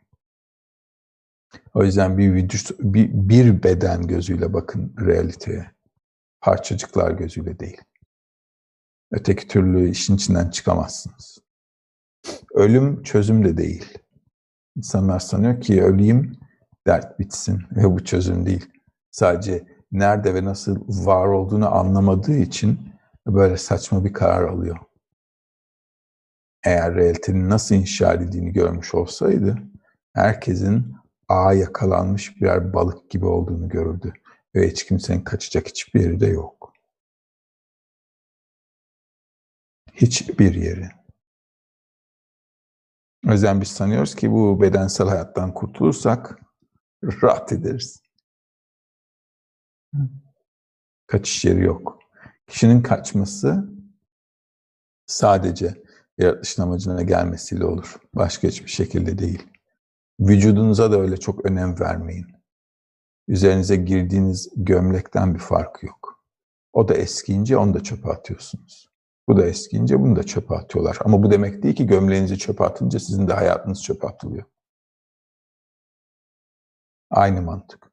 O yüzden bir, vücut, bir, bir beden gözüyle bakın realiteye. Parçacıklar gözüyle değil. Öteki türlü işin içinden çıkamazsınız. Ölüm çözüm de değil. İnsanlar sanıyor ki öleyim, dert bitsin ve bu çözüm değil. Sadece nerede ve nasıl var olduğunu anlamadığı için böyle saçma bir karar alıyor. eğer realitenin nasıl inşa edildiğini görmüş olsaydı herkesin ağa yakalanmış birer balık gibi olduğunu görürdü. Ve hiç kimsenin kaçacak hiçbir yeri de yok. Hiçbir yeri. O yüzden biz sanıyoruz ki bu bedensel hayattan kurtulursak rahat ederiz. Kaçış yeri yok. Kişinin kaçması sadece yaratılışın amacına gelmesiyle olur. Başka hiçbir şekilde değil. Vücudunuza da öyle çok önem vermeyin. Üzerinize girdiğiniz gömlekten bir farkı yok. O da eskiyince onu da çöpe atıyorsunuz. Bu da eskiyince bunu da çöpe atıyorlar. Ama bu demek değil ki gömleğinizi çöpe atınca sizin de hayatınız çöpe atılıyor. Aynı mantık.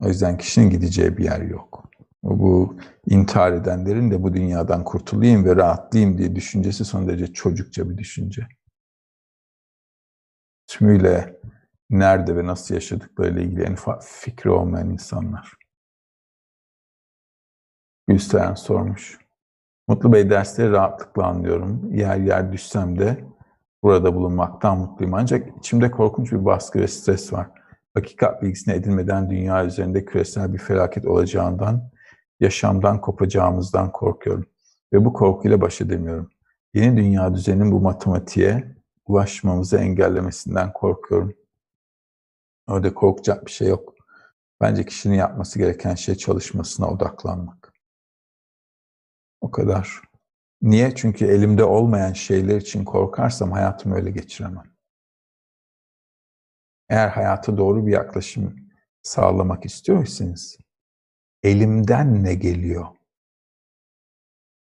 O yüzden kişinin gideceği bir yer yok. Bu intihar edenlerin de bu dünyadan kurtulayım ve rahatlayayım diye düşüncesi son derece çocukça bir düşünce. Tümüyle nerede ve nasıl yaşadıklarıyla ilgili en fikri olmayan insanlar. Gülseren sormuş. Mutlu Bey dersleri rahatlıkla anlıyorum. Yer yer düşsem de burada bulunmaktan mutluyum. Ancak içimde korkunç bir baskı ve stres var. Hakikat bilgisine edilmeden dünya üzerinde küresel bir felaket olacağından, yaşamdan kopacağımızdan korkuyorum. Ve bu korkuyla baş edemiyorum. Yeni dünya düzeninin bu matematiğe ulaşmamızı engellemesinden korkuyorum. Orada korkacak bir şey yok. Bence kişinin yapması gereken şey çalışmasına odaklanmak. O kadar. Niye? Çünkü elimde olmayan şeyler için korkarsam hayatımı öyle geçiremem. Eğer hayata doğru bir yaklaşım sağlamak istiyorsanız elimden ne geliyor?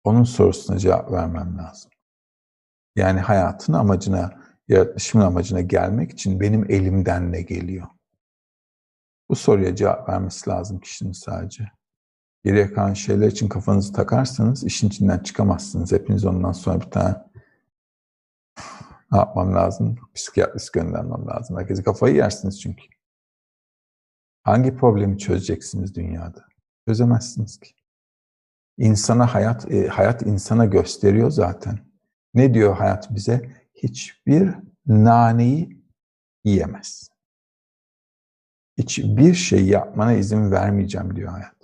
Onun sorusuna cevap vermem lazım. Yani hayatın amacına, yaratılışımın amacına gelmek için benim elimden ne geliyor? Bu soruya cevap vermesi lazım kişinin sadece. Geriye kalan şeyler için kafanızı takarsanız işin içinden çıkamazsınız. Hepiniz ondan sonra bir tane ne yapmam lazım? Psikiyatrist göndermem lazım. Herkese kafayı yersiniz çünkü. Hangi problemi çözeceksiniz dünyada? Çözemezsiniz ki. İnsana hayat, e, hayat insana gösteriyor zaten. Ne diyor hayat bize? Hiçbir naneyi yiyemez. Hiçbir şey yapmana izin vermeyeceğim diyor hayat.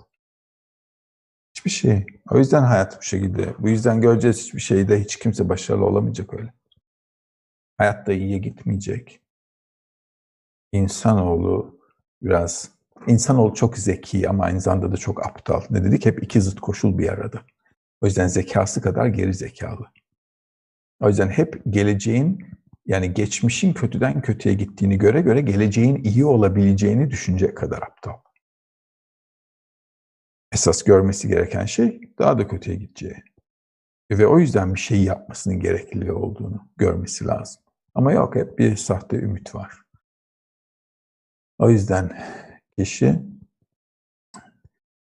Hiçbir şey. O yüzden hayat bu şekilde. Bu yüzden göreceğiz hiçbir şeyde hiç kimse başarılı olamayacak öyle. Hayatta iyiye gitmeyecek. İnsanoğlu biraz, insanoğlu çok zeki ama aynı zamanda da çok aptal. Ne dedik? Hep iki zıt koşul bir arada. O yüzden zekası kadar geri zekalı. O yüzden hep geleceğin yani geçmişin kötüden kötüye gittiğini göre göre geleceğin iyi olabileceğini düşünecek kadar aptal. Esas görmesi gereken şey daha da kötüye gideceği. Ve o yüzden bir şey yapmasının gerekli olduğunu görmesi lazım. Ama yok hep bir sahte ümit var. O yüzden kişi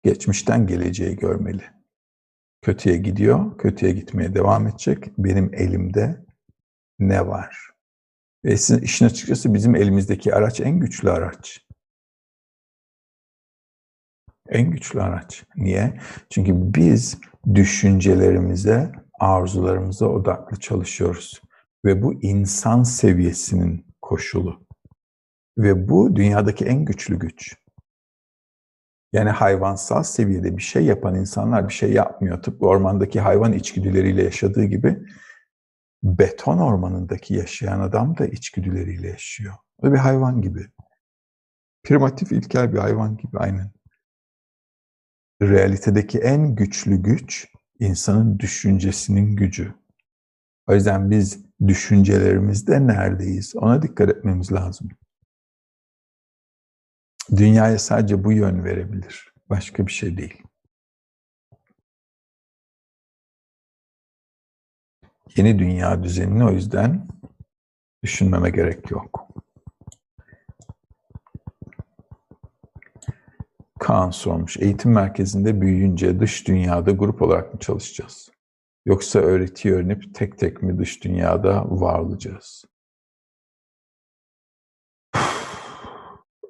geçmişten geleceği görmeli. Kötüye gidiyor, kötüye gitmeye devam edecek. Benim elimde ne var? Ve işin açıkçası bizim elimizdeki araç en güçlü araç. En güçlü araç. Niye? Çünkü biz düşüncelerimize, arzularımıza odaklı çalışıyoruz. Ve bu insan seviyesinin koşulu. Ve bu dünyadaki en güçlü güç. Yani hayvansal seviyede bir şey yapan insanlar bir şey yapmıyor. Tıpkı ormandaki hayvan içgüdüleriyle yaşadığı gibi beton ormanındaki yaşayan adam da içgüdüleriyle yaşıyor. O bir hayvan gibi. Primitif ilkel bir hayvan gibi aynen. Realitedeki en güçlü güç insanın düşüncesinin gücü. O yüzden biz düşüncelerimizde neredeyiz? Ona dikkat etmemiz lazım. Dünyaya sadece bu yön verebilir. Başka bir şey değil. Yeni dünya düzenini o yüzden düşünmeme gerek yok. Kaan sormuş. Eğitim merkezinde büyüyünce dış dünyada grup olarak mı çalışacağız? Yoksa öğretiyi öğrenip tek tek mi dış dünyada var olacağız?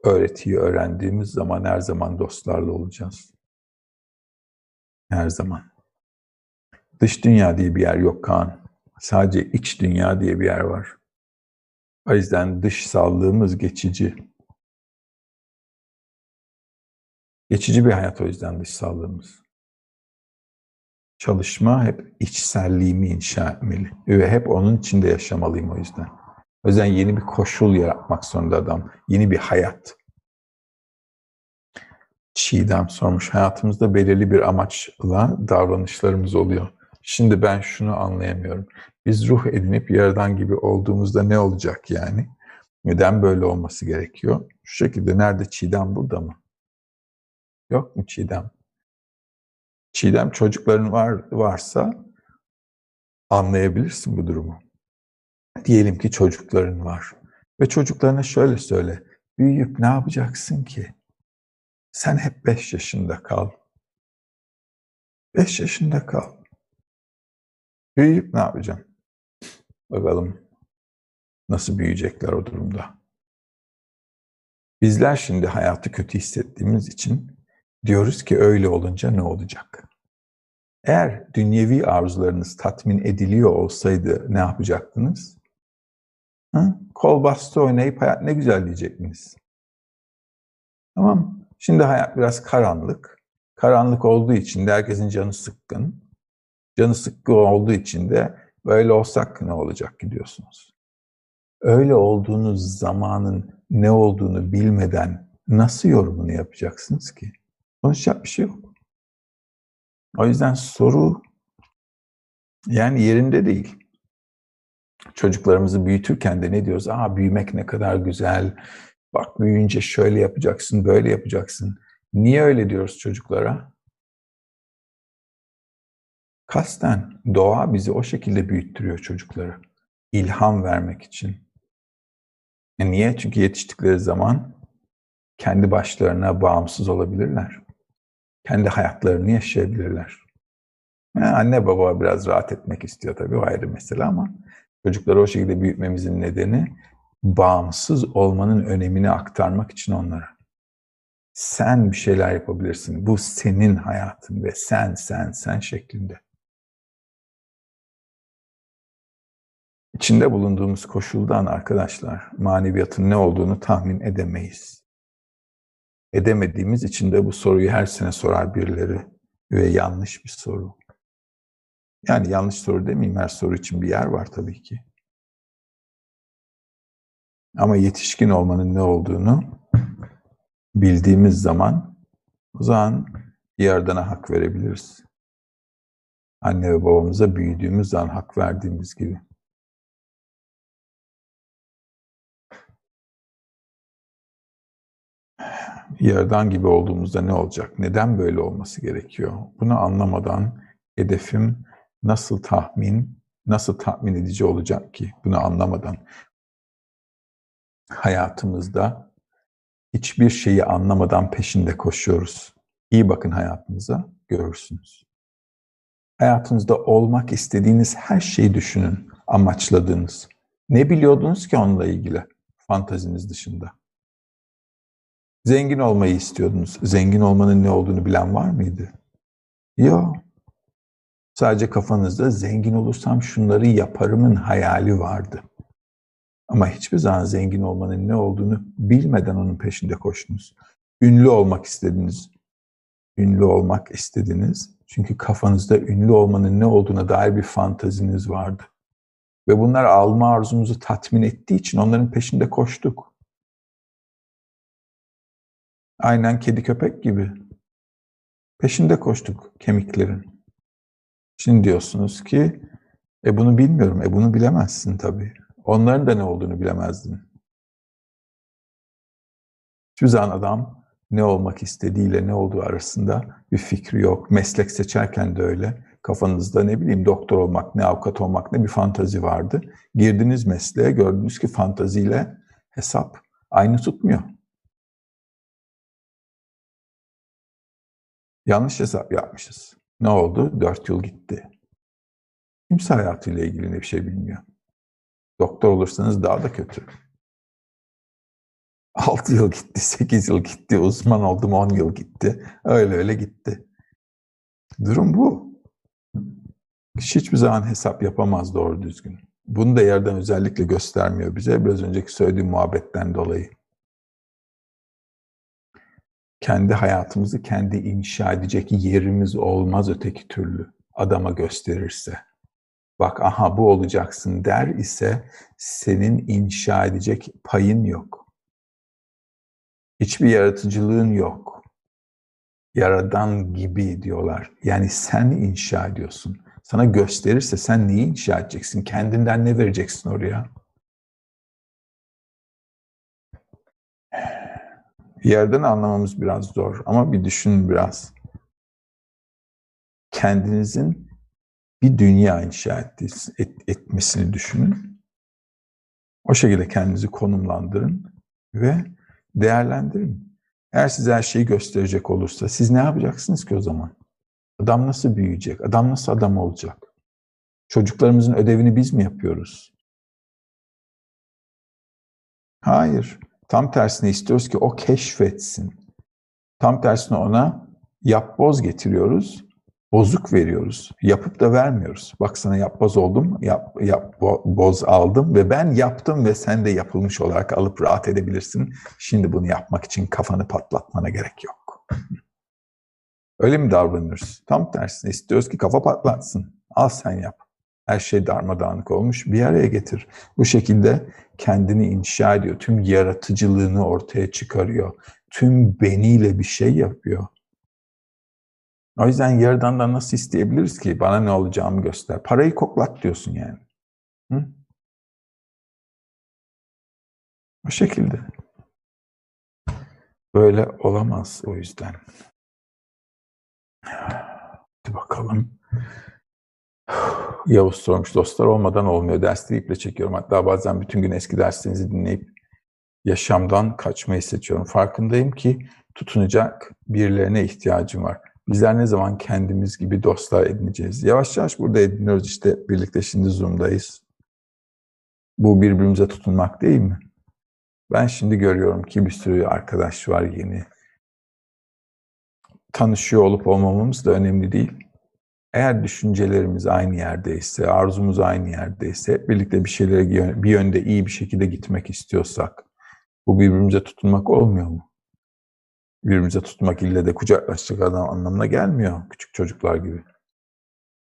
Öğretiyi öğrendiğimiz zaman her zaman dostlarla olacağız. Her zaman. Dış dünya diye bir yer yok Kaan. Sadece iç dünya diye bir yer var. O yüzden dış sağlığımız geçici. Geçici bir hayat o yüzden dış sağlığımız. Çalışma hep içselliğimi inşa etmeli. Ve hep onun içinde yaşamalıyım o yüzden. O yüzden yeni bir koşul yaratmak zorunda adam. Yeni bir hayat. Çiğdem sormuş. Hayatımızda belirli bir amaçla davranışlarımız oluyor. Şimdi ben şunu anlayamıyorum. Biz ruh edinip yaradan gibi olduğumuzda ne olacak yani? Neden böyle olması gerekiyor? Şu şekilde nerede Çiğdem burada mı? Yok mu Çiğdem? Çiğdem çocukların var varsa anlayabilirsin bu durumu. Diyelim ki çocukların var ve çocuklarına şöyle söyle. Büyüyüp ne yapacaksın ki? Sen hep beş yaşında kal. Beş yaşında kal. Büyüyüp ne yapacağım? Bakalım nasıl büyüyecekler o durumda. Bizler şimdi hayatı kötü hissettiğimiz için diyoruz ki öyle olunca ne olacak? Eğer dünyevi arzularınız tatmin ediliyor olsaydı ne yapacaktınız? Hı? Kol bastı oynayıp hayat ne güzel diyecektiniz. Tamam Şimdi hayat biraz karanlık. Karanlık olduğu için de herkesin canı sıkkın. Canı sıkkın olduğu için de böyle olsak ne olacak gidiyorsunuz. Öyle olduğunuz zamanın ne olduğunu bilmeden nasıl yorumunu yapacaksınız ki? Konuşacak bir şey yok. O yüzden soru yani yerinde değil. Çocuklarımızı büyütürken de ne diyoruz? Aa büyümek ne kadar güzel. Bak büyüyünce şöyle yapacaksın, böyle yapacaksın. Niye öyle diyoruz çocuklara? Kasten doğa bizi o şekilde büyüttürüyor çocukları. İlham vermek için. E niye? Çünkü yetiştikleri zaman kendi başlarına bağımsız olabilirler. Kendi hayatlarını yaşayabilirler. Yani anne baba biraz rahat etmek istiyor tabii o ayrı mesele ama çocukları o şekilde büyütmemizin nedeni bağımsız olmanın önemini aktarmak için onlara. Sen bir şeyler yapabilirsin. Bu senin hayatın ve sen, sen, sen şeklinde. İçinde bulunduğumuz koşuldan arkadaşlar maneviyatın ne olduğunu tahmin edemeyiz. Edemediğimiz için de bu soruyu her sene sorar birileri ve yanlış bir soru. Yani yanlış soru demeyeyim her soru için bir yer var tabii ki. Ama yetişkin olmanın ne olduğunu bildiğimiz zaman o zaman Yaradan'a hak verebiliriz. Anne ve babamıza büyüdüğümüz zaman hak verdiğimiz gibi. Yaradan gibi olduğumuzda ne olacak? Neden böyle olması gerekiyor? Bunu anlamadan hedefim nasıl tahmin, nasıl tahmin edici olacak ki? Bunu anlamadan hayatımızda hiçbir şeyi anlamadan peşinde koşuyoruz. İyi bakın hayatınıza, görürsünüz. Hayatınızda olmak istediğiniz her şeyi düşünün, amaçladığınız. Ne biliyordunuz ki onunla ilgili fantaziniz dışında? Zengin olmayı istiyordunuz. Zengin olmanın ne olduğunu bilen var mıydı? Yok. Sadece kafanızda zengin olursam şunları yaparımın hayali vardı. Ama hiçbir zaman zengin olmanın ne olduğunu bilmeden onun peşinde koştunuz. Ünlü olmak istediniz. Ünlü olmak istediniz. Çünkü kafanızda ünlü olmanın ne olduğuna dair bir fantaziniz vardı. Ve bunlar alma arzumuzu tatmin ettiği için onların peşinde koştuk. Aynen kedi köpek gibi. Peşinde koştuk kemiklerin. Şimdi diyorsunuz ki, e bunu bilmiyorum. E bunu bilemezsin tabii. Onların da ne olduğunu bilemezdin. Zaman adam ne olmak istediğiyle ne olduğu arasında bir fikri yok. Meslek seçerken de öyle. Kafanızda ne bileyim doktor olmak, ne avukat olmak, ne bir fantazi vardı. Girdiniz mesleğe gördünüz ki fantaziyle hesap aynı tutmuyor. Yanlış hesap yapmışız. Ne oldu? Dört yıl gitti. Kimse hayatıyla ilgili ne bir şey bilmiyor. Doktor olursanız daha da kötü. 6 yıl gitti, 8 yıl gitti, uzman oldum 10 yıl gitti. Öyle öyle gitti. Durum bu. Kişi hiçbir zaman hesap yapamaz doğru düzgün. Bunu da yerden özellikle göstermiyor bize. Biraz önceki söylediğim muhabbetten dolayı. Kendi hayatımızı kendi inşa edecek yerimiz olmaz öteki türlü. Adama gösterirse. Bak aha bu olacaksın der ise senin inşa edecek payın yok. Hiçbir yaratıcılığın yok. Yaradan gibi diyorlar. Yani sen inşa ediyorsun. Sana gösterirse sen neyi inşa edeceksin? Kendinden ne vereceksin oraya? Yerden anlamamız biraz zor ama bir düşünün biraz. Kendinizin bir dünya inşa ettiğiniz- et, etmesini düşünün. O şekilde kendinizi konumlandırın ve değerlendirin. Eğer size her şeyi gösterecek olursa siz ne yapacaksınız ki o zaman? Adam nasıl büyüyecek? Adam nasıl adam olacak? Çocuklarımızın ödevini biz mi yapıyoruz? Hayır. Tam tersine istiyoruz ki o keşfetsin. Tam tersine ona yap boz getiriyoruz. Bozuk veriyoruz. Yapıp da vermiyoruz. Bak sana yapboz oldum, yap, yap bo- boz aldım ve ben yaptım ve sen de yapılmış olarak alıp rahat edebilirsin. Şimdi bunu yapmak için kafanı patlatmana gerek yok. Öyle mi davranıyoruz? Tam tersine istiyoruz ki kafa patlatsın. Al sen yap. Her şey darmadağınık olmuş. Bir araya getir. Bu şekilde kendini inşa ediyor. Tüm yaratıcılığını ortaya çıkarıyor. Tüm beniyle bir şey yapıyor. O yüzden Yaradan'dan nasıl isteyebiliriz ki? Bana ne olacağımı göster. Parayı koklat diyorsun yani. Hı? O şekilde. Böyle olamaz o yüzden. Hadi bakalım. Yavuz sormuş dostlar olmadan olmuyor. Dersleri iple çekiyorum. Hatta bazen bütün gün eski derslerinizi dinleyip yaşamdan kaçmayı seçiyorum. Farkındayım ki tutunacak birilerine ihtiyacım var. Bizler ne zaman kendimiz gibi dostlar edineceğiz? Yavaş yavaş burada ediniyoruz işte birlikte şimdi Zoom'dayız. Bu birbirimize tutunmak değil mi? Ben şimdi görüyorum ki bir sürü arkadaş var yeni. Tanışıyor olup olmamamız da önemli değil. Eğer düşüncelerimiz aynı yerdeyse, arzumuz aynı yerdeyse, birlikte bir şeylere bir yönde iyi bir şekilde gitmek istiyorsak, bu birbirimize tutunmak olmuyor mu? Birbirimize tutmak ille de kucaklaşacak adam anlamına gelmiyor küçük çocuklar gibi.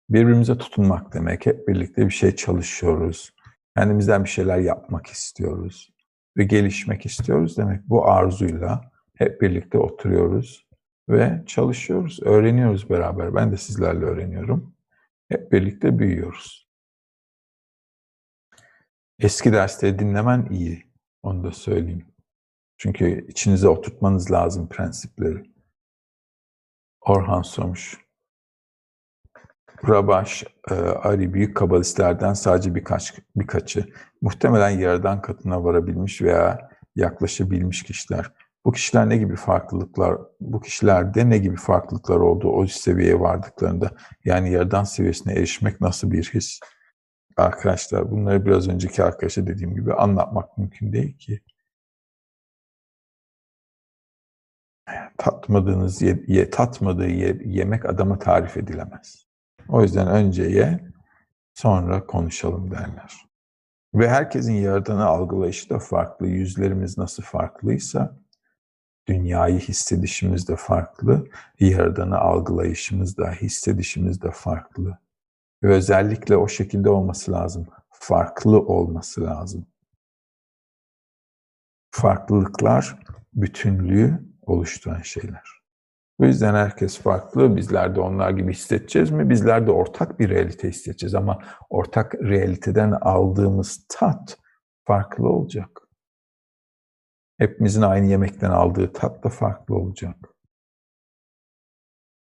Birbirimize tutunmak demek hep birlikte bir şey çalışıyoruz. Kendimizden bir şeyler yapmak istiyoruz ve gelişmek istiyoruz demek. Bu arzuyla hep birlikte oturuyoruz ve çalışıyoruz, öğreniyoruz beraber. Ben de sizlerle öğreniyorum. Hep birlikte büyüyoruz. Eski dersleri dinlemen iyi. Onu da söyleyeyim. Çünkü içinize oturtmanız lazım prensipleri. Orhan sormuş. Rabaş, e, Ari büyük kabalistlerden sadece birkaç birkaçı muhtemelen yarıdan katına varabilmiş veya yaklaşabilmiş kişiler. Bu kişiler ne gibi farklılıklar, bu kişilerde ne gibi farklılıklar oldu o seviyeye vardıklarında? Yani yarıdan seviyesine erişmek nasıl bir his? Arkadaşlar bunları biraz önceki arkadaşa dediğim gibi anlatmak mümkün değil ki. tatmadığınız ye, ye tatmadığı ye, yemek adama tarif edilemez. O yüzden önce ye, sonra konuşalım derler. Ve herkesin yaradanı algılayışı da farklı. Yüzlerimiz nasıl farklıysa dünyayı hissedişimiz de farklı. Yaradanı algılayışımız da, hissedişimiz de farklı. Ve özellikle o şekilde olması lazım. Farklı olması lazım. Farklılıklar bütünlüğü oluşturan şeyler. Bu yüzden herkes farklı. Bizler de onlar gibi hissedeceğiz mi? Bizler de ortak bir realite hissedeceğiz ama ortak realiteden aldığımız tat farklı olacak. Hepimizin aynı yemekten aldığı tat da farklı olacak.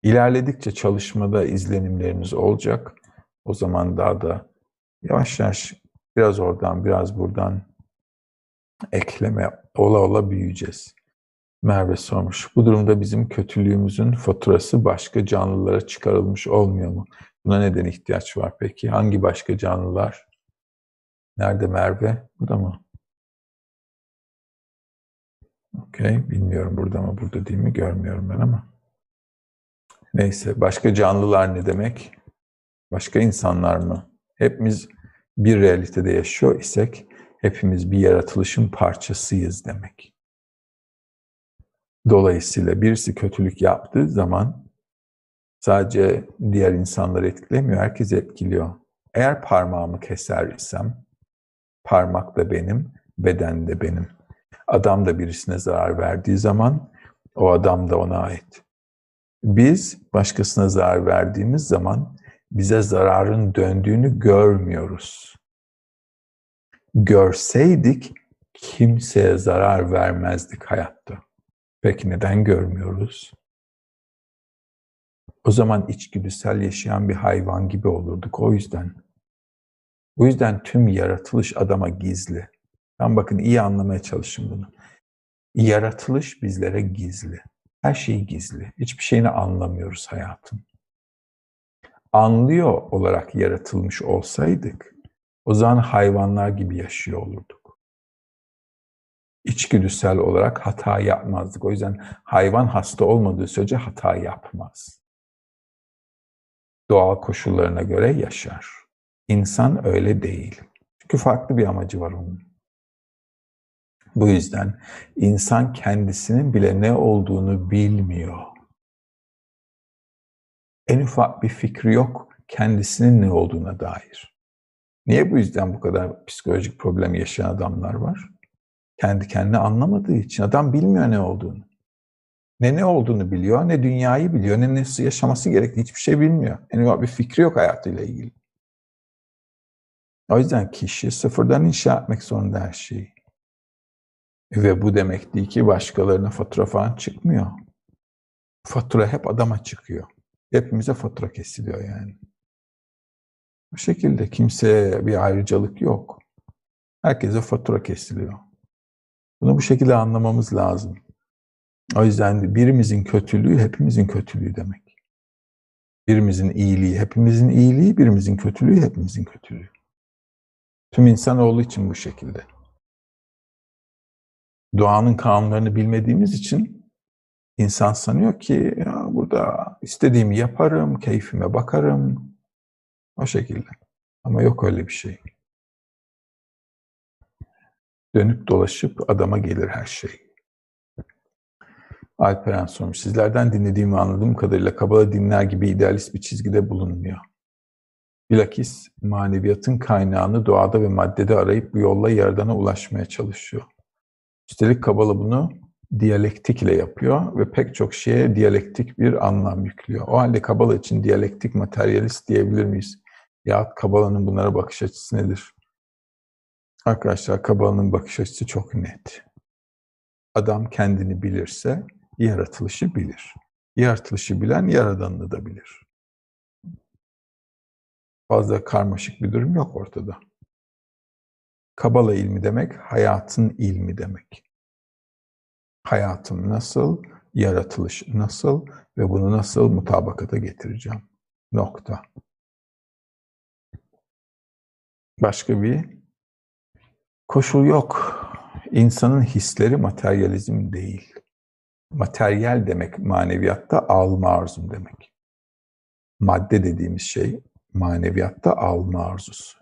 İlerledikçe çalışmada izlenimlerimiz olacak. O zaman daha da yavaş yavaş biraz oradan biraz buradan ekleme ola ola büyüyeceğiz. Merve sormuş. Bu durumda bizim kötülüğümüzün faturası başka canlılara çıkarılmış olmuyor mu? Buna neden ihtiyaç var peki? Hangi başka canlılar? Nerede Merve? Bu da mı? Okey. Bilmiyorum burada mı burada değil mi görmüyorum ben ama. Neyse. Başka canlılar ne demek? Başka insanlar mı? Hepimiz bir realitede yaşıyor isek hepimiz bir yaratılışın parçasıyız demek. Dolayısıyla birisi kötülük yaptığı zaman sadece diğer insanları etkilemiyor, herkesi etkiliyor. Eğer parmağımı keser isem, parmak da benim, beden de benim. Adam da birisine zarar verdiği zaman o adam da ona ait. Biz başkasına zarar verdiğimiz zaman bize zararın döndüğünü görmüyoruz. Görseydik kimseye zarar vermezdik hayatta. Peki neden görmüyoruz? O zaman içgüdüsel yaşayan bir hayvan gibi olurduk o yüzden. O yüzden tüm yaratılış adama gizli. Ben bakın iyi anlamaya çalışın bunu. Yaratılış bizlere gizli. Her şey gizli. Hiçbir şeyini anlamıyoruz hayatın. Anlıyor olarak yaratılmış olsaydık, o zaman hayvanlar gibi yaşıyor olurduk. İçgüdüsel olarak hata yapmazdık. O yüzden hayvan hasta olmadığı sürece hata yapmaz. Doğal koşullarına göre yaşar. İnsan öyle değil. Çünkü farklı bir amacı var onun. Bu yüzden insan kendisinin bile ne olduğunu bilmiyor. En ufak bir fikri yok kendisinin ne olduğuna dair. Niye bu yüzden bu kadar psikolojik problem yaşayan adamlar var? Kendi kendine anlamadığı için. Adam bilmiyor ne olduğunu. Ne ne olduğunu biliyor, ne dünyayı biliyor, ne nasıl yaşaması gerektiği hiçbir şey bilmiyor. En ufak bir fikri yok hayatıyla ilgili. O yüzden kişi sıfırdan inşa etmek zorunda her şeyi. Ve bu demek değil ki başkalarına fatura falan çıkmıyor. Fatura hep adama çıkıyor. Hepimize fatura kesiliyor yani. Bu şekilde kimseye bir ayrıcalık yok. Herkese fatura kesiliyor. Bunu bu şekilde anlamamız lazım. O yüzden birimizin kötülüğü hepimizin kötülüğü demek. Birimizin iyiliği hepimizin iyiliği, birimizin kötülüğü hepimizin kötülüğü. Tüm insanoğlu için bu şekilde doğanın kanunlarını bilmediğimiz için insan sanıyor ki ya burada istediğimi yaparım, keyfime bakarım. O şekilde. Ama yok öyle bir şey. Dönüp dolaşıp adama gelir her şey. Alperen sormuş. Sizlerden dinlediğim ve anladığım kadarıyla Kabala dinler gibi idealist bir çizgide bulunmuyor. Bilakis maneviyatın kaynağını doğada ve maddede arayıp bu yolla Yaradan'a ulaşmaya çalışıyor. Üstelik Kabala bunu diyalektik ile yapıyor ve pek çok şeye diyalektik bir anlam yüklüyor. O halde Kabala için diyalektik materyalist diyebilir miyiz? Ya Kabala'nın bunlara bakış açısı nedir? Arkadaşlar Kabala'nın bakış açısı çok net. Adam kendini bilirse yaratılışı bilir. Yaratılışı bilen yaradanını da bilir. Fazla karmaşık bir durum yok ortada. Kabala ilmi demek hayatın ilmi demek. Hayatım nasıl, yaratılış nasıl ve bunu nasıl mutabakata getireceğim. Nokta. Başka bir koşul yok. İnsanın hisleri materyalizm değil. Materyal demek maneviyatta alma arzum demek. Madde dediğimiz şey maneviyatta alma arzusu.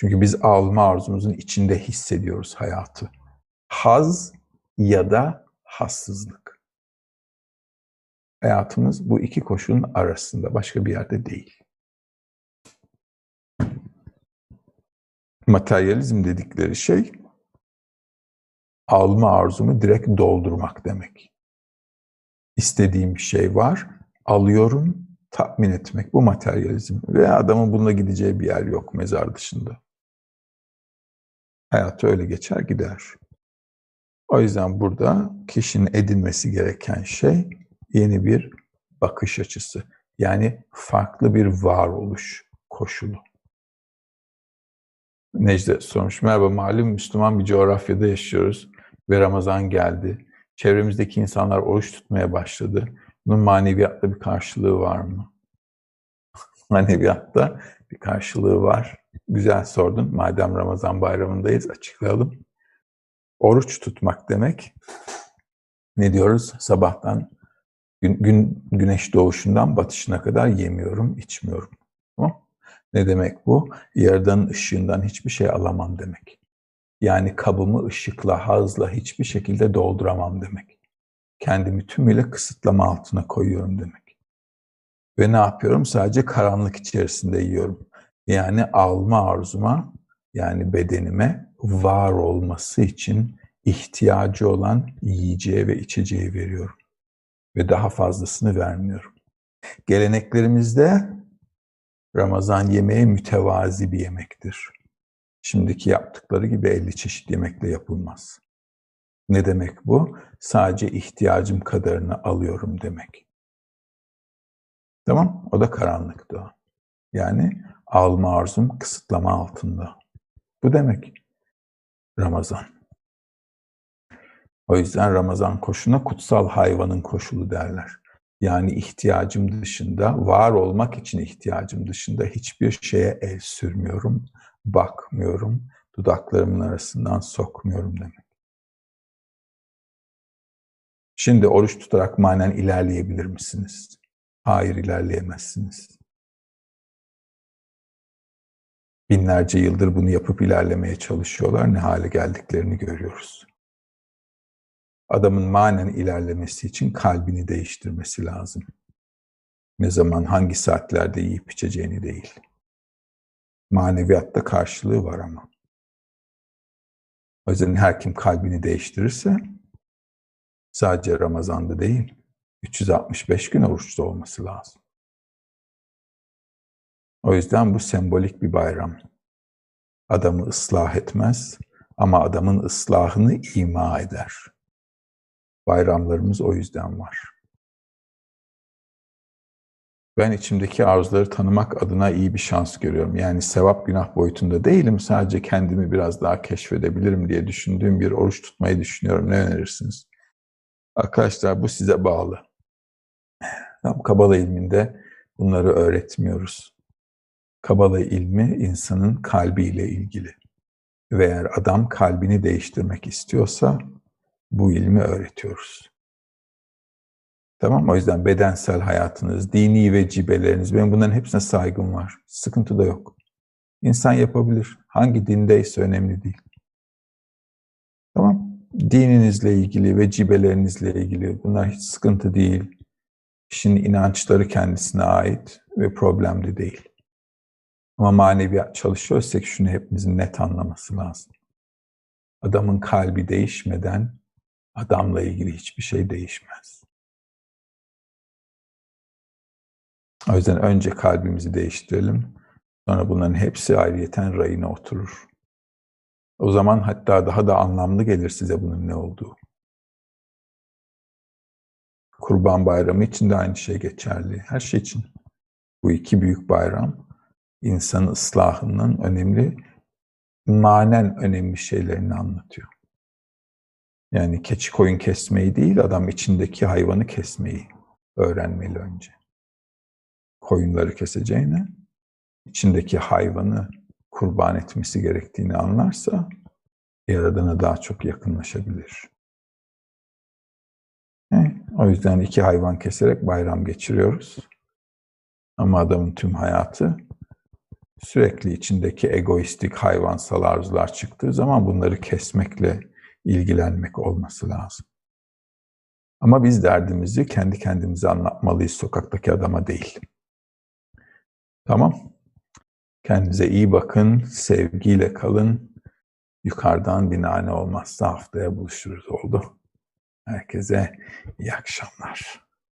Çünkü biz alma arzumuzun içinde hissediyoruz hayatı. Haz ya da hassızlık. Hayatımız bu iki koşulun arasında, başka bir yerde değil. Materyalizm dedikleri şey alma arzumu direkt doldurmak demek. İstediğim bir şey var, alıyorum, tatmin etmek. Bu materyalizm. Ve adamın bununla gideceği bir yer yok mezar dışında. Hayatı öyle geçer gider. O yüzden burada kişinin edinmesi gereken şey yeni bir bakış açısı. Yani farklı bir varoluş koşulu. Necdet sormuş. Merhaba malum Müslüman bir coğrafyada yaşıyoruz ve Ramazan geldi. Çevremizdeki insanlar oruç tutmaya başladı. Bunun maneviyatta bir karşılığı var mı? Maneviyatta bir karşılığı var. Güzel sordun. Madem Ramazan bayramındayız açıklayalım. Oruç tutmak demek ne diyoruz? Sabahtan gün, gün güneş doğuşundan batışına kadar yemiyorum, içmiyorum. Tamam? Ne demek bu? Yaradanın ışığından hiçbir şey alamam demek. Yani kabımı ışıkla, hazla hiçbir şekilde dolduramam demek. Kendimi tümüyle kısıtlama altına koyuyorum demek. Ve ne yapıyorum? Sadece karanlık içerisinde yiyorum. Yani alma arzuma, yani bedenime var olması için ihtiyacı olan yiyeceği ve içeceği veriyorum. Ve daha fazlasını vermiyorum. Geleneklerimizde Ramazan yemeği mütevazi bir yemektir. Şimdiki yaptıkları gibi 50 çeşit yemekle yapılmaz. Ne demek bu? Sadece ihtiyacım kadarını alıyorum demek. Tamam? O da karanlıkta. Yani alma arzum kısıtlama altında. Bu demek Ramazan. O yüzden Ramazan koşuna kutsal hayvanın koşulu derler. Yani ihtiyacım dışında, var olmak için ihtiyacım dışında hiçbir şeye el sürmüyorum, bakmıyorum, dudaklarımın arasından sokmuyorum demek. Şimdi oruç tutarak manen ilerleyebilir misiniz? Hayır ilerleyemezsiniz. Binlerce yıldır bunu yapıp ilerlemeye çalışıyorlar. Ne hale geldiklerini görüyoruz. Adamın manen ilerlemesi için kalbini değiştirmesi lazım. Ne zaman, hangi saatlerde yiyip içeceğini değil. Maneviyatta karşılığı var ama. O yüzden her kim kalbini değiştirirse sadece Ramazan'da değil, 365 gün oruçta olması lazım. O yüzden bu sembolik bir bayram. Adamı ıslah etmez ama adamın ıslahını ima eder. Bayramlarımız o yüzden var. Ben içimdeki arzuları tanımak adına iyi bir şans görüyorum. Yani sevap günah boyutunda değilim. Sadece kendimi biraz daha keşfedebilirim diye düşündüğüm bir oruç tutmayı düşünüyorum. Ne önerirsiniz? Arkadaşlar bu size bağlı. Tam Kabala ilminde bunları öğretmiyoruz. Kabala ilmi insanın kalbiyle ilgili. Ve eğer adam kalbini değiştirmek istiyorsa bu ilmi öğretiyoruz. Tamam O yüzden bedensel hayatınız, dini ve cibeleriniz, benim bunların hepsine saygım var. Sıkıntı da yok. İnsan yapabilir. Hangi dindeyse önemli değil. Tamam Dininizle ilgili ve cibelerinizle ilgili bunlar hiç sıkıntı değil. Kişinin inançları kendisine ait ve problem de değil. Ama maneviyat çalışıyorsak şunu hepimizin net anlaması lazım. Adamın kalbi değişmeden adamla ilgili hiçbir şey değişmez. O yüzden önce kalbimizi değiştirelim. Sonra bunların hepsi ayrıyeten rayına oturur. O zaman hatta daha da anlamlı gelir size bunun ne olduğu. Kurban Bayramı için de aynı şey geçerli. Her şey için. Bu iki büyük bayram insan ıslahının önemli, manen önemli şeylerini anlatıyor. Yani keçi koyun kesmeyi değil, adam içindeki hayvanı kesmeyi öğrenmeli önce. Koyunları keseceğine, içindeki hayvanı kurban etmesi gerektiğini anlarsa, Yaradan'a daha çok yakınlaşabilir. O yüzden iki hayvan keserek bayram geçiriyoruz. Ama adamın tüm hayatı sürekli içindeki egoistik hayvansal arzular çıktığı zaman bunları kesmekle ilgilenmek olması lazım. Ama biz derdimizi kendi kendimize anlatmalıyız sokaktaki adama değil. Tamam. Kendinize iyi bakın, sevgiyle kalın. Yukarıdan bir nane olmazsa haftaya buluşuruz oldu. Herkese iyi akşamlar.